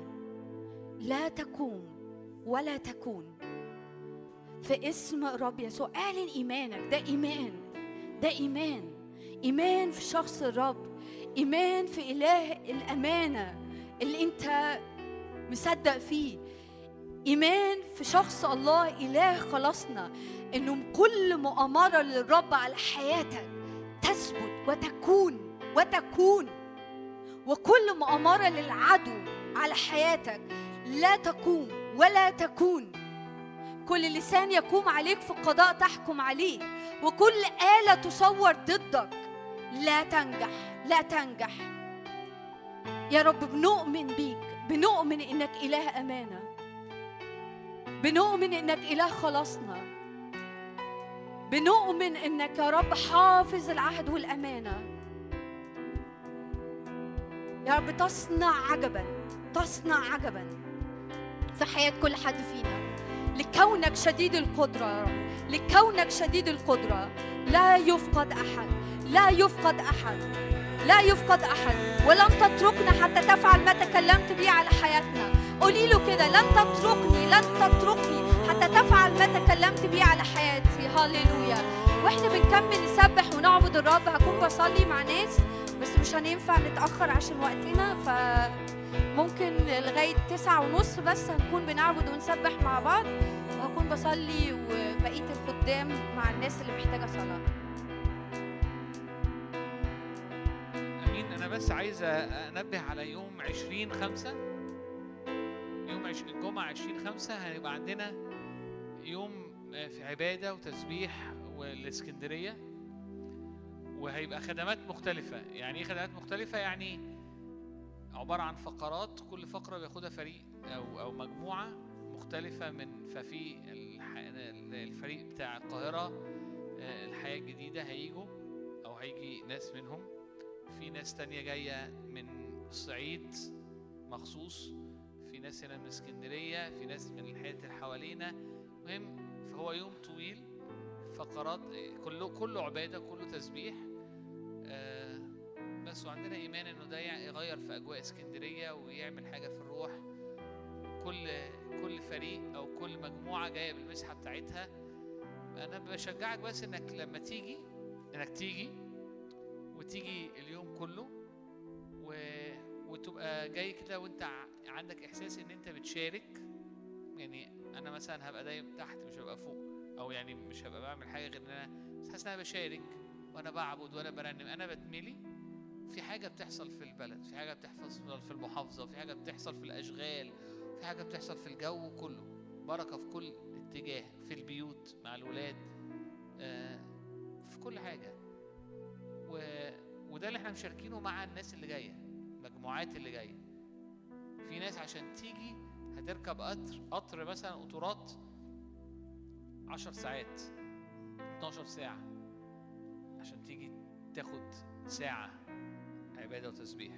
لا تقوم ولا تكون. في اسم الرب يسوع اعلن إيمانك. ده إيمان. ده إيمان. إيمان في شخص الرب. إيمان في إله الأمانة اللي أنت مصدق فيه. إيمان في شخص الله إله خلاصنا. إنه كل مؤامرة للرب على حياتك تثبت وتكون وتكون. وكل مؤامرة للعدو على حياتك لا تقوم ولا تكون. كل لسان يقوم عليك في القضاء تحكم عليه وكل آلة تصور ضدك. لا تنجح لا تنجح. يا رب بنؤمن بيك بنؤمن إنك إله أمانة. بنؤمن إنك إله خلاصنا. بنؤمن إنك يا رب حافظ العهد والأمانة. يا رب تصنع عجبا تصنع عجبا. في حياه كل حد فينا. لكونك شديد القدرة يا رب. لكونك شديد القدرة. لا يفقد أحد. لا يفقد أحد. لا يفقد أحد. ولن تتركنا حتى تفعل ما تكلمت به على حياتنا. قولي له كده لن تتركني لن تتركني حتى تفعل ما تكلمت به على حياتي. هللويا. وإحنا بنكمل نسبح ونعبد الرب. هكون بصلي مع ناس. بس مش هننفع نتأخر عشان وقتنا ف ممكن لغاية تسعة ونص بس هنكون بنعبد ونسبح مع بعض وهكون بصلي وبقيه الخدام مع الناس اللي محتاجة صلاة. أمين. أنا بس عايز أنبه على يوم 20 5 يوم عش... الجمعة 20 5 هيبقى عندنا يوم في عبادة وتسبيح والإسكندرية. وهيبقى خدمات مختلفة. يعني إيه خدمات مختلفة؟ يعني عبارة عن فقرات كل فقرة بياخدها فريق أو أو مجموعة مختلفة من ففي. الفريق بتاع القاهرة آه، الحياة الجديدة هيجوا أو هيجي ناس منهم. في ناس تانية جاية من الصعيد مخصوص. في ناس هنا من اسكندرية في ناس من الحتت اللي حوالينا. مهم فهو يوم طويل فقرات كله كله عبادة كله تسبيح. آه، بس وعندنا إيمان إنه ده يغير في أجواء إسكندرية ويعمل حاجة في الروح. كل كل فريق أو كل مجموعة جاية بالمسحة بتاعتها. أنا بشجعك بس إنك لما تيجي إنك تيجي وتيجي اليوم كله و... وتبقى جاي كده وأنت عندك إحساس إن أنت بتشارك. يعني أنا مثلا هبقى دايم تحت مش هبقى فوق. أو يعني مش هبقى بعمل حاجة غير إن أنا حاسس إن أنا بشارك وأنا بعبد وأنا برنم. أنا بتملي في حاجة بتحصل في البلد في حاجة بتحصل في المحافظة في حاجة بتحصل في الأشغال في حاجة بتحصل في الجو كله. بركة في كل اتجاه في البيوت مع الولاد آه، في كل حاجة. و... وده اللي إحنا مشاركينه مع الناس اللي جاية المجموعات اللي جاية. في ناس عشان تيجي هتركب قطر قطر مثلا قطورات 10 ساعات 12 ساعة عشان تيجي تاخد ساعة عبادة وتسبيح.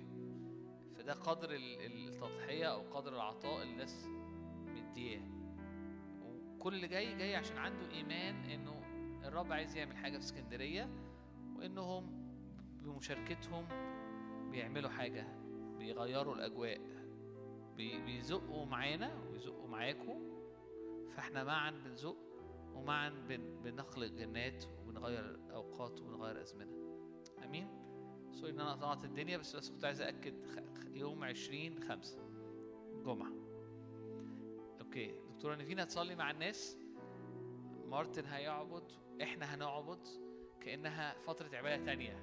فده قدر ال- التضحية أو قدر العطاء اللي الناس مدياه. وكل اللي جاي جاي عشان عنده إيمان إنه الرب عايز يعمل حاجة في اسكندرية وإنهم بمشاركتهم بيعملوا حاجة بيغيروا الأجواء. بي- بيزقوا معانا ويزقوا معاكم فإحنا معا بنزق ومعا بن بنخلق جنات وبنغير أوقات وبنغير أزمنة. آمين. سوري إن أنا قطعت الدنيا بس بس كنت عايز اكد يوم 20 5 جمعة. okay. دكتورة نيفين هتصلي مع الناس. مارتن هيعبد إحنا هنعبد كأنها فترة عبادة تانية.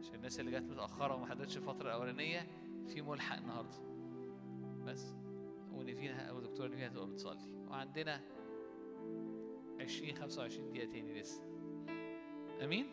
عشان الناس اللي جت متأخرة وما حضرتش الفترة الأولانية في ملحق النهارده. بس. ونيفين ودكتورة نيفين هتبقى بتصلي. وعندنا 20 25 دقيقة تاني لسه. آمين.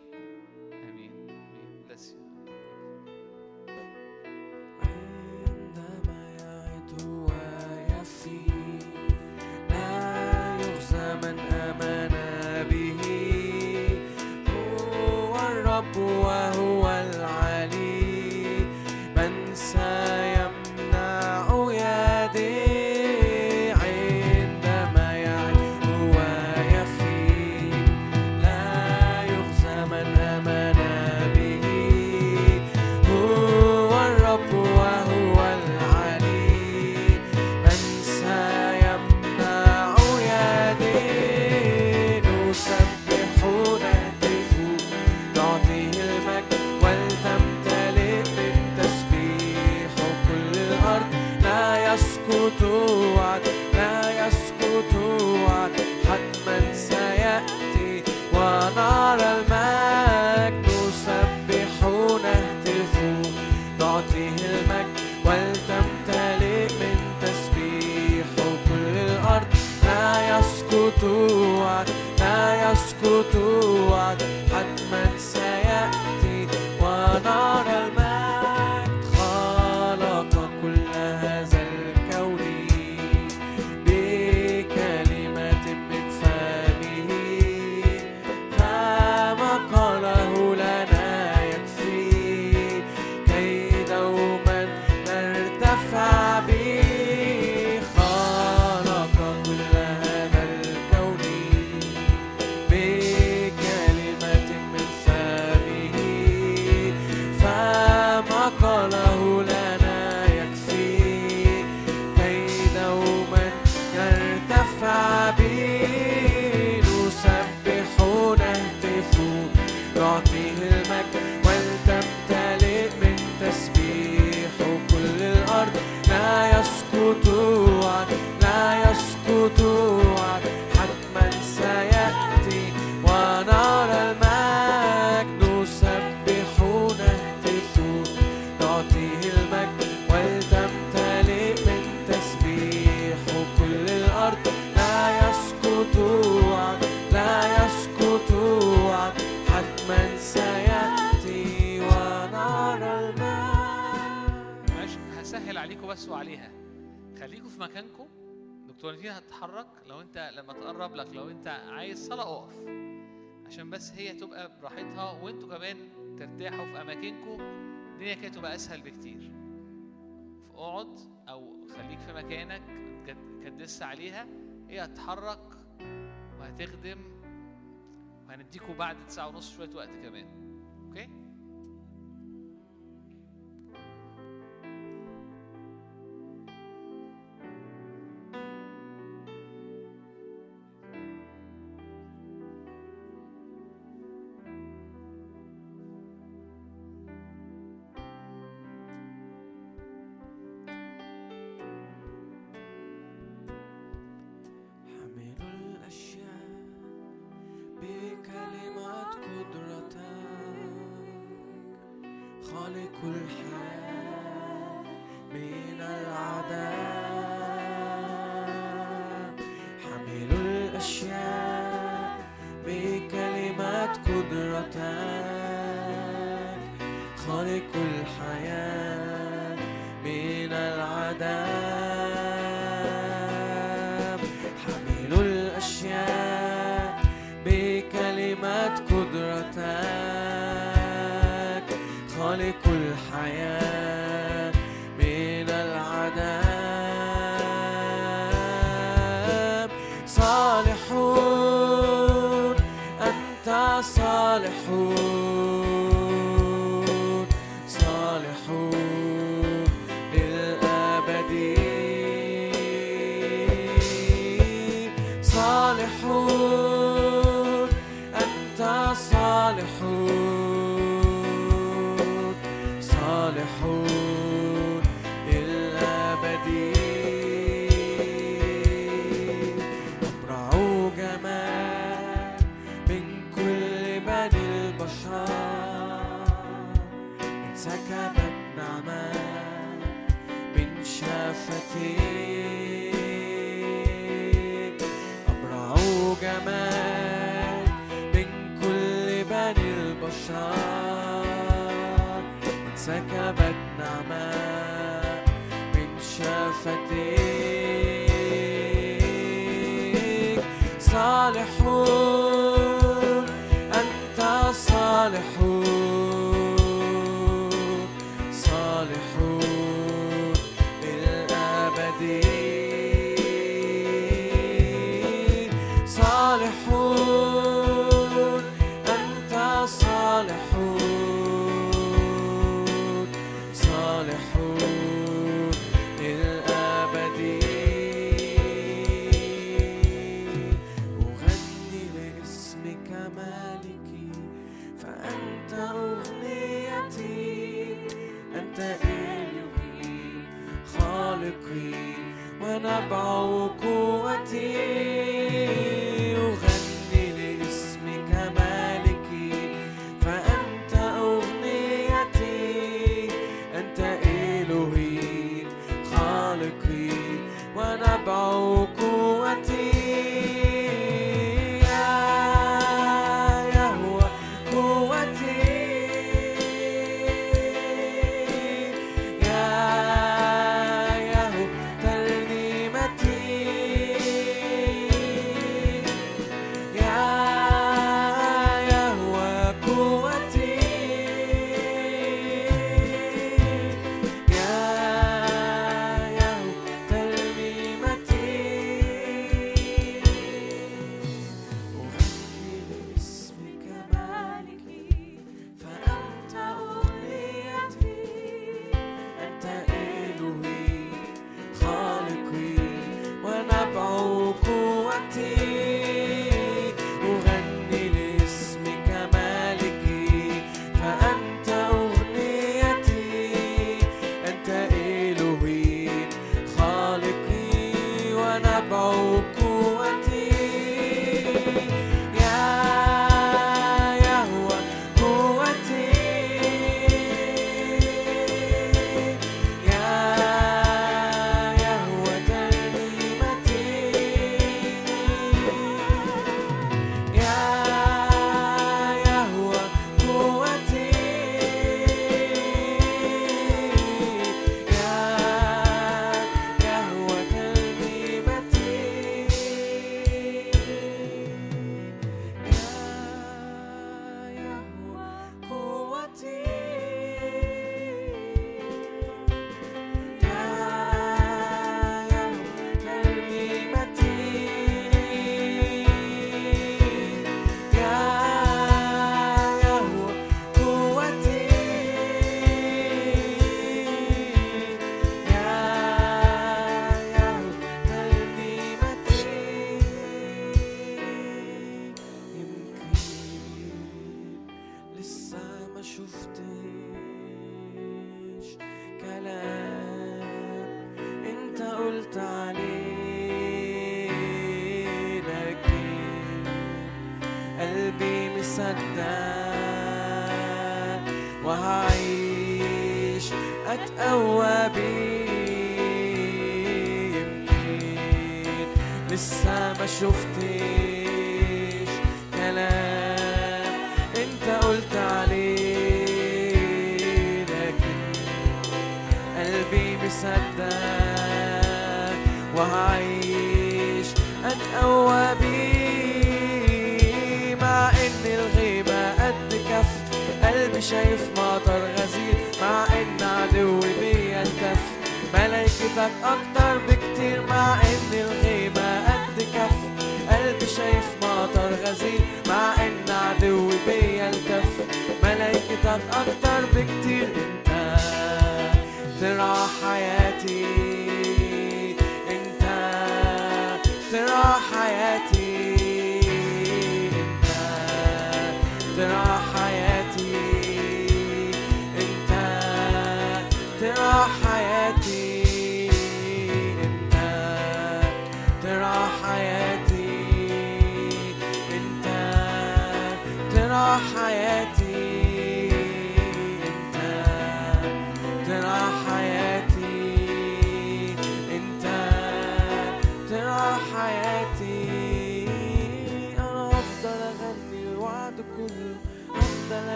لو انت عايز صلاة اقف. عشان بس هي تبقى براحتها وانتوا كمان ترتاحوا في اماكنكم الدنيا كانت تبقى أسهل بكتير. فاقعد أو خليك في مكانك كدس عليها هي هتتحرك وهتخدم وهنديكوا بعد تسعة ونص شوية وقت كمان. كلمات قدرتك. خالق الحياة من العذاب. حمل الأشياء بكلمات قدرتك.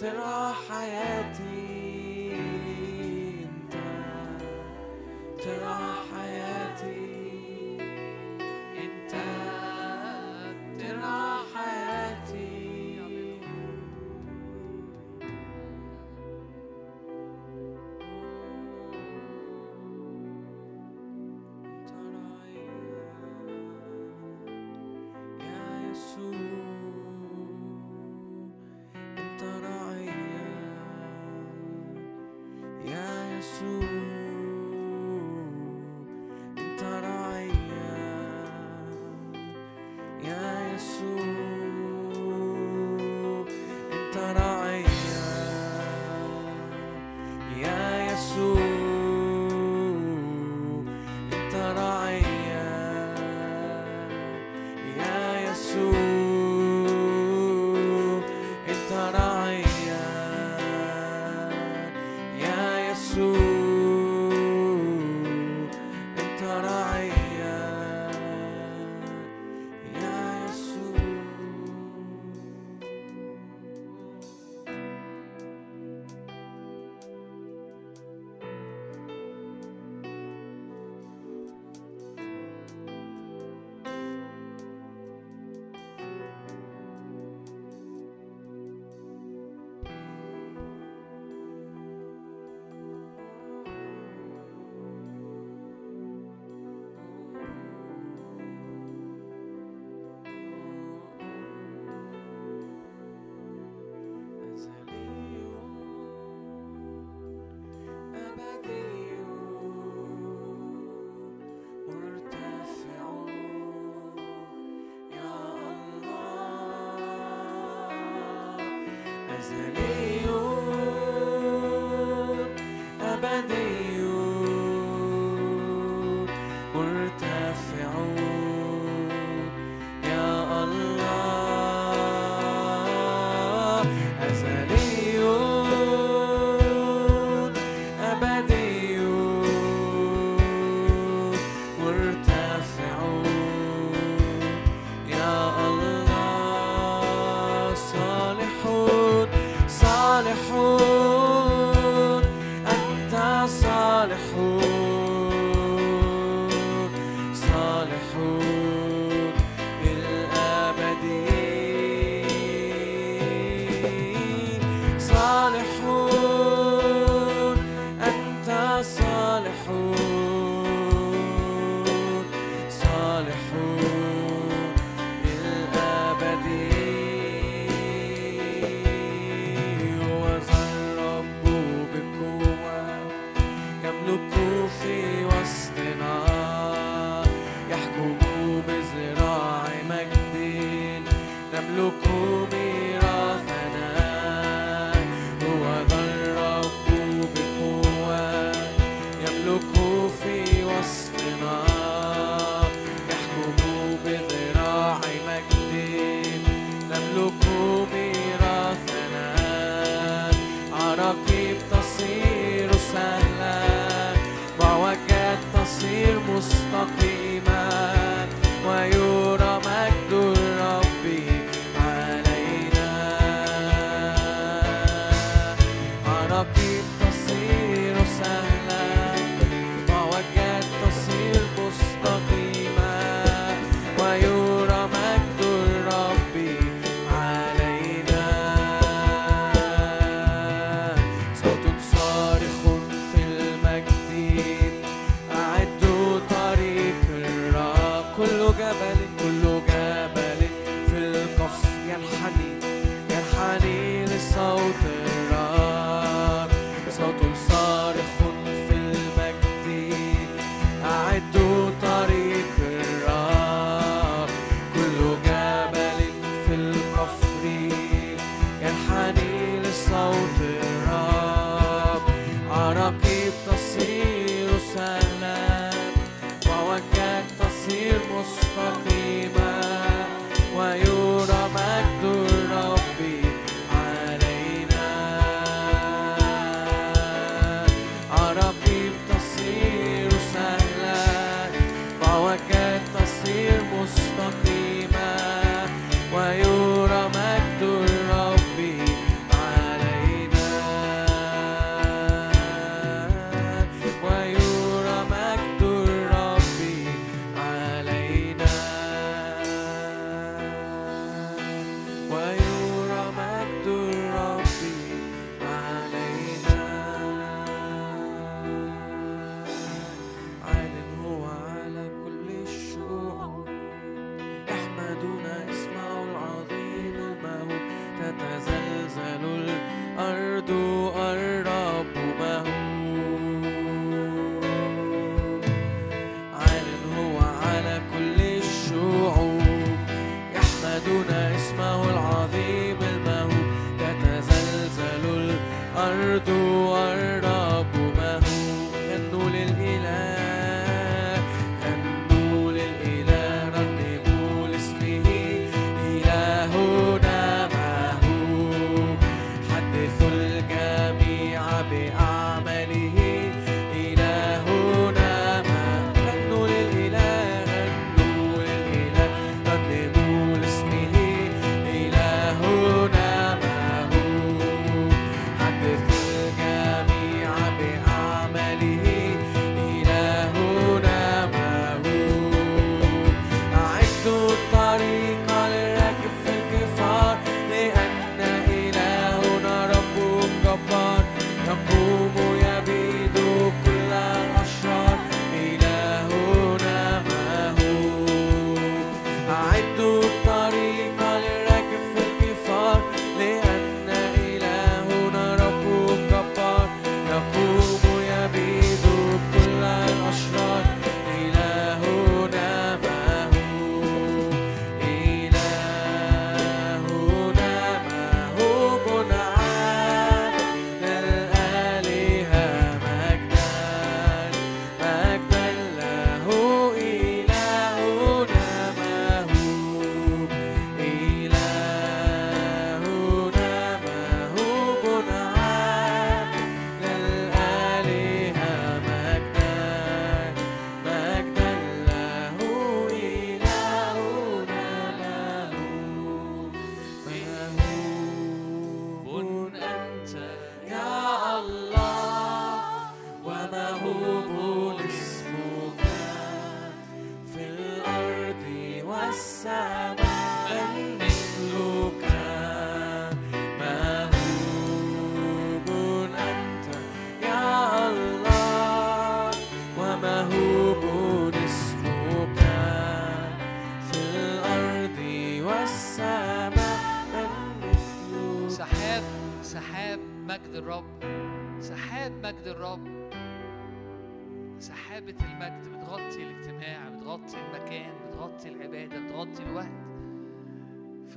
ترعى حياتي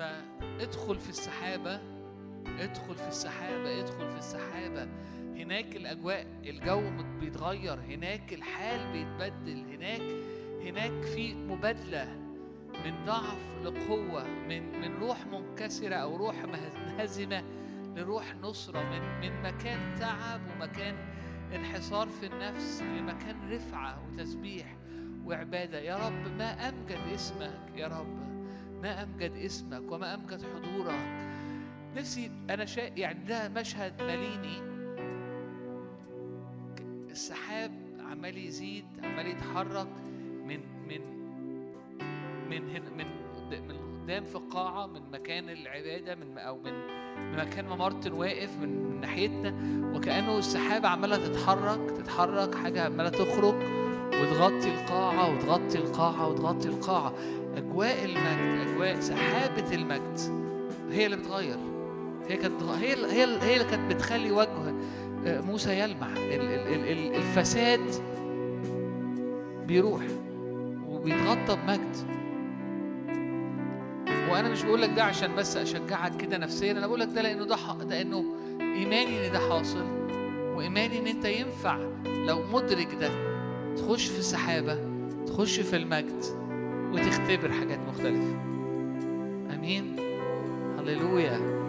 فادخل في السحابة ادخل في السحابة ادخل في السحابة. هناك الأجواء الجو بيتغير هناك الحال بيتبدل هناك هناك في مبادلة من ضعف لقوة من من روح منكسرة أو روح منهزمة لروح نصرة من من مكان تعب ومكان انحصار في النفس لمكان رفعة وتسبيح وعبادة. يا رب ما أمجد اسمك يا رب. ما أمجد اسمك وما أمجد حضورك. نفسي أنا شا... يعني ده مشهد ماليني السحاب عمال يزيد عمال يتحرك من من من هنا من من قدام في القاعة من مكان العبادة من أو من مكان ما مارتن واقف من من ناحيتنا. وكأنه السحابة عمالة تتحرك تتحرك حاجة عمالة تخرج وتغطي القاعة وتغطي القاعة وتغطي القاعة. أجواء المجد أجواء سحابة المجد. هي اللي بتغير. هي كانت هي هي هي اللي كانت بتخلي وجه آه، موسى يلمع. ال- ال- ال- ال- الفساد بيروح وبيتغطى بمجد. وأنا مش بقول لك ده عشان بس أشجعك كده نفسيا أنا بقول لك ده لأنه ده ده إنه إيماني إن ده حاصل وإيماني إن أنت ينفع لو مدرك ده تخش في السحابة تخش في المجد. وتختبر حاجات مختلفة. آمين. هللويا.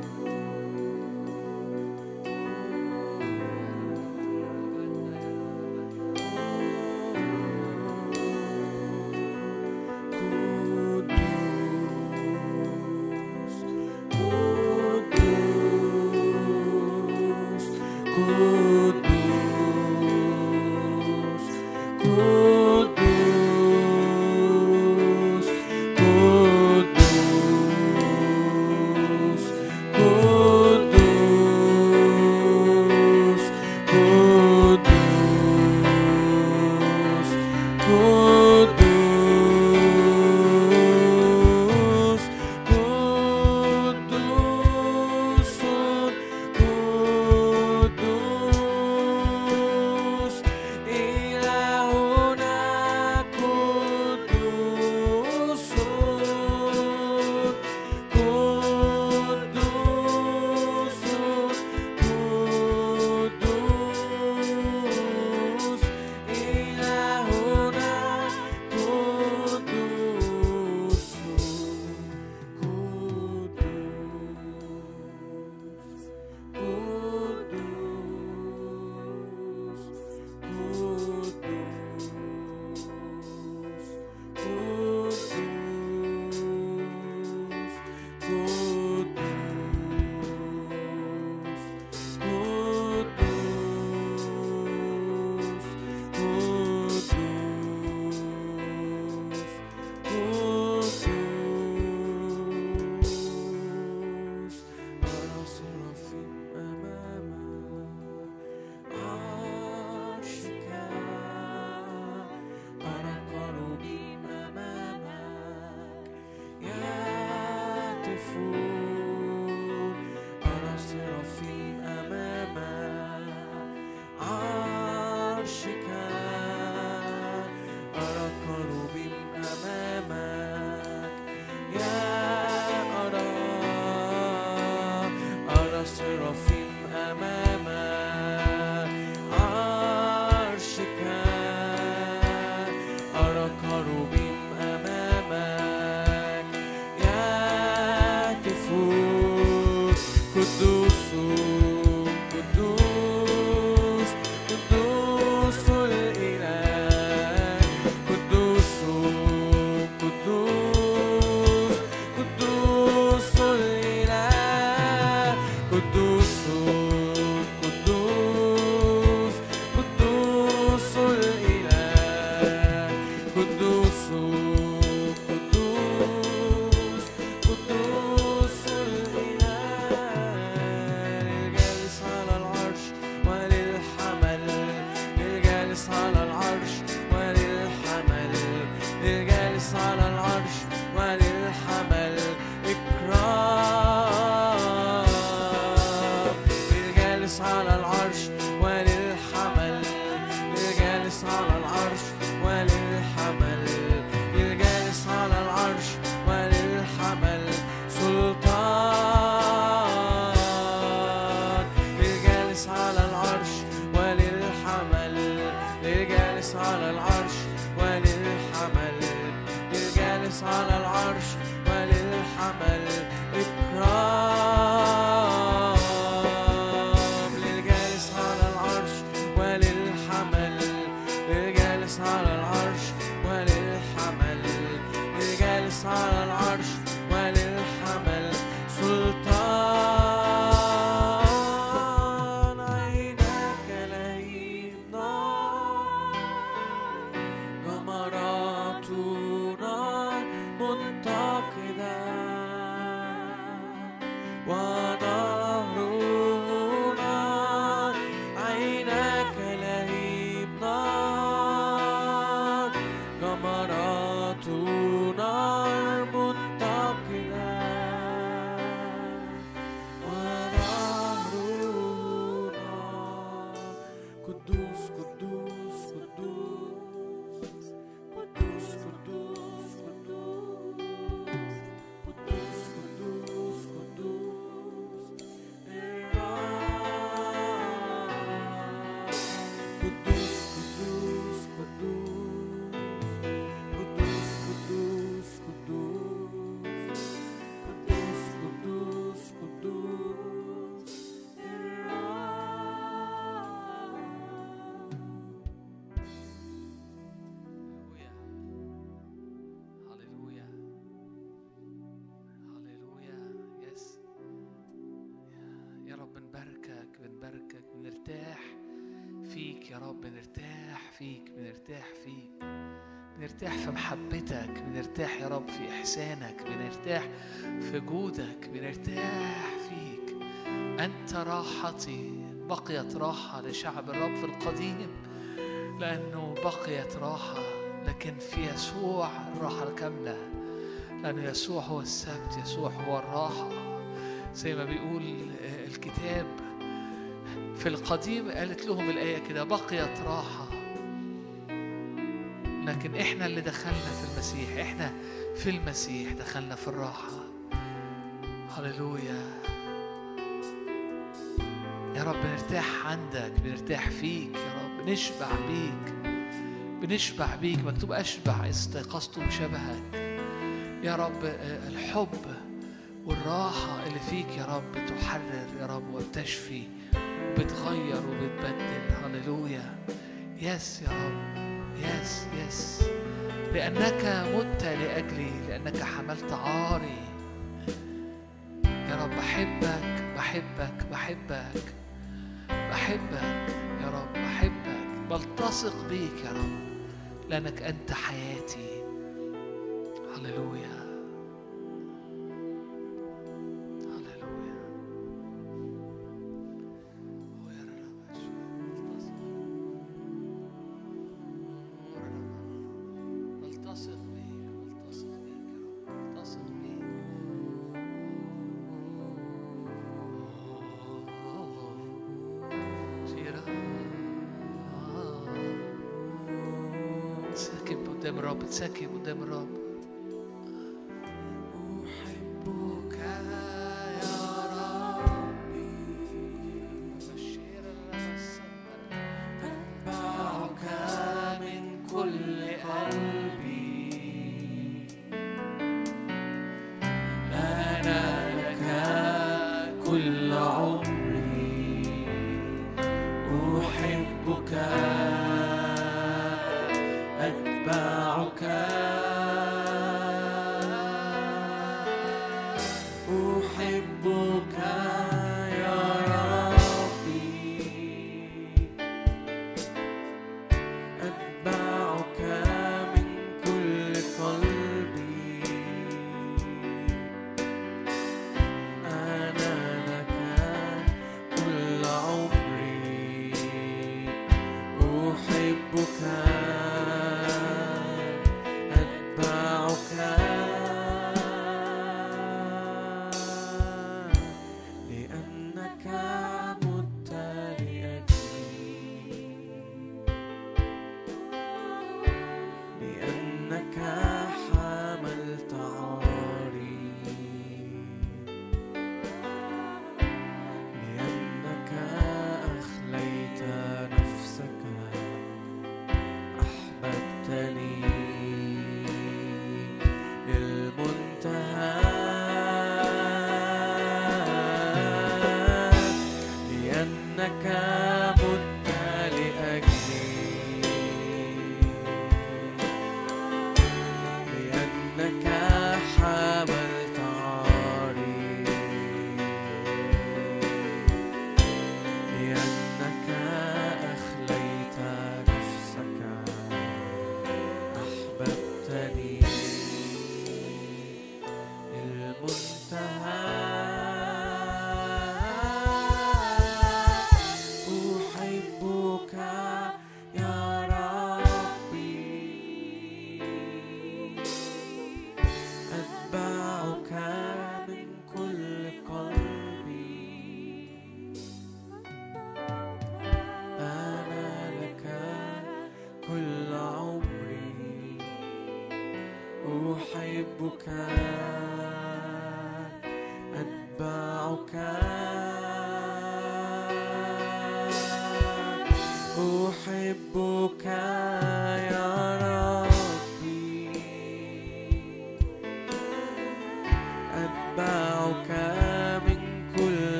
بنرتاح في محبتك بنرتاح يا رب في إحسانك بنرتاح في جودك بنرتاح فيك. أنت راحتي بقيت راحة لشعب الرب في القديم لأنه بقيت راحة لكن في يسوع الراحة الكاملة. لأنه يسوع هو السبت يسوع هو الراحة. زي ما بيقول آه، الكتاب في القديم قالت لهم الآية كده بقيت راحة. لكن إحنا اللي دخلنا في المسيح إحنا في المسيح دخلنا في الراحة. هللويا. يا رب نرتاح عندك بنرتاح فيك يا رب نشبع بيك بنشبع بيك مكتوب أشبع استيقظتم شبهك يا رب آه، الحب والراحة اللي فيك يا رب تحرر يا رب وبتشفي وبتغير وبتبدل. هللويا. yes يا رب. yes yes لأنك مت لأجلي لأنك حملت عاري. يا رب بحبك بحبك بحبك بحبك يا رب بحبك بلتصق بيك يا رب لأنك أنت حياتي. هللويا.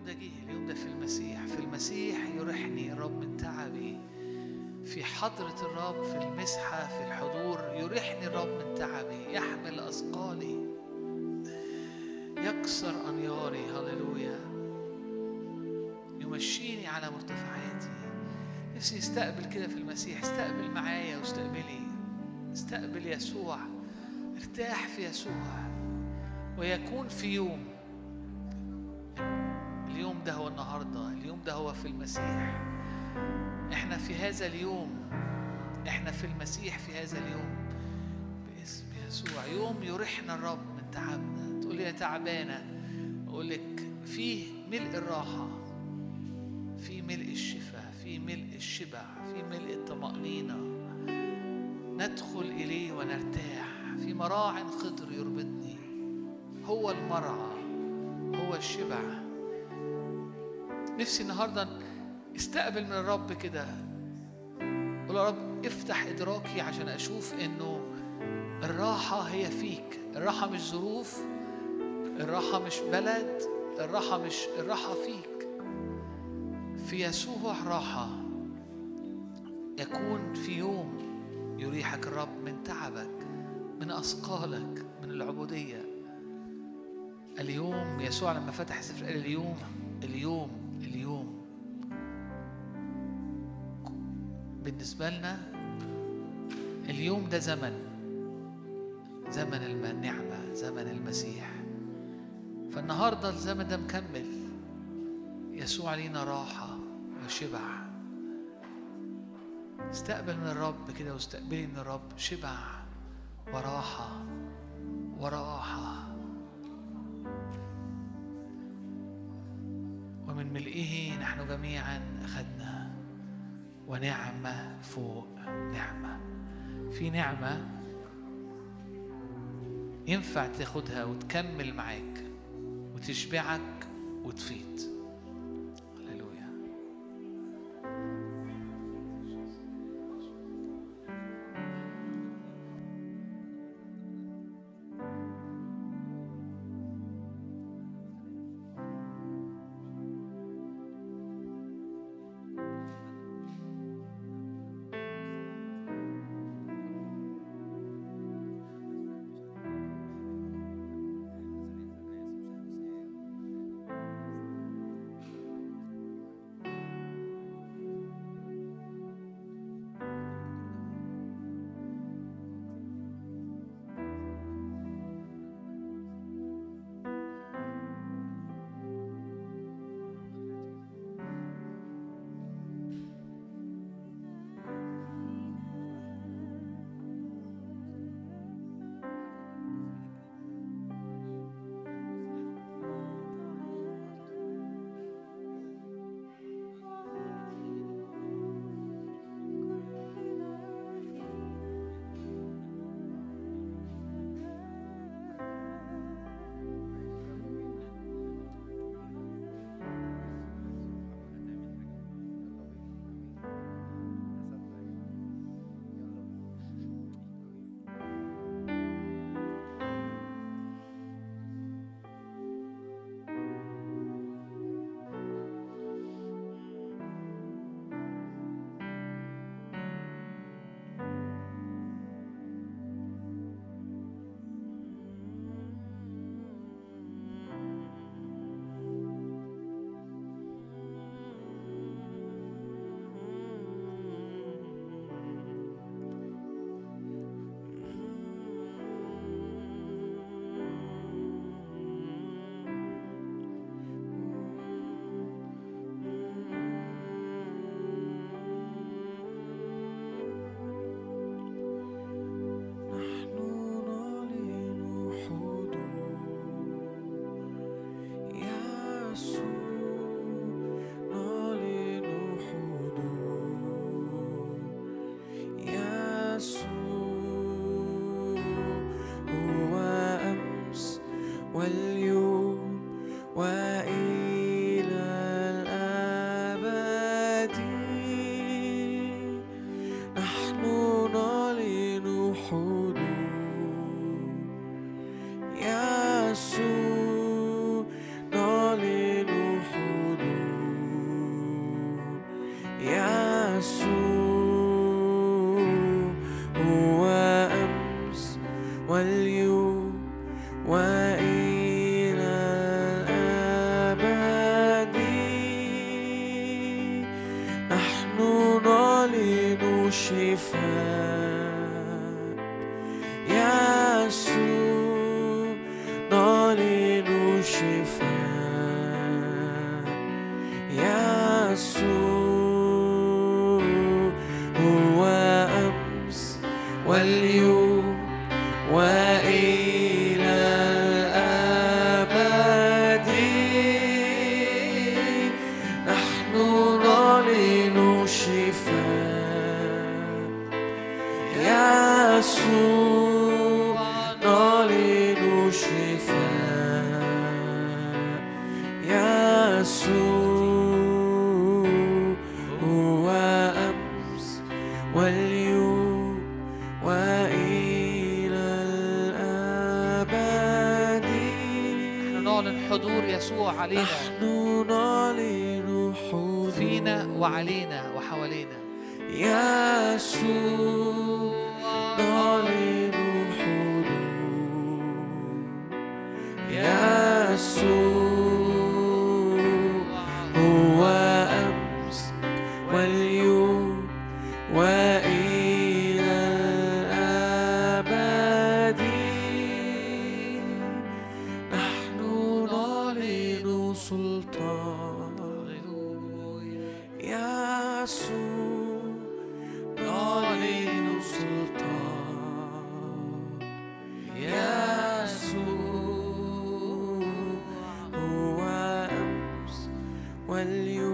اليوم ده جه اليوم ده في المسيح. في المسيح يريحني الرب من تعبي. في حضرة الرب في المسحة في الحضور يريحني الرب من تعبي. يحمل أثقالي. يكسر أنياري. هللويا. يمشيني على مرتفعاتي. نفسي استقبل كده في المسيح. استقبل معايا واستقبلي. استقبل يسوع. ارتاح في يسوع. ويكون في يوم ده هو في المسيح. إحنا في هذا اليوم إحنا في المسيح في هذا اليوم باسم يسوع. يوم يريحنا الرب من تعبنا. تقول لي يا تعبانة أقول لك فيه ملء الراحة في ملء الشفاء في ملء الشبع في ملء الطمأنينة. ندخل إليه ونرتاح. في مراع خضر يربطني. هو المرعى هو الشبع. نفسي النهارده استقبل من الرب كده. قول يا رب افتح إدراكي عشان أشوف إنه الراحة هي فيك. الراحة مش ظروف الراحة مش بلد الراحة مش الراحة فيك. في يسوع راحة. يكون في يوم يريحك الرب من تعبك من أثقالك من العبودية. اليوم يسوع لما فتح سفر قال اليوم اليوم بالنسبة لنا اليوم ده زمن زمن النعمة زمن المسيح. فالنهاردة الزمن ده مكمل. يسوع لينا راحة وشبع. استقبل من الرب كده واستقبلي من الرب شبع وراحة وراحة. ومن ملئه نحن جميعا أخذنا. ونعمة فوق نعمة. في نعمة ينفع تاخدها وتكمل معاك وتشبعك وتفيد. يسوع علينا واليوم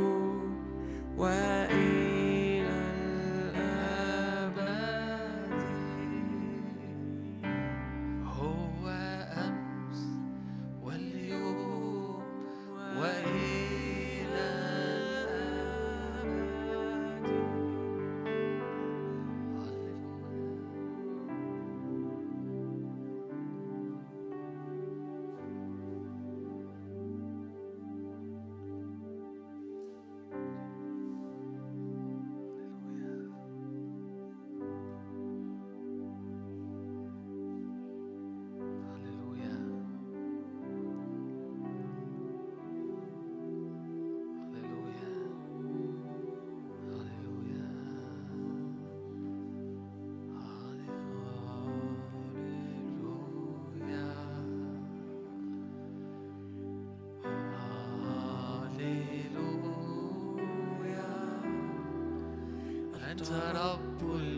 رب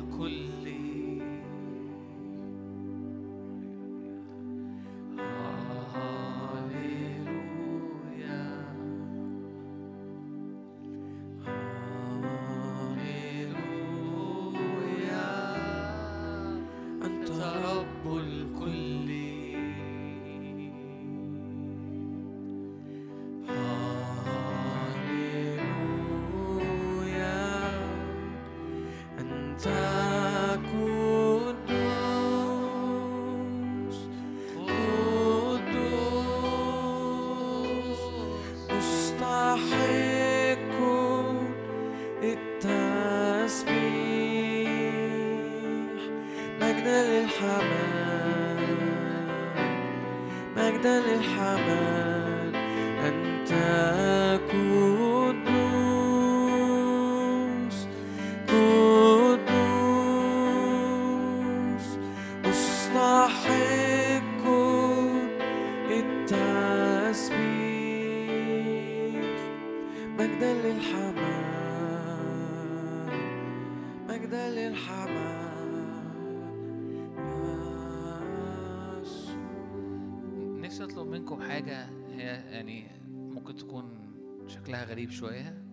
غريب شوية.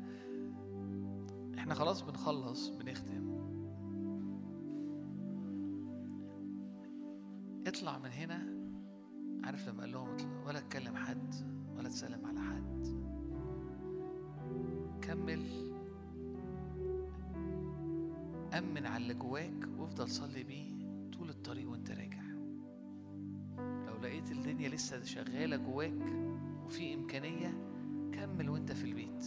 إحنا خلاص بنخلص بنختم. اطلع من هنا. عارف لما قال لهم ولا تكلم حد ولا تسلم على حد. كمل. أمن على اللي جواك وافضل صلي بيه طول الطريق وانت راجع. لو لقيت الدنيا لسه شغالة جواك وفي إمكانية كمل وانت في البيت.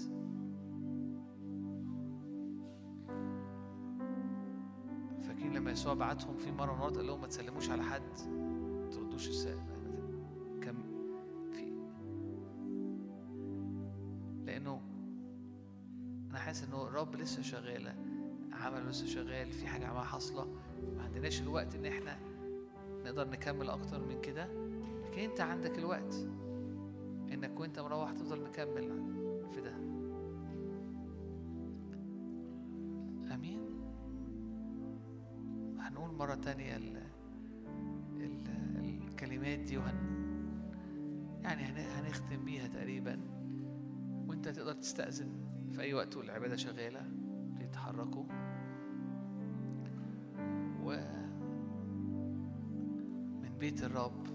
فاكرين لما يسوع بعتهم في مرة من قال لهم ما تسلموش على حد؟ ما تردوش السلام. كم في لأنه أنا حاسس إنه الرب لسه شغالة عمله لسه شغال في حاجة عمالة حاصلة. ما عندناش الوقت إن إحنا نقدر نكمل أكتر من كده. لكن أنت عندك الوقت. إنك وأنت مروح تفضل مكمل في ده. أمين. هنقول مرة تانية ال... ال... الكلمات دي وهن يعني هن... هنختم بيها تقريبا. وأنت تقدر تستأذن في أي وقت والعبادة شغالة. تتحركوا و من بيت الرب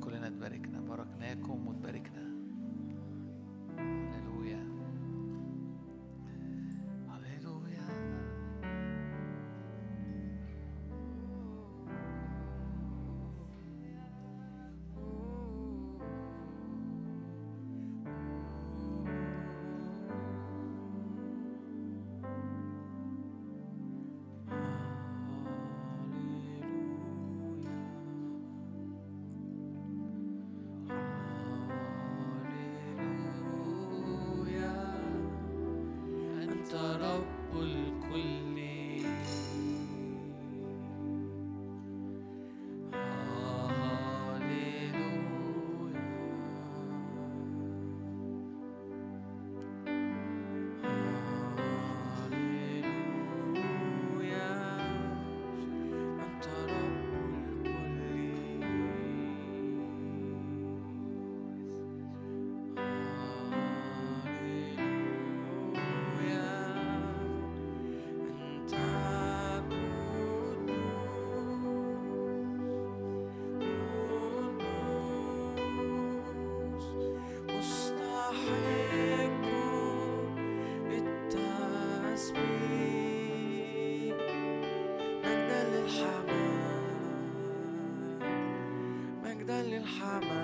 كلنا تباركنا باركناكم وتباركنا. hammer.